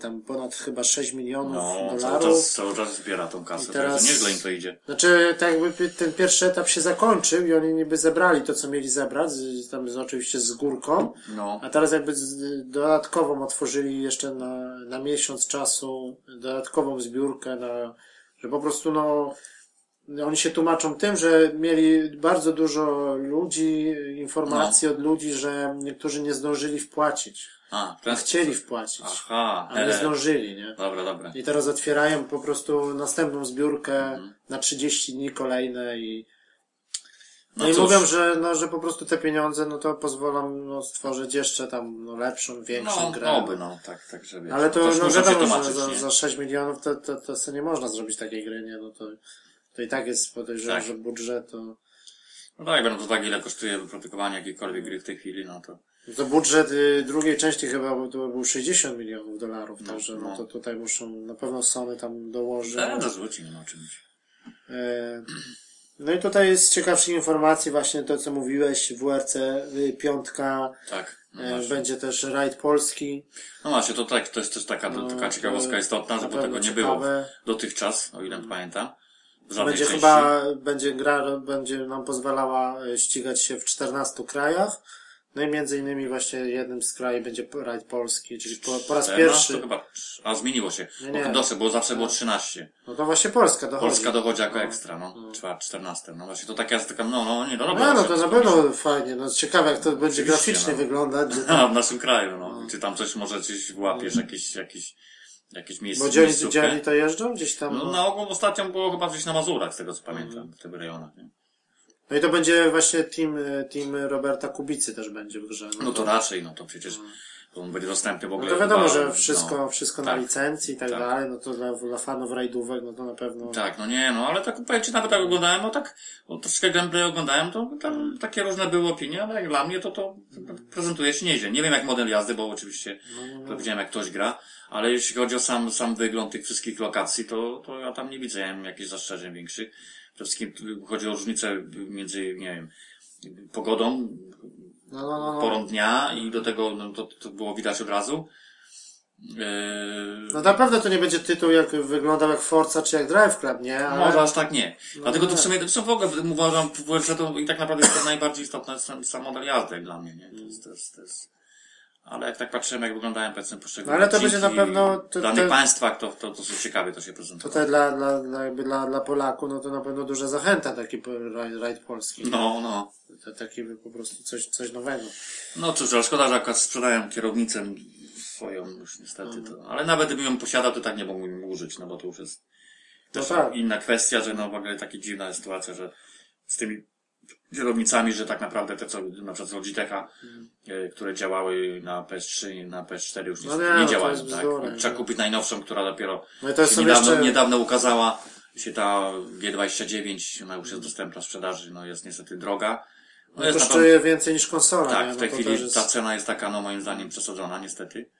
tam ponad chyba 6 milionów No, cały dolarów. czas, cały czas zbiera tą kasę, I teraz- także nieźle im to idzie. Znaczy, tak jakby ten pierwszy etap się zakończył i oni niby zebrali to, co mieli zebrać, tam z, oczywiście z górką, No, a teraz jakby dodatkową otworzyli jeszcze na, na miesiąc czasu, dodatkową zbiórkę na, że po prostu no, oni się tłumaczą tym, że mieli bardzo dużo ludzi, informacji od ludzi, że niektórzy nie zdążyli wpłacić. A, A ten chcieli wpłacić, Aha, a nie zdążyli, nie? dobra, dobra. I teraz otwierają po prostu następną zbiórkę Mhm. na 30 dni kolejne i no, No i cóż. mówią, że, no, że po prostu te pieniądze no to pozwolą no, stworzyć jeszcze tam no, lepszą, większą No, grę. oby, no, tak, tak, że wiesz, Ale to no, wiadomo, że za, za 6 milionów to, to, to sobie nie można zrobić takiej gry, nie? No to, to i tak jest podejrzewam, Tak. że budżet to... No tak, biorąc pod uwagę, ile kosztuje wyprodukowanie jakiejkolwiek gry w tej chwili, no to... To budżet y, drugiej części chyba był- to był 60 milionów dolarów, No, także no. no. to tutaj muszą, na pewno Sony tam dołoży. Dorzuci, no oczywiście. E, No i tutaj jest z ciekawszych informacji właśnie to, co mówiłeś, WRC y, piątka, Tak. No, e, właśnie. będzie też rajd polski. no właśnie, to tak, to jest też taka, No, taka ciekawostka to istotna, na bo tego nie ciekawe. było dotychczas, o ile pamiętam. W żadnej Będzie części. chyba, będzie gra, będzie nam pozwalała e, ścigać się w 14 krajach. No i między innymi właśnie jednym z krajów będzie rajd polski, czyli po, po raz 14 pierwszy. chyba, a zmieniło się. Nie, Bo nie. Dosyć, bo zawsze było 13. No to właśnie Polska dochodzi. Polska dochodzi jako No. ekstra, no. Czwart, 14. No właśnie to taka jest taka, no, no, nie, no, No, no to na pewno fajnie, no ciekawe jak to będzie Oczywiście, graficznie no. wyglądać, A, w naszym kraju, no. Czy tam coś może coś włapiesz, jakieś, jakieś, jakieś miejsce, bo dzielni, miejscówkę? dzielni to jeżdżą gdzieś tam. No, No, na ogół ostatnio było chyba gdzieś na Mazurach, z tego co pamiętam, w tych rejonach, nie? No i to będzie właśnie team, e, team Roberta Kubicy też będzie w grze. No to raczej, no to przecież to on będzie dostępny w No ogóle. to wiadomo, chyba, że wszystko, no. wszystko na tak. licencji i tak, tak. dalej, no to dla, dla fanów rajdówek, no to na pewno. Tak, no nie, no ale tak powiem ci, nawet jak oglądałem, no tak, no, troszkę gameplay oglądałem, to tam takie różne były opinie, ale jak dla mnie to to prezentuje się nieźle. Nie wiem jak model jazdy, bo oczywiście No, to widziałem jak ktoś gra, ale jeśli chodzi o sam, sam wygląd tych wszystkich lokacji, to, to ja tam nie widziałem jakichś zastrzeżeń większych. Przede wszystkim chodzi o różnicę między, nie wiem, pogodą, No, no, no, no. porą dnia i do tego, no to, to było widać od razu. Yy, No naprawdę to nie będzie tytuł jak wyglądał jak Forza czy jak Drive Club, nie? Ale... Może aż tak nie. Dlatego to nie. w sumie, to w ogóle uważam, że to i tak naprawdę jest to najbardziej istotne sam, sam model jazdy dla mnie, nie? To jest, to jest, to jest... Ale jak tak patrzyłem, jak wyglądają powiedzmy poszczególne No ale to będzie na pewno- to- w danych to- państwach, to, to, to są ciekawie to się prezentuje. Tutaj dla, dla, dla, jakby dla, dla Polaków, no to na pewno duża zachęta taki rajd, rajd polski. No, no. To, taki po prostu coś, coś nowego. No cóż, ale szkoda, że akurat sprzedają kierownicę swoją już niestety to. Ale nawet gdybym ją posiadał, to tak nie mógłbym użyć, no bo to już jest No też tak. inna kwestia, że no w ogóle taka dziwna jest sytuacja, że z tymi kierownicami, że tak naprawdę te co, na przykład z Logitecha, e, które działały na PS3 i na PS4 już No nie, nie, no to działają, jest tak? Trzeba nie. kupić najnowszą, która dopiero No jest niedawno, jeszcze... niedawno ukazała się ta G29, ona już jest dostępna w sprzedaży, no jest niestety droga. No jest na pewno kosztuje więcej niż konsola, tak, nie? w tej no chwili jest... ta cena jest taka, no moim zdaniem, przesadzona, niestety.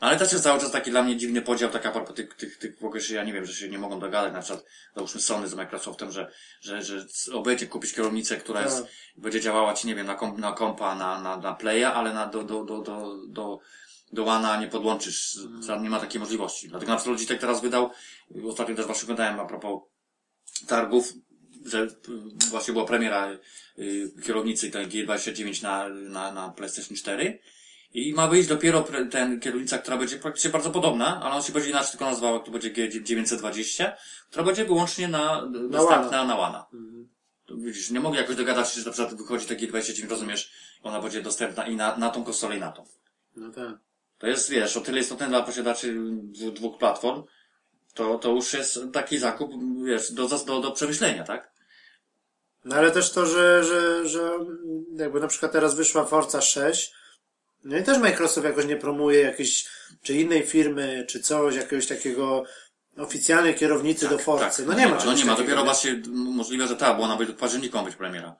Ale też jest cały czas taki dla mnie dziwny podział, taka propos tych, tych, tych w ogóle, że ja nie wiem, że się nie mogą dogadać, na przykład, załóżmy Sony z Microsoftem, że, że, że obejdzie kupić kierownicę, która jest, Tak. będzie działała ci, nie wiem, na, komp, na kompa, na, na, na playa, ale na, do, do, do, do, do, do łana nie podłączysz, tam nie ma takiej możliwości. Dlatego na przykład Logitech teraz wydał, ostatnio też właśnie oglądałem a propos targów, że y, właśnie była premiera y, kierownicy tej G29 na, na, na PlayStation 4 i ma wyjść dopiero ten kierownica, która będzie praktycznie bardzo podobna, ale on się będzie inaczej tylko nazywała, to będzie G920, która będzie wyłącznie na, dostępna na łana. Mhm. Widzisz, nie mogę jakoś dogadać się, że na przykład wychodzi ta G29, rozumiesz, ona będzie dostępna i na, na tą konsolę i na tą. No tak. To jest, wiesz, o tyle istotne dla posiadaczy dwóch, dwóch platform, to, to już jest taki zakup, wiesz, do, do, do przemyślenia, tak? No ale też to, że, że, że jakby na przykład teraz wyszła Forza 6, no i też Microsoft jakoś nie promuje jakiejś, czy innej firmy, czy coś, jakiegoś takiego oficjalnej kierownicy do Forcy. no nie ma No nie ma, dopiero nie? właśnie możliwe, że tak, bo ona będzie w październiku ma być premiera.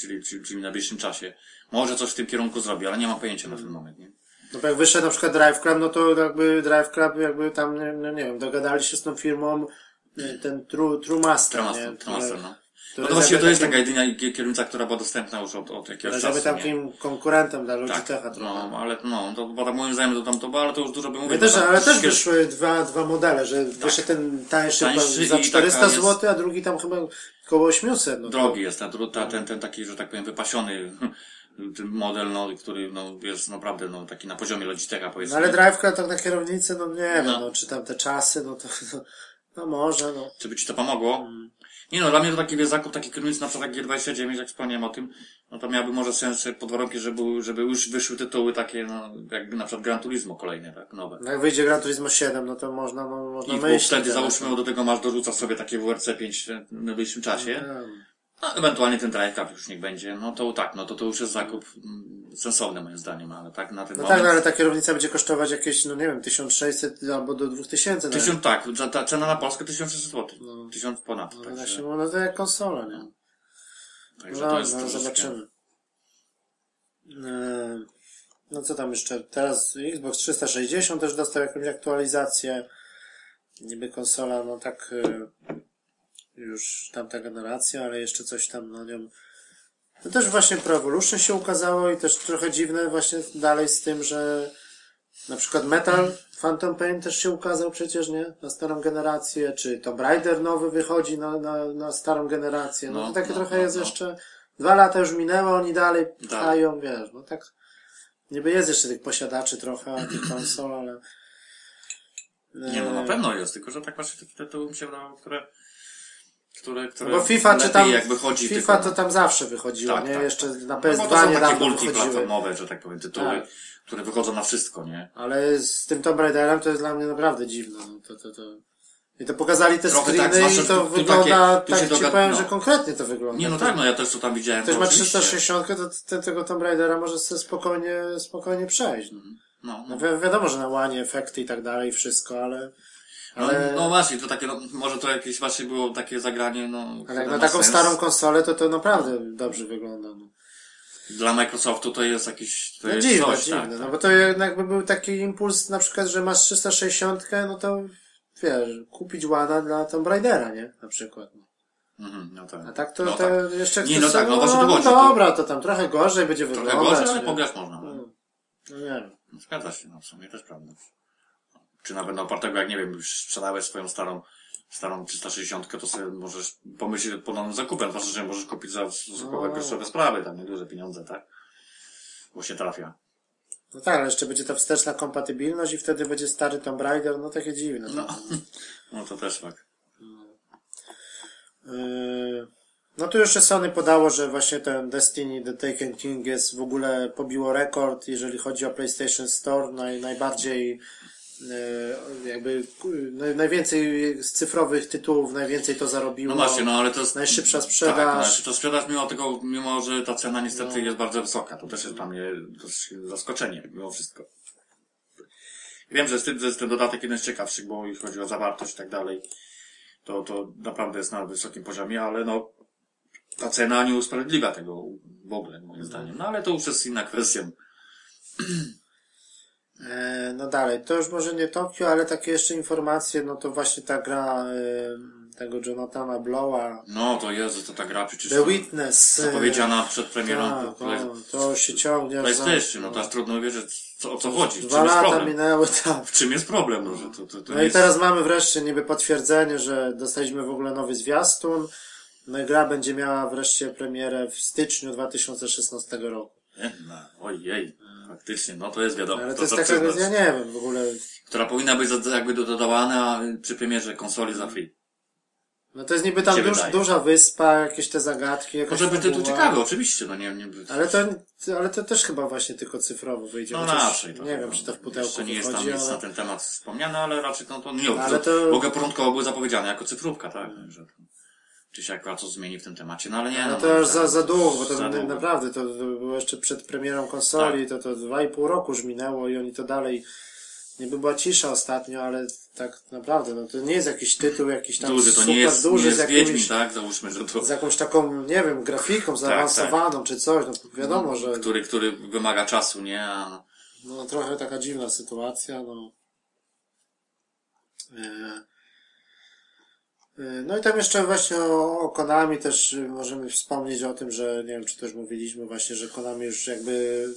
Czyli, czyli, czyli w najbliższym czasie. Może coś w tym kierunku zrobi, ale nie mam pojęcia na ten moment, nie? No bo jak wyszedł na przykład Drive Club, no to jakby Drive Club jakby tam, nie, no nie wiem, dogadali się z tą firmą, y, ten True, True Master, Tremaster, nie? Tremaster, no. To No to właściwie to jest takim- taka jedyna kie- kierownica, która była dostępna już od, od jakiegoś Żeby czasu, nie? takim konkurentem dla Tak, Logitecha trochę. no, ale no, to, bo tak moim zdaniem to tam to było, ale to już dużo by Ja mówić. też, ale też wyszły dwa, dwa modele, że wyszedł ten tańszy, Tańszy za i 400 taka jest- zł, a drugi tam chyba około 800. No drogi jest, ta, ta, ten, ten taki, że tak powiem, wypasiony model, no, który no, jest naprawdę no, taki na poziomie Logitecha, No powiedzmy. ale Drive Club tak na kierownicy, no nie wiem, No. no czy tam te czasy, no to, no, no może, no. Czy by ci to pomogło? Nie no, dla mnie to taki wiesz, zakup takich kierownic, na przykład jak G29, jak wspomniałem o tym, no to miałby może sens pod warunkiem, żeby, żeby już wyszły tytuły takie, no, jakby na przykład Gran Turismo kolejne, tak, nowe. No jak wyjdzie Gran Turismo 7, no to można, no, można I myśleć. wtedy załóżmy do tego masz dorzucasz sobie takie WRC 5 w najbliższym czasie. Nie. A ewentualnie ten Drive już niech będzie, no to tak, no to to już jest zakup mm, sensowny moim zdaniem, ale tak na ten No moment. tak, no, ale ta kierownica będzie kosztować jakieś, no nie wiem, 1600 albo do 2000. nawet. Tysiąc, tak, ta cena na Polskę 1600 zł. Tysiąc ponad, No także, właśnie, no to jak konsola, nie? także No, to jest no, zobaczymy. Eee, No co tam jeszcze? Teraz Xbox 360 też dostał jakąś aktualizację. Niby konsola, no tak e, już tamta generacja, ale jeszcze coś tam na nią. To też właśnie Pro Evolution się ukazało i też trochę dziwne właśnie dalej z tym, że na przykład Metal Phantom Pain też się ukazał przecież, nie? Na starą generację, czy Tomb Raider nowy wychodzi na, na, na starą generację. No, No, to takie no, trochę no, jest no. jeszcze, dwa lata już minęło, oni dalej trwają, wiesz, no tak, niby jest jeszcze tych posiadaczy trochę, tych konsol, ale... Nie no, na e, pewno jest, tylko że tak właśnie takie tytuły mi się wydawało, które, które, które Bo FIFA czy tam, jak wychodzi FIFA tylko, to tam zawsze wychodziło, Tak, nie? tak, Jeszcze tak. na no, bo to PS2 są takie wychodziły. multiplatformowe, że tak powiem, tytuły, Tak. które wychodzą na wszystko, nie? Ale z tym Tomb Raiderem to jest dla mnie naprawdę dziwne. No, to, to, to... I to pokazali te Trochę screeny tak, i to że tu wygląda, takie- tu tak ci doga- powiem, no. że konkretnie to wygląda. Nie no tak, no ja też to tam widziałem. Ktoś to ma oczywiście. 360, to ten, tego Tomb Raidera może sobie spokojnie, spokojnie przejść. No. No, No no. wi wiadomo, że na łanie efekty i tak dalej, wszystko, ale... No, Ale, no właśnie, to takie, no, może to jakieś właśnie było takie zagranie, no. ale jak na ma taką sens. starą konsolę, to to naprawdę dobrze wygląda. No, Dla Microsoftu to jest jakiś, to no jest dziwne, coś, dziwne. tak, No tak. bo to jednak by był taki impuls, na przykład, że masz 360, no to wiesz, kupić łana dla Tomb Raidera, nie? Na przykład. No. Mhm, no tak. A tak to, no to tak. jeszcze Nie, no tak, no właśnie tu chodzi, to- dobra, to tam trochę gorzej będzie Trochę wyglądać. gorzej, ale pograć można. No, No. no nie wiem. No, Zgadza się, no w sumie też prawda. Czy nawet na opartego, jak nie wiem, już sprzedałeś swoją starą, starą 360, to sobie możesz pomyśleć pod nowym zakupem, zwłaszcza, że możesz kupić za stosunkowo No. sprawy, tam nieduże pieniądze, tak? Bo się trafia. No tak, ale jeszcze będzie ta wsteczna kompatybilność i wtedy będzie stary Tomb Raider, no takie dziwne. No, no to też. Yy, No tu jeszcze Sony podało, że właśnie ten Destiny The Taken King jest w ogóle pobiło rekord, jeżeli chodzi o PlayStation Store, naj, najbardziej jakby ku- naj, najwięcej z cyfrowych tytułów, najwięcej to zarobiło. No właśnie, no ale to jest... Najszybsza Tak, sprzedaż. najszybsza sprzedaż, mimo tego, mimo że ta cena niestety No. jest bardzo wysoka. To też jest dla mnie zaskoczenie, mimo wszystko. Wiem, że jest, ten- że jest ten dodatek jeden z ciekawszych, bo jeśli chodzi o zawartość i tak dalej, to, to naprawdę jest na wysokim poziomie, ale no, ta cena nie usprawiedliwia tego w ogóle, moim zdaniem. No ale to już jest inna kwestia. E, No dalej, to już może nie Tokio, ale takie jeszcze informacje, no to właśnie ta gra e, tego Jonathana Blowa, No to jest, to ta gra przecież The Witness. e, zapowiedziana przed premierą tak, play, o, to się ciągnie. PlayStation, no teraz trudno wierzyć, co, o co chodzi, Dwa czym jest lata problem. minęły, tak. W czym jest problem, no, że to, to, to No nie i jest... teraz mamy wreszcie niby potwierdzenie, że dostaliśmy w ogóle nowy zwiastun. No i gra będzie miała wreszcie premierę w styczniu 2016 roku. No, ojej, faktycznie, no to jest wiadomo. Ale to, to, jest taka, przyznać. ja nie wiem w ogóle. Która powinna być jakby do- dodawana przy premierze konsoli za free. No to jest niby tam duż, duża wyspa, jakieś te zagadki. jakaś Może by tytuł ciekawy, oczywiście, no nie, nie Ale to, ale to też chyba właśnie tylko cyfrowo wyjdzie. no raczej. To, nie wiem, czy to w pudełku Jeszcze nie jest tam nic ale... na ten temat wspomniane, ale raczej no, to nie Ale to, W ogóle początkowo były zapowiedziane jako cyfrówka, tak? Czy się akurat coś zmieni w tym temacie, no ale nie, No no. to już za, za długo, bo to za długo. naprawdę to, było jeszcze przed premierą konsoli, Tak. to to dwa i pół roku już minęło i oni to dalej, niby była cisza ostatnio, ale tak naprawdę, no to nie jest jakiś tytuł, jakiś tam Duży, to super nie jest, duży nie jest z jakimś, Wiedźmin, tak? Załóżmy, że to, z jakąś taką, nie wiem, grafiką zaawansowaną czy coś, no wiadomo, że który, który wymaga czasu, nie? A, no trochę taka dziwna sytuacja, no. E, No i tam jeszcze właśnie o, o Konami też możemy wspomnieć o tym, że nie wiem, czy też mówiliśmy właśnie, że Konami już jakby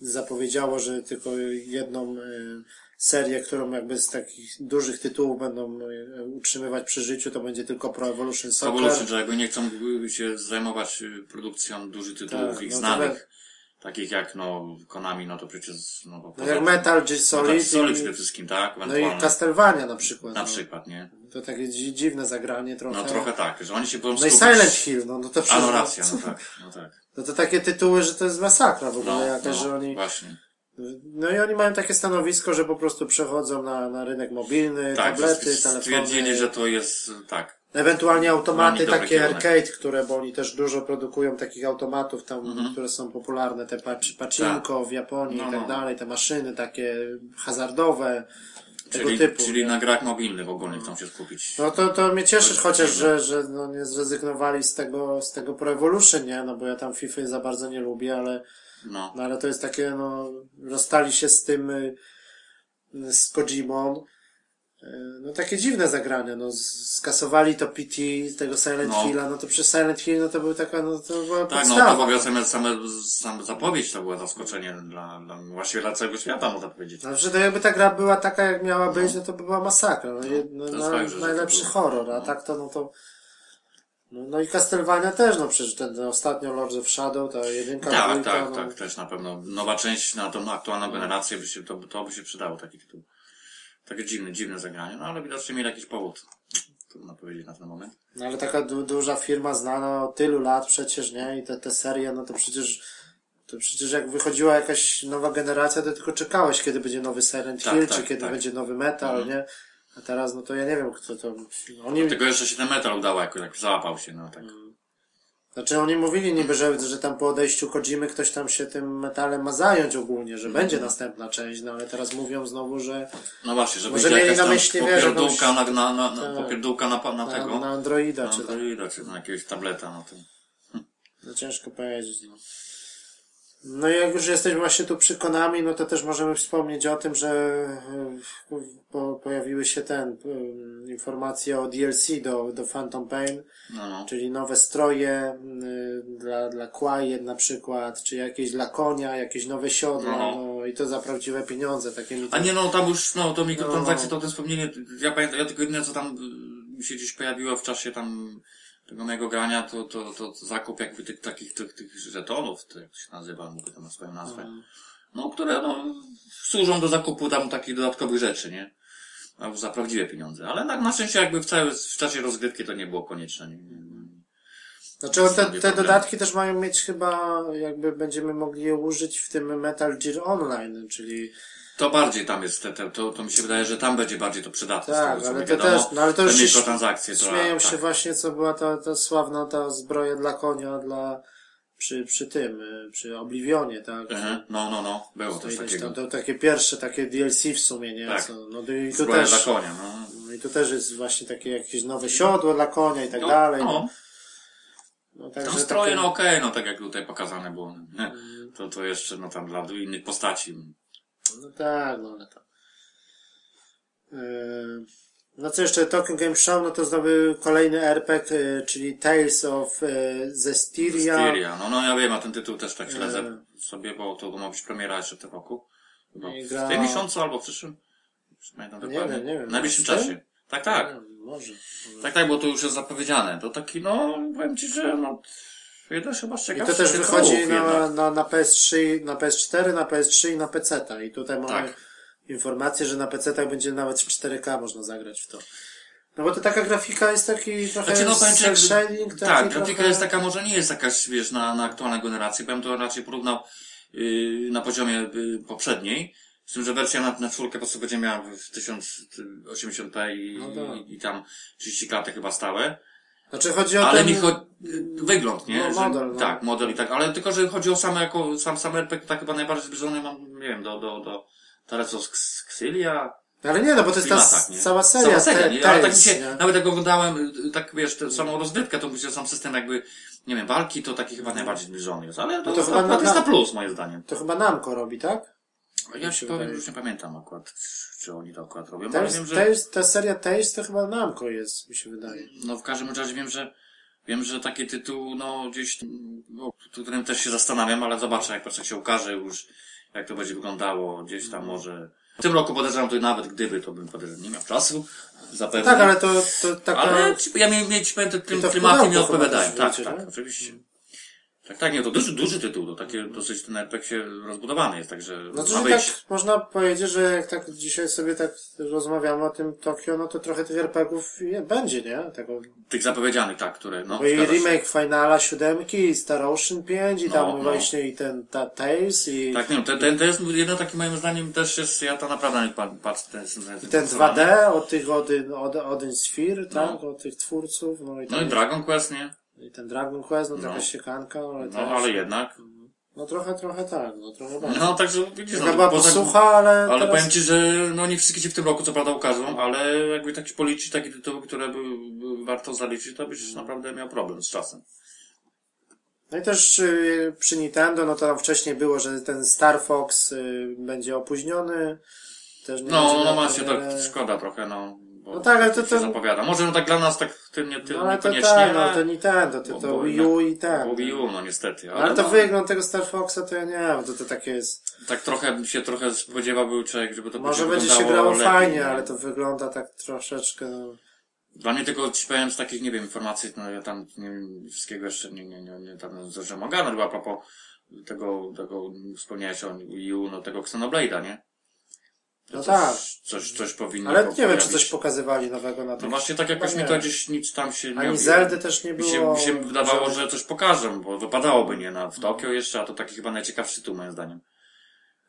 zapowiedziało, że tylko jedną y, serię, którą jakby z takich dużych tytułów będą y, utrzymywać przy życiu, to będzie tylko Pro Evolution Soccer. Evolution, że jakby nie chcą y, się zajmować produkcją dużych tytułów Tak, ich no znanych, takich jak no Konami, no to przecież no, bo No jak Metal Gear Solid, Solid, Solid i, przede wszystkim, tak? no i Castlevania na przykład. Na no. przykład, nie? To takie dzi- dziwne zagranie trochę. No trochę tak, że oni się będą No i. Silent Hill, no, no to A przecież... no racja, no tak, no tak. No to takie tytuły, że to jest masakra w ogóle No, jakaś, no, że oni... właśnie. No i oni mają takie stanowisko, że po prostu przechodzą na, na rynek mobilny, Tak, tablety, że stwierdzili, telefony. że to jest, tak, Ewentualnie automaty dobry takie kierunek. arcade, które, bo oni też dużo produkują takich automatów tam, Mhm. które są popularne, te pac- pacinko w Japonii No, i tak no. dalej, te maszyny takie hazardowe, tego czyli, typu. czyli nie? na grach mobilnych ogólnie chcą się skupić. No to, to mnie cieszy chociaż, że, że no nie zrezygnowali z tego, z tego Pro Evolution, nie? No bo ja tam FIFA za bardzo nie lubię, ale, No, no ale to jest takie, no, rozstali się z tym, y, z Kojimą. Y, No takie dziwne zagrania, no skasowali to PT tego Silent No. Hilla, no to przez Silent Hill, no to był taka, no to była tak, no podstawa. to w ogóle same, same, same zapowiedź to była zaskoczenie dla, dla, właściwie dla całego świata, można powiedzieć. Znaczy, to jakby ta gra była taka, jak miała być, no to by była masakra. No, no, jest na, fakt, że- że najlepszy było. horror, a No. tak to, no to... No, no i Castlevania też, no przecież ten, ten ostatnio Lords of Shadow, ta jedynka, Tak, dwójka, tak, no, tak, też na pewno. Nowa część na tą aktualną generację by się, to, to by się przydało, taki tytuł. Takie dziwne, dziwne zagranie, no ale widocznie mieli jakiś powód. Trudno powiedzieć na ten moment. No ale taka du duża firma znana od tylu lat przecież, nie? I te, te serie, no to przecież to przecież jak wychodziła jakaś nowa generacja, to tylko czekałeś, kiedy będzie nowy Silent Tak, Hill, tak, czy kiedy tak. będzie nowy Metal, Mhm. nie? A teraz, no to ja nie wiem, kto to... Oni, Tylko jeszcze się ten metal udało jakoś, jak załapał się, no tak. Znaczy oni mówili niby, że, że tam po odejściu Kojimy ktoś tam się tym metalem ma zająć ogólnie, że będzie następna część, no ale teraz mówią znowu, że No właśnie, żeby Może będzie jakaś na tam myśli, wiesz, popierdółka na, na, na, na, Tak. popierdółka na, na na, tego. na Androida Na czy tam. Androida, czy na jakiegoś tableta, no to. No ciężko powiedzieć. No. No i jak już jesteśmy właśnie tu przy Konami, no to też możemy wspomnieć o tym, że e, po, pojawiły się ten e, informacje o DLC do, do Phantom Pain, No, no. czyli nowe stroje y, dla, dla Quiet na przykład, czy jakieś dla konia, jakieś nowe siodła, No. no, i to za prawdziwe pieniądze, takie. A nie no, tam już, no, to mikrotransakcje, No. to, to wspomnienie, ja pamiętam, ja tylko jedyne co tam mi się gdzieś pojawiło w czasie tam tego mojego grania, to, to, to, to zakup jakby tych takich, tych, tych żetonów, to jak to się nazywa, mówię tam na swoją nazwę. No, które no, służą do zakupu tam takich dodatkowych rzeczy, nie? A za prawdziwe pieniądze. Ale na, na szczęście jakby w, całe, w czasie rozgrywki to nie było konieczne. Nie, nie, nie. Znaczy te, te dodatki też mają mieć chyba, jakby będziemy mogli je użyć w tym Metal Gear Online, czyli To bardziej tam jest, te, te, to, to mi się wydaje, że tam będzie bardziej to przydatne. z Tak, tego, ale to wiadomo. też- no ale to już się to śmieją tak. się właśnie, co była ta, ta sławna ta zbroja dla konia, dla przy, przy tym, przy Oblivionie, tak? Mhm. No, no, no, było To coś takiego. tam, to takie pierwsze takie DLC w sumie, nie? Tak. Co, no to i tu Zbroja też, dla konia, no. no i tu też jest właśnie takie jakieś nowe siodło dla konia i tak No, dalej. no. no Tam także stroje, takie- no okej, no tak jak tutaj pokazane było. Nie? To, to jeszcze, no tam dla innych postaci. No tak, no ale to. Yy, No co jeszcze, Tokyo Game Show, no to znowu kolejny RPG, yy, czyli Tales of yy, Zestiria. Styria. No, no ja wiem, a ten tytuł też tak śledzę E. sobie, bo to ma być premiera jeszcze w tym roku. Chyba I w gra- tym miesiącu albo w przyszłym. Pamiętam Nie dokładnie. wiem, nie wiem. W najbliższym czasie. Tak, tak. Może. Tak, tak, bo to już jest zapowiedziane. To taki, no, powiem ci, że no, jeden chyba z I to też wychodzi na, na, na PS3, na PS4, na PS3 i na PC. I tutaj mamy Tak. informację, że na PC będzie nawet w 4K można zagrać w to. No bo to taka grafika jest taki trochę Znaczy, no, powiem shading, taki Tak, grafika trochę... jest taka, może nie jest jakaś, wiesz, na, na aktualną generację, bym to raczej porównał yy, na poziomie yy, poprzedniej. Z tym, że wersja na, na czwórkę po prostu będzie miała w 1080p i, No tak. i, i tam 30 klatek chyba stałe. Znaczy chodzi o Ale ten... mi chodzi, wygląd, nie? No, Że- model, no. Tak, model i tak, ale tylko, że chodzi o same jako, sam, sam RPG, tak chyba najbardziej zbliżony mam, nie wiem, do, do, do Telecos Xylia. Ale nie, no bo to jest ta nie? cała seria. Cała seria, te- nie? Ale tak mi się, nie? nawet jak oglądałem, y, tak wiesz, tę samą rozgrywkę, to myślę, że sam system jakby, nie wiem, walki to taki chyba najbardziej zbliżony jest, ale to, No to to, chyba to, na- jest na na- plus, moim zdaniem. To chyba Namco robi, tak? Ja się ci powiem, wydaje. już nie pamiętam akurat, czy oni to akurat robią, ale wiem, że... Tales, ta seria Tales to chyba Namco jest, mi się wydaje. No w każdym razie wiem, że wiem, że taki tytuł, no gdzieś, no, o którym też się zastanawiam, ale zobaczę, jak patrzę, się ukaże już, jak to będzie wyglądało, gdzieś tam może. W tym roku podejrzewam, to nawet gdyby, to bym podejrzewam, nie miał czasu, zapewne. Tak, ale to, to taka... Ale ja miałem mieć pamiętam, tym klimatem nie też Tak, tak, oczywiście. Tak, tak, nie, to duży, duży tytuł, to takie dosyć ten RPG się rozbudowany jest, także No to, być. tak można powiedzieć, że jak tak dzisiaj sobie tak rozmawiamy o tym Tokio, no to trochę tych RPGów będzie, nie? Tego, Tych zapowiedzianych, tak, które, no, bo i się. remake Finala 7, i Star Ocean 5, i tam No, no. właśnie i ten ta Tales, i, Tak, nie, ten, ten, to jest jeden taki moim zdaniem też jest, ja to naprawdę nie pa- patrzę, ten, ten, i ten 2D od tych Odin, od, Odin Sphere, tak? No. Od tych twórców, no i, No i Dragon Quest, nie? I ten Dragon Quest, no, No. taka siekanka, no ale No, ale jednak. No trochę, trochę tak, no trochę bardzo. No, także widzisz, no, była posłucha, ale, ale teraz... powiem Ci, że no nie wszystkie się w tym roku co prawda ukażą, ale jakby tak się policzyć takie tytuły, które by, by warto zaliczyć, to byś naprawdę miał problem z czasem. No i też y, przy Nintendo, no to tam wcześniej było, że ten Star Fox y, będzie opóźniony. Też nie No, no właśnie, premiery. tak szkoda trochę, no. Bo No tak, ale to- się to- zapowiada. Może no tak dla nas tak tym nie, tym No ale to tak, no ale- to Nintendo, to, bo- to Wii U i tak, bo Wii U, no niestety. No, ale to no, wygląd tego Star Foxa to ja nie wiem, to, to takie jest. Tak trochę się trochę spodziewał był człowiek, żeby to Może będzie się grało lepiej, fajnie, nie? ale to wygląda tak troszeczkę. No. Dla mnie tylko ci powiem z takich, nie wiem, informacji, no ja tam nie wiem, wszystkiego jeszcze nie, nie, nie, nie tam zdążyłem ogarnąć, bo a propos tego, tego, wspomniałeś o Wii U, no tego Xenoblade'a, nie? No coś, tak. Coś, coś powinno Ale nie wiem, czy coś pokazywali nowego na No tym. właśnie tak jakoś mi to gdzieś nic tam się nie Ani. Zeldy też nie Mi było. się, mi się wydawało, że coś pokażą, bo wypadałoby, nie? Na, w Tokio jeszcze, a to taki chyba najciekawszy tytuł moim zdaniem.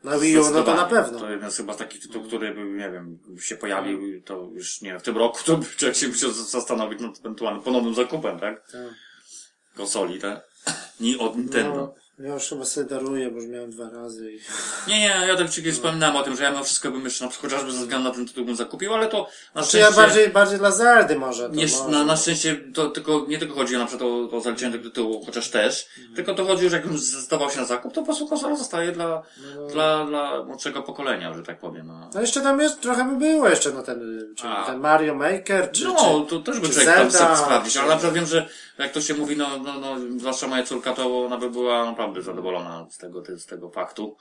Na Wii U, no to na pewno. To jeden z chyba takich tytuł, który by, nie wiem, się pojawił, to już nie wiem, w tym roku to by człowiek się musiał zastanowić nad ewentualnym ponownym zakupem, tak? Tak. Konsoli, tak? Nie od Nintendo. No, ja już chyba sobie daruję, bo już miałem dwa razy. I... Nie, nie, ja tak ci wspominałem o tym, że ja mimo wszystko bym jeszcze na przykład chociażby ze względu na ten tytuł bym zakupił, ale to na Czy ja szczęście... bardziej, bardziej dla Zeldy może. To Nie, może. na, na szczęście to tylko, nie tylko chodzi na przykład o, o zaliczenie tego tytułu, chociaż też, tylko to chodzi, że jak już zdecydował się na zakup, to po prostu konsola zostaje dla, No. dla, dla młodszego pokolenia, że tak powiem. No, No jeszcze tam jest, trochę by było jeszcze, no ten, czy A. ten Mario Maker, czy, no to też by człowiek tam Zelda, chce sprawdzić, ale na przykład wiem, że jak to się mówi, no, no, no, zwłaszcza moja córka, to ona by była naprawdę zadowolona z tego, z tego faktu.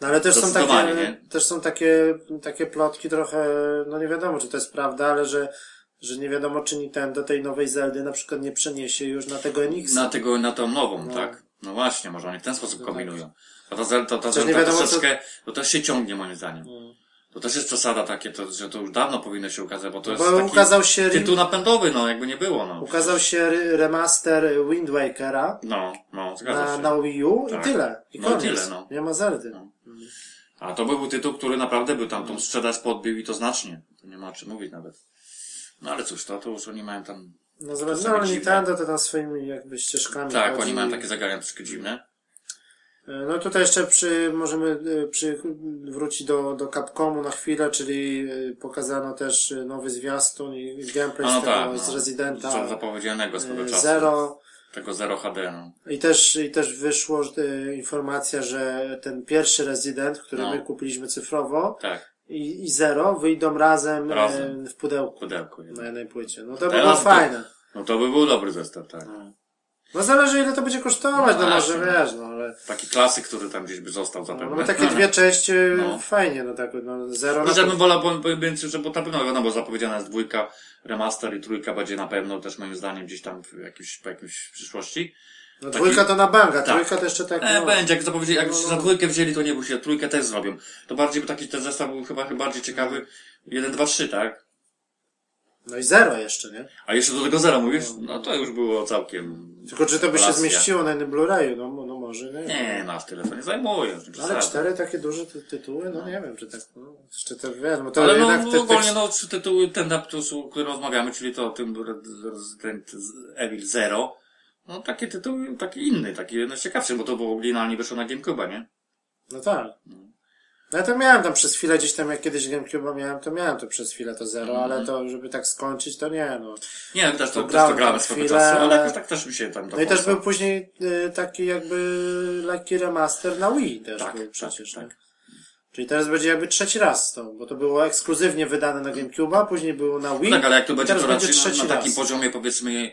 No ale też są takie, nie? też są takie, takie plotki trochę, no nie wiadomo, czy to jest prawda, ale że, że nie wiadomo, czy Nintendo tej nowej Zeldy na przykład nie przeniesie już na tego NX. Na tego, na tą nową, No. tak. No właśnie, może oni w ten sposób No kombinują. A ta, zel- to, ta, wiadomo, troszeczkę, to też się ciągnie moim zdaniem. No. To też jest przesada takie, to, że to już dawno powinno się ukazać, bo to jest Bo taki ukazał się, tytuł napędowy, no, jakby nie było, no. ukazał się re- remaster Wind Wakera No, no, na, się. na Wii U Tak. i tyle. I No koniec. tyle, no. Nie ma Zeldy. No. A to był tytuł, który naprawdę by tam tą sprzedaż podbił i to znacznie. To nie ma o czym mówić nawet. No ale cóż, to, to już oni mają tam... No zobacz, no. Nintendo to tam swoimi jakby ścieżkami Tak, chodzi. oni mają takie zagrania troszkę dziwne. No tutaj jeszcze przy, możemy e, przy, wrócić do, do Capcomu na chwilę, czyli e, pokazano też e, nowy zwiastun i gameplay No, z no tego, tak, z no. Residenta Co zapowiedzianego swego e, czasu. Zero. Tego Zero HD, no. I też, I też wyszło e, informacja, że ten pierwszy Resident, który No. my kupiliśmy cyfrowo Tak, i, i Zero wyjdą razem, Razem. E, w pudełku pudełko. na jedno. jednej płycie. No to by było fajne. No to by był dobry zestaw, tak. No zależy ile to będzie kosztować, no, No może wiesz, no ale... Taki klasyk, który tam gdzieś by został No, zapewne. no, takie dwie części No. fajnie, no tak, no zero No, ja bym wolał, bo, bo, więc, że, bo na pewno wiadomo, bo zapowiedziana jest dwójka, remaster i trójka będzie na pewno też moim zdaniem gdzieś tam w jakimś, po jakimś przyszłości. No Taki- dwójka to na banga, Tak. trójka to jeszcze tak, E, no. będzie, jak zapowiedzieli, jak No, no. za dwójkę wzięli, to nie bój się, trójkę też zrobią. To bardziej by taki ten zestaw był chyba, chyba bardziej ciekawy. Jeden, dwa, trzy, tak? No i zero jeszcze, nie? A jeszcze do tego zera mówisz? No to już było całkiem... Tylko czy to by się zmieściło na jednym Blu-rayu, no, no może. nie? Nie, no aż tyle to nie zajmuje. nie Ale cztery takie duże ty tytuły, no nie wiem, czy tak, no, jeszcze to wiesz, bo to Ale no, jednak no te, ogólnie te, no, trzy tytuły, ten, o którym rozmawiamy, czyli to o tym Red- Resident Evil Zero, no takie tytuły, taki inny, taki z ciekawszy, bo to było oryginalnie wyszło na GameCube, nie? no tak. No ja to miałem tam przez chwilę, gdzieś tam jak kiedyś GameCube miałem, to miałem to przez chwilę to zero, Mhm. ale to, żeby tak skończyć, to nie, no. Nie, też to, też to grałem tam swego chwilę, czasu, ale ale- tak też mi się tam No i też był później y, taki jakby lekki remaster na Wii też Tak, był tak, przecież, tak. nie? Czyli teraz będzie jakby trzeci raz to, bo to było ekskluzywnie wydane na GameCube'a, później było na Wii. Tak, ale jak to będzie to będzie raczej na, trzeci na takim raz. poziomie, powiedzmy,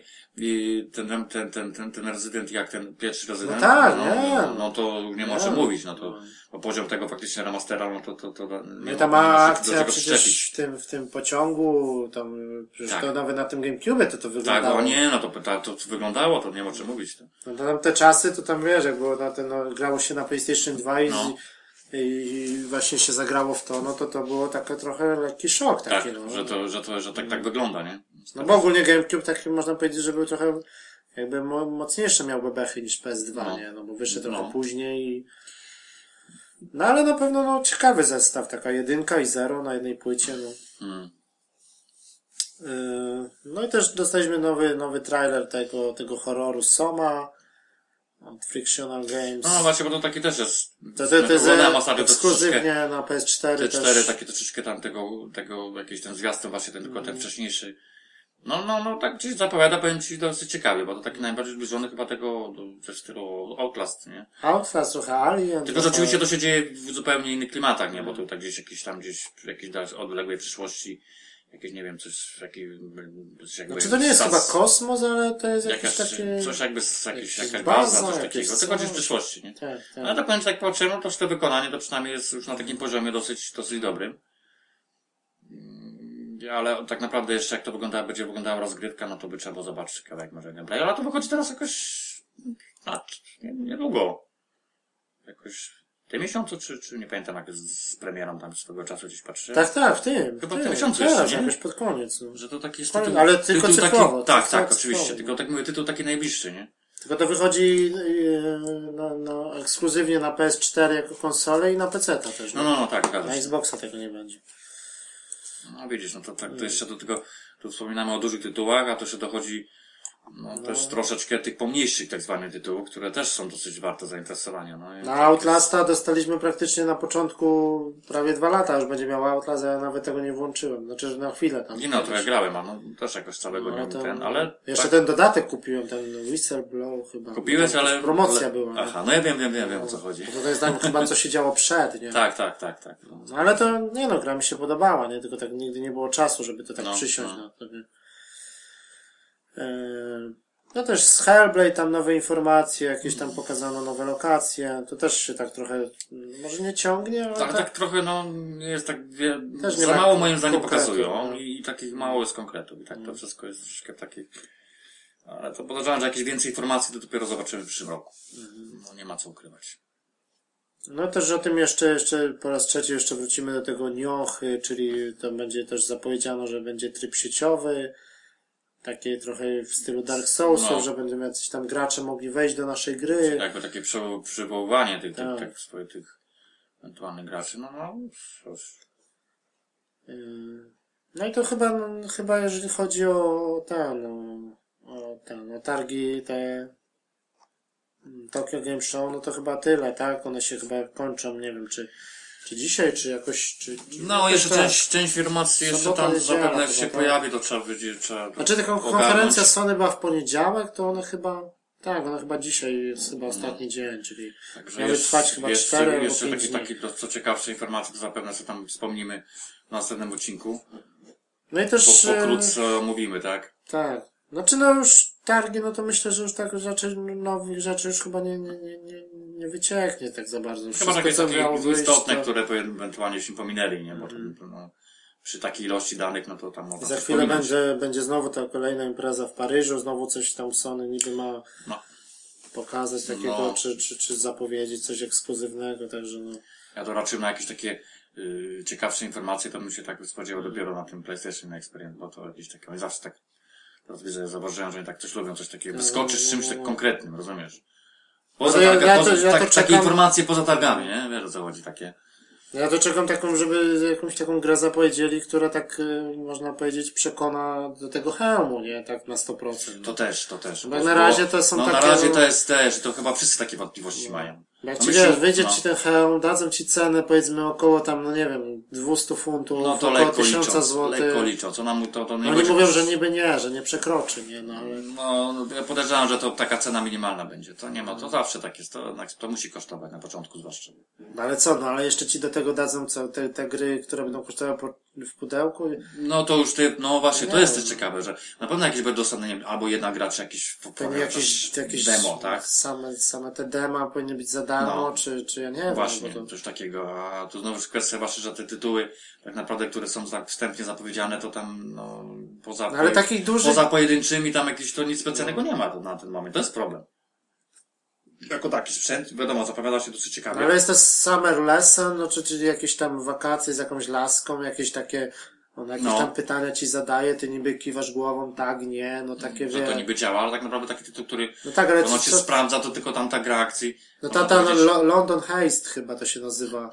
ten, ten, ten, ten, ten rezydent jak ten pierwszy rezydent, tak, no, nie. no, no to nie Nie. mówić, no to, bo poziom tego faktycznie remastera, no to, to, to, nie No ta mała akcja przecież w tym, w tym pociągu, tam, przecież Tak. to nawet na tym GameCube to to Tak, wyglądało. o nie, no to, to, to wyglądało, to nie ma czym mówić. To. No to tam te czasy, to tam wiesz, jak było na ten, no, grało się na PlayStation 2 i, No. I właśnie się zagrało w to, no to to było taki trochę lekki szok Tak, taki, no. że to, że to, że tak, tak wygląda, nie? No bo ogólnie GameCube taki można powiedzieć, że był trochę jakby mo- mocniejsze miał bebechy niż PS2, No. nie? No bo wyszedł No. trochę później i... No ale na pewno no, ciekawy zestaw, taka jedynka i zero na jednej płycie, no. Mm. Yy, No i też dostaliśmy nowy, nowy trailer tego, tego horroru Soma od Frictional Games. No właśnie, bo to taki też jest. to, to, to jest ostatnio to ekskluzywnie troszeczkę- na PS4 Te też. cztery takie troszeczkę tam tego, tego jakiś ten zwiastun właśnie ten, tylko Mhm. ten wcześniejszy. No, no, no, tak gdzieś zapowiada, powiem Ci, dosyć ciekawie, bo to taki najbardziej zbliżony chyba tego, ze stylu Outlast, nie? Outlast, trochę Alien. Tylko, że oczywiście to się dzieje w zupełnie innych klimatach, nie? Bo to tak gdzieś jakieś tam gdzieś w jakiejś odległej przyszłości, jakieś, nie wiem, coś, coś jakby... Znaczy to nie jest chyba kosmos, ale to jest jakieś Jakaś, takie... coś jakby, z, jakiś, jakaś baza, coś takiego. Tylko gdzieś w przyszłości, nie? Tak, tak. Ale tak powiem, tak patrzę, no to to wykonanie to przynajmniej jest już na takim poziomie dosyć, dosyć dobrym. Mm, Ale tak naprawdę jeszcze jak to wygląda, będzie wyglądała rozgrywka, no to by trzeba było zobaczyć kawałek może gameplay. Ale to wychodzi teraz jakoś nie, niedługo. Jakoś tym miesiącu, czy, czy nie pamiętam jak z, z premierą tam swego czasu gdzieś patrzę. Tak, tak, w tym. Chyba w tym miesiącu Teraz, jeszcze, nie? jakoś pod koniec. No. Że to taki jest Ale- tytuł, ale tylko tytuł cyfrowo, taki, tak, tak, oczywiście. Tylko tak mówię, tytuł taki najbliższy, nie? Tylko to wychodzi yy, no, no, ekskluzywnie na PS4 jako konsolę i na PC też. No, no, no, tak, Na. Xboxa tego nie będzie. No widzisz, no to tak, to jeszcze do tego, tu wspominamy o dużych tytułach, a to jeszcze dochodzi no, też troszeczkę tych pomniejszych tak zwanych tytułów, które też są dosyć warte zainteresowania. No, Na Outlasta dostaliśmy praktycznie na początku prawie dwa lata, już będzie miał Outlast, ja nawet tego nie włączyłem. Znaczy, że na chwilę tam. Nie no, to ja grałem, a no też jakoś całego No, nie to- ten, ale... Jeszcze tak, ten dodatek kupiłem, ten Whistleblow chyba. kupiłeś, Tam ale... Promocja ale, była. Aha, no ja wiem, wiem, wiem, wiem o co chodzi. Bo to jest tam chyba co się działo przed, nie? Tak, tak, tak, tak. No. No ale to, nie no, gra mi się podobała, nie? Tylko tak nigdy nie było czasu, żeby to tak No, przysiąść no. na to, nie? Eee, No też z Hellblade tam nowe informacje, jakieś tam pokazano nowe lokacje, to też się tak trochę, mm, może nie ciągnie, ale Tak, tak, tak trochę, no, nie jest tak, wie, Też nie za ma mało moim zdaniem pokazują i, i takich mało jest konkretów. I tak to wszystko jest troszeczkę takich, ale to podejrzewam, że jakieś więcej informacji to dopiero zobaczymy w przyszłym roku. No nie ma co ukrywać. No też o tym jeszcze, jeszcze po raz trzeci jeszcze wrócimy do tego Niochy, czyli to będzie też zapowiedziano, że będzie tryb sieciowy, takie trochę w stylu Dark Soulsów, No. że będą jacyś tam gracze mogli wejść do naszej gry. Jakby takie przy- przywoływanie tych, tych, Tak. tak, swoich, tych ewentualnych graczy, no, no, cóż. Yy, No i to chyba, no, chyba jeżeli chodzi o ten, o, o ten, o targi te mm, Tokyo Game Show, no to chyba tyle, tak? One się chyba kończą, nie wiem, czy, czy dzisiaj, czy jakoś, czy... czy No, jeszcze tak. część, część informacji jeszcze tam zapewne jak się tak. pojawi, to trzeba będzie, trzeba Znaczy taka konferencja Sony była w poniedziałek, to one chyba, tak, ona chyba dzisiaj jest chyba ostatni dzień, czyli Także miały jest- trwać chyba cztery albo Jeszcze pięć takie, dni. takie to, co ciekawsze informacje, to zapewne sobie tam wspomnimy w następnym odcinku. No i Po, też... e, pokrótce omówimy, tak? Tak. Znaczy no już targi, no to myślę, że już tak rzeczy, nowych rzeczy już chyba nie, nie, nie, nie, nie wycieknie tak za bardzo. Chyba takie, takie istotne, to- które ewentualnie się pominęli, nie? Bo to, no, przy takiej ilości danych, no to tam można Za chwilę będzie, będzie znowu ta kolejna impreza w Paryżu, znowu coś tam Sony niby ma No. pokazać takiego, No. czy, czy, czy zapowiedzieć coś ekskluzywnego, także no. Ja to raczej na jakieś takie y, ciekawsze informacje, to bym się tak spodziewał dopiero na tym PlayStation Experience, bo to jakieś takie, oni zawsze tak, teraz widzę, zauważyłem, że oni tak coś lubią, coś takiego, wyskoczyć z czymś tak konkretnym, rozumiesz? Poza No ja- targa, ja poza, to- ja to tak, takie informacje poza targami, nie? Wiesz o co chodzi, takie. Ja to czekam taką, żeby jakąś taką grę zapowiedzieli, która tak, y, można powiedzieć, przekona do tego hełmu, nie? Tak na 100%. To też, to też. Bo Bo- na razie to są no, takie, na razie no- to jest też, to chyba wszyscy takie wątpliwości mają. Jak No ci wiesz, wyjdzie no. ci ten hełm, dadzą ci cenę powiedzmy około tam, no nie wiem, 200 funtów, No to około lekko 1000 licząc, złotych. lekko licząc. Ona mu to, to nie No oni mówią, że niby nie, że nie przekroczy, nie, no ale... No, ja podejrzewam, że to taka cena minimalna będzie. To nie ma, to zawsze tak jest. To, to musi kosztować na początku zwłaszcza. No ale co, no ale jeszcze ci do tego dadzą co, te, te gry, które będą kosztowały po, w pudełku? No to już ty, no właśnie, to Nie jest wiem. też ciekawe, że na pewno jakieś będą dostępne, nie wiem, albo jedna gra, czy jakieś, Pewnie jakieś, jakieś demo, tak? Same, same te dema powinny być za darmo, No. czy, czy ja nie wiem. Właśnie, bo to... coś takiego. A tu znowu jest kwestia właśnie, że te tytuły, tak naprawdę, które są tak wstępnie zapowiedziane, to tam, no, poza, No ale takich dużych... poza pojedynczymi tam jakieś to nic specjalnego nie ma to, na ten moment. To jest problem. Jako taki sprzęt, wiadomo, zapowiada się dosyć ciekawie. No ale jest to summer lesson, no czy, czy jakieś tam wakacje z jakąś laską, jakieś takie, on jakieś No. tam pytania ci zadaje, ty niby kiwasz głową, tak, nie, no takie że wie. to niby działa, ale tak naprawdę taki tytuł, który No tak, ale ono cię co, sprawdza, to tylko tam ta gra akcji. no ta, ta no, London Heist chyba to się nazywa,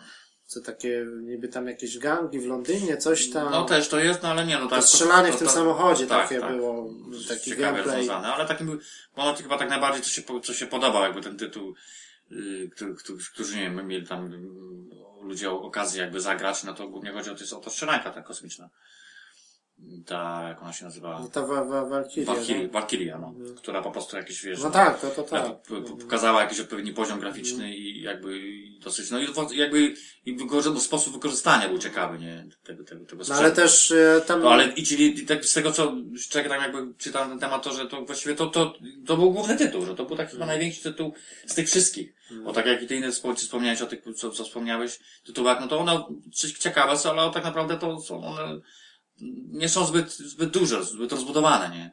co takie, niby tam jakieś gangi w Londynie, coś tam. No też to jest, no ale nie, no jest strzelanie w tym samochodzie tak, takie tak. było, taki Ciekawe gameplay. rozwiązane, ale takim był, moment chyba tak najbardziej, co się, co się podobał, jakby ten tytuł, yy, który, który, którzy, nie wiem, mieli tam yy, ludzie okazję jakby zagrać, no to głównie chodzi o, to jest o to strzelanka ta kosmiczna. Ta, jak ona się nazywa? No ta wa, wa, Valkyria, Valkyria? Valkyria, no, która po prostu jakieś, wiesz, No tak, to, to tak. pokazała jakiś odpowiedni poziom graficzny i jakby dosyć, no i jakby i wykorzy- sposób wykorzystania był ciekawy, nie, tego, tego, tego No ale też e, tam... No ale i czyli tak z tego co czekaj, tak jakby czytałem ten temat, to że to właściwie to, to, to był główny tytuł, że to był taki chyba największy tytuł z tych wszystkich. Bo tak jak i ty inne wspom- wspomniałeś o tych, co, co wspomniałeś, tytułach, no to one ciekawe są, ale tak naprawdę to są one nie są zbyt, zbyt duże, zbyt rozbudowane, nie?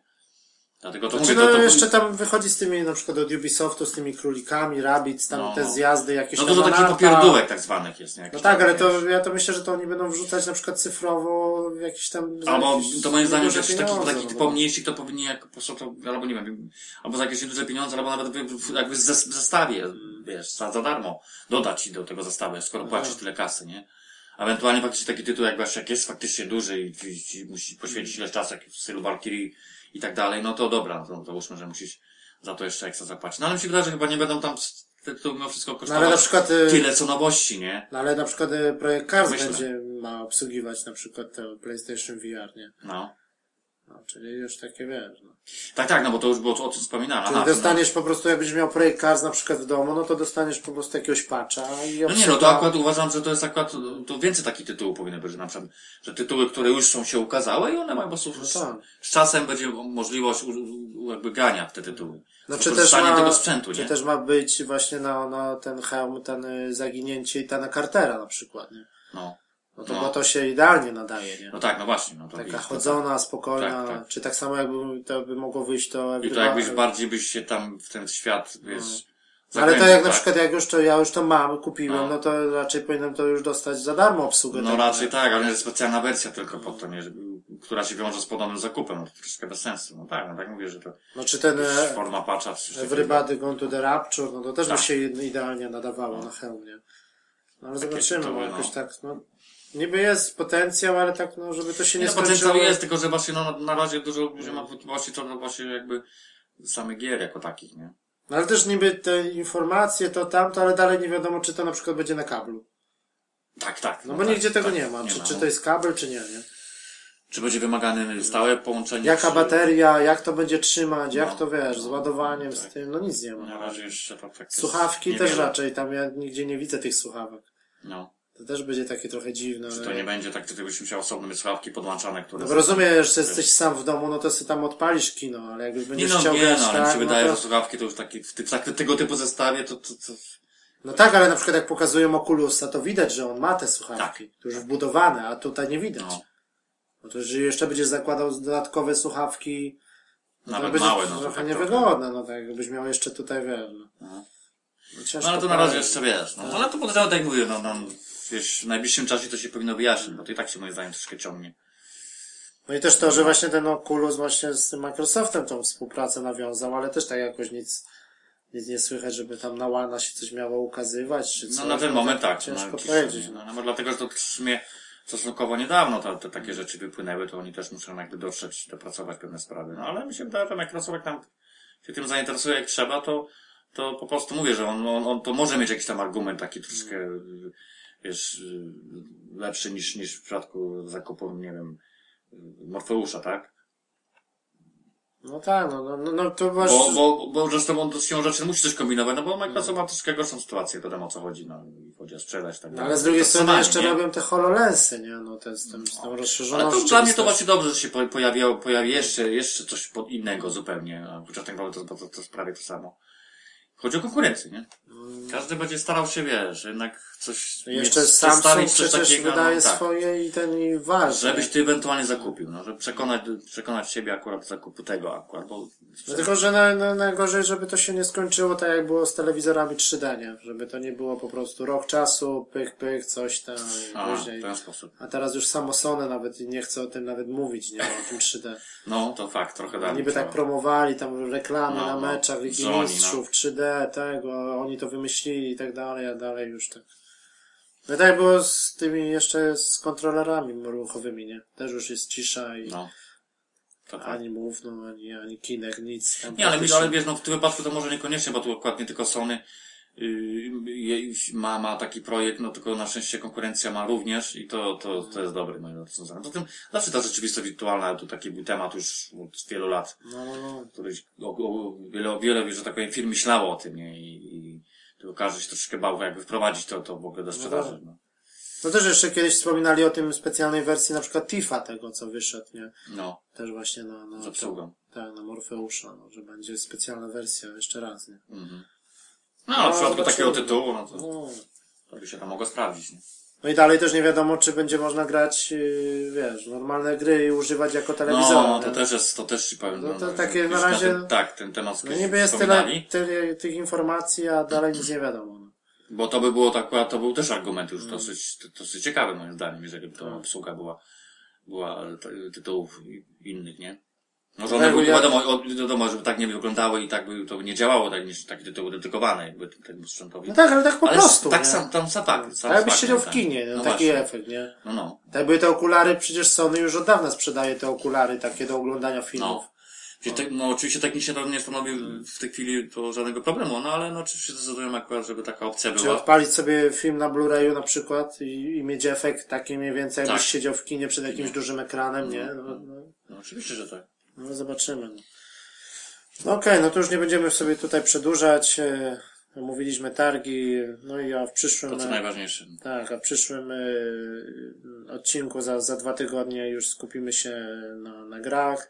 Dlatego to Znaczy, mówię, no, to, to, jeszcze tam wychodzi z tymi, na przykład od Ubisoftu, z tymi królikami, Rabbids, tam No, te zjazdy jakieś no dużo takich popierdółek tak zwanych jest, nie? No Jakieś tak, tam, ale to ja to myślę, że to oni będą wrzucać na przykład cyfrowo w jakiś tam... Albo jakieś to moim zdaniem, że takich, takich no bo- mniejszych to powinni jak po prostu to, albo nie wiem, albo za jakieś duże pieniądze, albo nawet jakby w zes- w zestawie, wiesz, za, za darmo dodać ci do tego zestawu, skoro płacisz tyle kasy, nie? Ewentualnie faktycznie taki tytuł, jak jak jest faktycznie duży i, i, i musi poświęcić ileś czasu, jak w stylu Valkyrie i tak dalej, no to dobra, to załóżmy, że musisz za to jeszcze ekstra zapłacić. No ale mi się wydaje, że chyba nie będą tam te tytuły mimo wszystko No kosztować ale na przykład... e, tyle co nowości, nie? No ale na przykład e, projekt Cars Myślę. będzie ma obsługiwać na przykład PlayStation VR, nie? No. No, czyli już takie wiesz, no. Tak, tak, no bo to już było o tym wspominane. Czyli Aha, dostaniesz po prostu, jakbyś miał projekt Cars na przykład w domu, no to dostaniesz po prostu jakiegoś patcha i No nie, no to akurat uważam, że to jest akurat, to więcej takich tytułów powinno być, że na przykład, że tytuły, które już są się ukazały i one mają po prostu, No z, tak. z czasem będzie możliwość jakby grania w te tytuły. No czy też Wykorzystanie ma, tego sprzętu, czy nie? też ma być właśnie na, na ten hełm, ten y, zaginięcie i ta Cartera na przykład, nie? No. No to, No. bo to się idealnie nadaje, nie? No tak, no właśnie, no to Taka to chodzona, spokojna, Tak, tak. czy tak samo jakby to by mogło wyjść to... I to jakbyś bardziej byś się tam w ten świat, wiesz, No, ale to jak na tak. przykład jak już to ja już to mam, kupiłem, No. no, to raczej powinienem to już dostać za darmo obsługę. No raczej nie? tak, ale jest specjalna wersja tylko pod to, nie, która się wiąże z podobnym zakupem, no to troszkę bez sensu. No tak, no tak mówię, że to No czy ten e, forma patcha, takiego. Everybody Gone to the Rapture, no to też Tak. by się idealnie nadawało na hełm, nie? No ale Takie zobaczymy, no, tytuły, jakoś no. tak, no... Niby jest potencjał, ale tak, no, żeby to się nie Nie, no, skończyło... potencjał jest, tylko że właśnie no, na, na razie dużo ludzi ma wątpliwości co do właśnie jakby samych gier jako takich, nie? No ale też niby te informacje, to tamto, ale dalej nie wiadomo, czy to na przykład będzie na kablu. Tak, tak. No bo tak, nigdzie tego tak, nie ma. czy, ma, czy no. to jest kabel, czy nie, nie? Czy będzie wymagane stałe połączenie? Jaka czy... bateria, jak to będzie trzymać, jak No. to wiesz, z ładowaniem, Tak. z tym, no nic nie Na ma. razie jeszcze to tak Słuchawki też raczej, tam ja nigdzie nie widzę tych słuchawek. No. To też będzie takie trochę dziwne. Czy to nie będzie tak, że ty byś musiał osobno mieć słuchawki podłączane, które... No bo rozumiesz, że jesteś sam w domu, no to sobie tam odpalisz kino, ale jakby Nie będziesz no, chciał nie grać no, ale mi tak, się wydaje, no że to... słuchawki to już taki, w, ty- tak, tego typu zestawie to, to, to... No tak, ale na przykład jak pokazują Oculusa, to widać, że on ma te słuchawki. To już wbudowane, a tutaj nie widać. Tak. No. No to jeżeli jeszcze będziesz zakładał dodatkowe słuchawki, no to Nawet będzie małe, no to trochę tak niewygodne, no tak jakbyś miał jeszcze tutaj, wiesz, no. No. No, No ale to na razie jeszcze wiesz, no. Ale to podejrzewam, tak jak mówię, no, no, wiesz, w najbliższym czasie to się powinno wyjaśnić, bo to i tak się moim zdaniem troszkę ciągnie. No i też to, że właśnie ten Oculus właśnie z tym Microsoftem tą współpracę nawiązał, ale też tak jakoś nic nic nie słychać, żeby tam na łana się coś miało ukazywać, czy coś. No na ten moment tak. Ciężko no, powiedzieć. No. No, no, dlatego, że to w sumie stosunkowo niedawno te, te takie rzeczy wypłynęły, to oni też muszą jakby dotrzeć, dopracować pewne sprawy. No ale mi się wydaje, że jak Rosłek tam się tym zainteresuje jak trzeba, to, to po prostu mówię, że on, on, on to może mieć jakiś tam argument taki troszkę, y, wiesz, y, lepszy niż, niż w przypadku zakupu, nie wiem, y, Morfeusza, tak? no tak, no, no, no, no to masz... Bo, bo, bo zresztą on z siłą rzeczy musi coś kombinować, no bo Microsoft ma troszkę gorszą sytuację, wiadomo o co chodzi, no i chodzi o sprzedać, tak No, ale z drugiej To strony jeszcze nie? robią te HoloLensy, nie? No to jest tym, z tą rozszerzoną Ale to dla mnie to właśnie dobrze, że się po- pojawiło, pojawi jeszcze, jeszcze coś pod innego zupełnie, a chociaż tak naprawdę to, to, to jest prawie to samo. Chodzi o konkurencję, nie? Każdy będzie starał się, wiesz, jednak coś No Jeszcze Samsung coś przecież takiego, wydaje no, tak, swoje i ten i waży. żebyś ty ewentualnie zakupił, no, żeby przekonać, przekonać siebie akurat zakupu tego akurat, bo No tylko, że na, na, najgorzej, żeby to się nie skończyło tak jak było z telewizorami 3D, nie? Żeby to nie było po prostu rok czasu, pych, pych, coś tam i później. w ten sposób. A teraz już samo Sony nawet nie chce o tym nawet mówić, nie? O tym 3D. No, to fakt, trochę dalej. Niby tak trzeba. promowali tam reklamy No, na no. meczach Ligi no. Mistrzów, 3D, tego, oni to wymyślili i tak dalej, a dalej już tak. No tak było z tymi jeszcze z kontrolerami ruchowymi, nie? Też już jest cisza i No. To tak. ani mów, no, ani, ani kinek, nic. Tam Nie, ale, ale wiesz, no w tym wypadku to może niekoniecznie, bo tu akurat nie tylko Sony yy, ma, ma taki projekt, no tylko na szczęście konkurencja ma również i to, to, to jest dobre rozwiązanie. Poza tym zawsze ta rzeczywistość wirtualna, to taki był temat już od wielu lat, No, no, no. który o, o, wiele, wiele, że tak powiem, firm myślało o tym, nie? I, i tylko każdy się troszkę bał, jakby wprowadzić to, to w ogóle do sprzedaży. No. No też jeszcze kiedyś wspominali o tym specjalnej wersji na przykład Tifa tego, co wyszedł, nie? no, Też właśnie na, na, obsługą. tak, na Morfeusza, no, że będzie specjalna wersja jeszcze raz, nie? Mhm. No, ale w przypadku takiego tytułu, no to, No. to by się tam mogło sprawdzić, nie? No i dalej też nie wiadomo, czy będzie można grać, yy, wiesz, normalne gry i używać jako telewizora. No, to nie? też jest, to też ci powiem. No to że takie na razie- Ten, tak, ten temat No niby jest tyle, tyle tych informacji, a dalej nic nie wiadomo. No. Bo to by było tak, to był też argument już Mm. dosyć, dosyć ciekawy moim zdaniem, jeżeli by to Tak. obsługa była, była t- tytułów innych, nie? Może Tak, one były, ja- wiadomo, wiadomo, żeby tak nie wyglądały i tak by to nie działało, tak niż takie tytuły dedykowane jakby temu sprzętowi. no tak, ale tak po Ale prostu. tak nie? sam, tam sam tak. tak sam jakbyś fakt, siedział w tak. kinie, no, No taki właśnie. efekt, nie? No, no. Tak były te okulary, przecież Sony już od dawna sprzedaje te okulary takie do oglądania filmów. No. Te, no oczywiście technicznie to nie stanowi w tej chwili to żadnego problemu, no ale no oczywiście decydują akurat, żeby taka opcja Czy była. odpalić sobie film na Blu-rayu na przykład i, i mieć efekt taki mniej więcej, jakbyś Tak. siedział w kinie przed jakimś dużym ekranem, nie? No, no, No oczywiście, że tak. No zobaczymy. No, no okej, no to już nie będziemy sobie tutaj przedłużać. e, Omówiliśmy targi, no i ja w przyszłym... To co e, najważniejsze. Tak, a w przyszłym e, odcinku za, za dwa tygodnie już skupimy się na, na grach.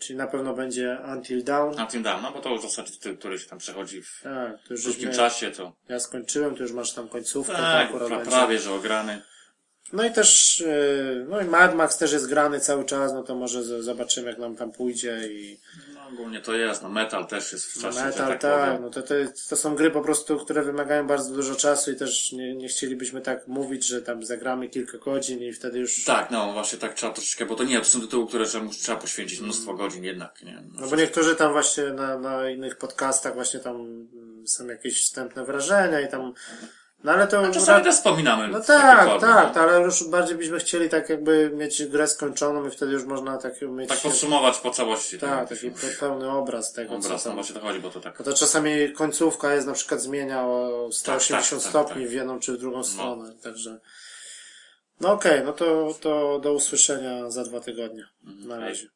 Czyli na pewno będzie Until. Na tym dam, no bo to już w zasadzie tytuł, który się tam przechodzi w Tak, krótkim żeśmy, czasie, to ja skończyłem, to już masz tam końcówkę. tak, pra, będzie. prawie, że ograny. No i też, e, no i Mad Max też jest grany cały czas, no to może zobaczymy jak nam tam pójdzie i No ogólnie to jest, no metal też jest w czasie, że Metal, tak, tak, no to, to, to są gry po prostu, które wymagają bardzo dużo czasu i też nie, nie chcielibyśmy tak mówić, że tam zagramy kilka godzin i wtedy już... Tak, no właśnie tak trzeba troszeczkę, bo to nie, to są tytuły, które trzeba, trzeba poświęcić mnóstwo godzin jednak, nie? No bo niektórzy tam właśnie na, na innych podcastach właśnie tam mm, są jakieś wstępne wrażenia i tam... No ale to... A czasami też wspominamy. No tak, tak, no. ale już bardziej byśmy chcieli tak jakby mieć grę skończoną i wtedy już można tak mieć... Tak podsumować po całości. tak, ten taki pe- pełny obraz tego, obraz, co no tam... właśnie to chodzi, bo to tak. No to czasami końcówka jest na przykład zmienia o 180 tak, tak, stopni tak. w jedną czy w drugą stronę, także... No okej, no to, to do usłyszenia za dwa tygodnie. Na hej. razie.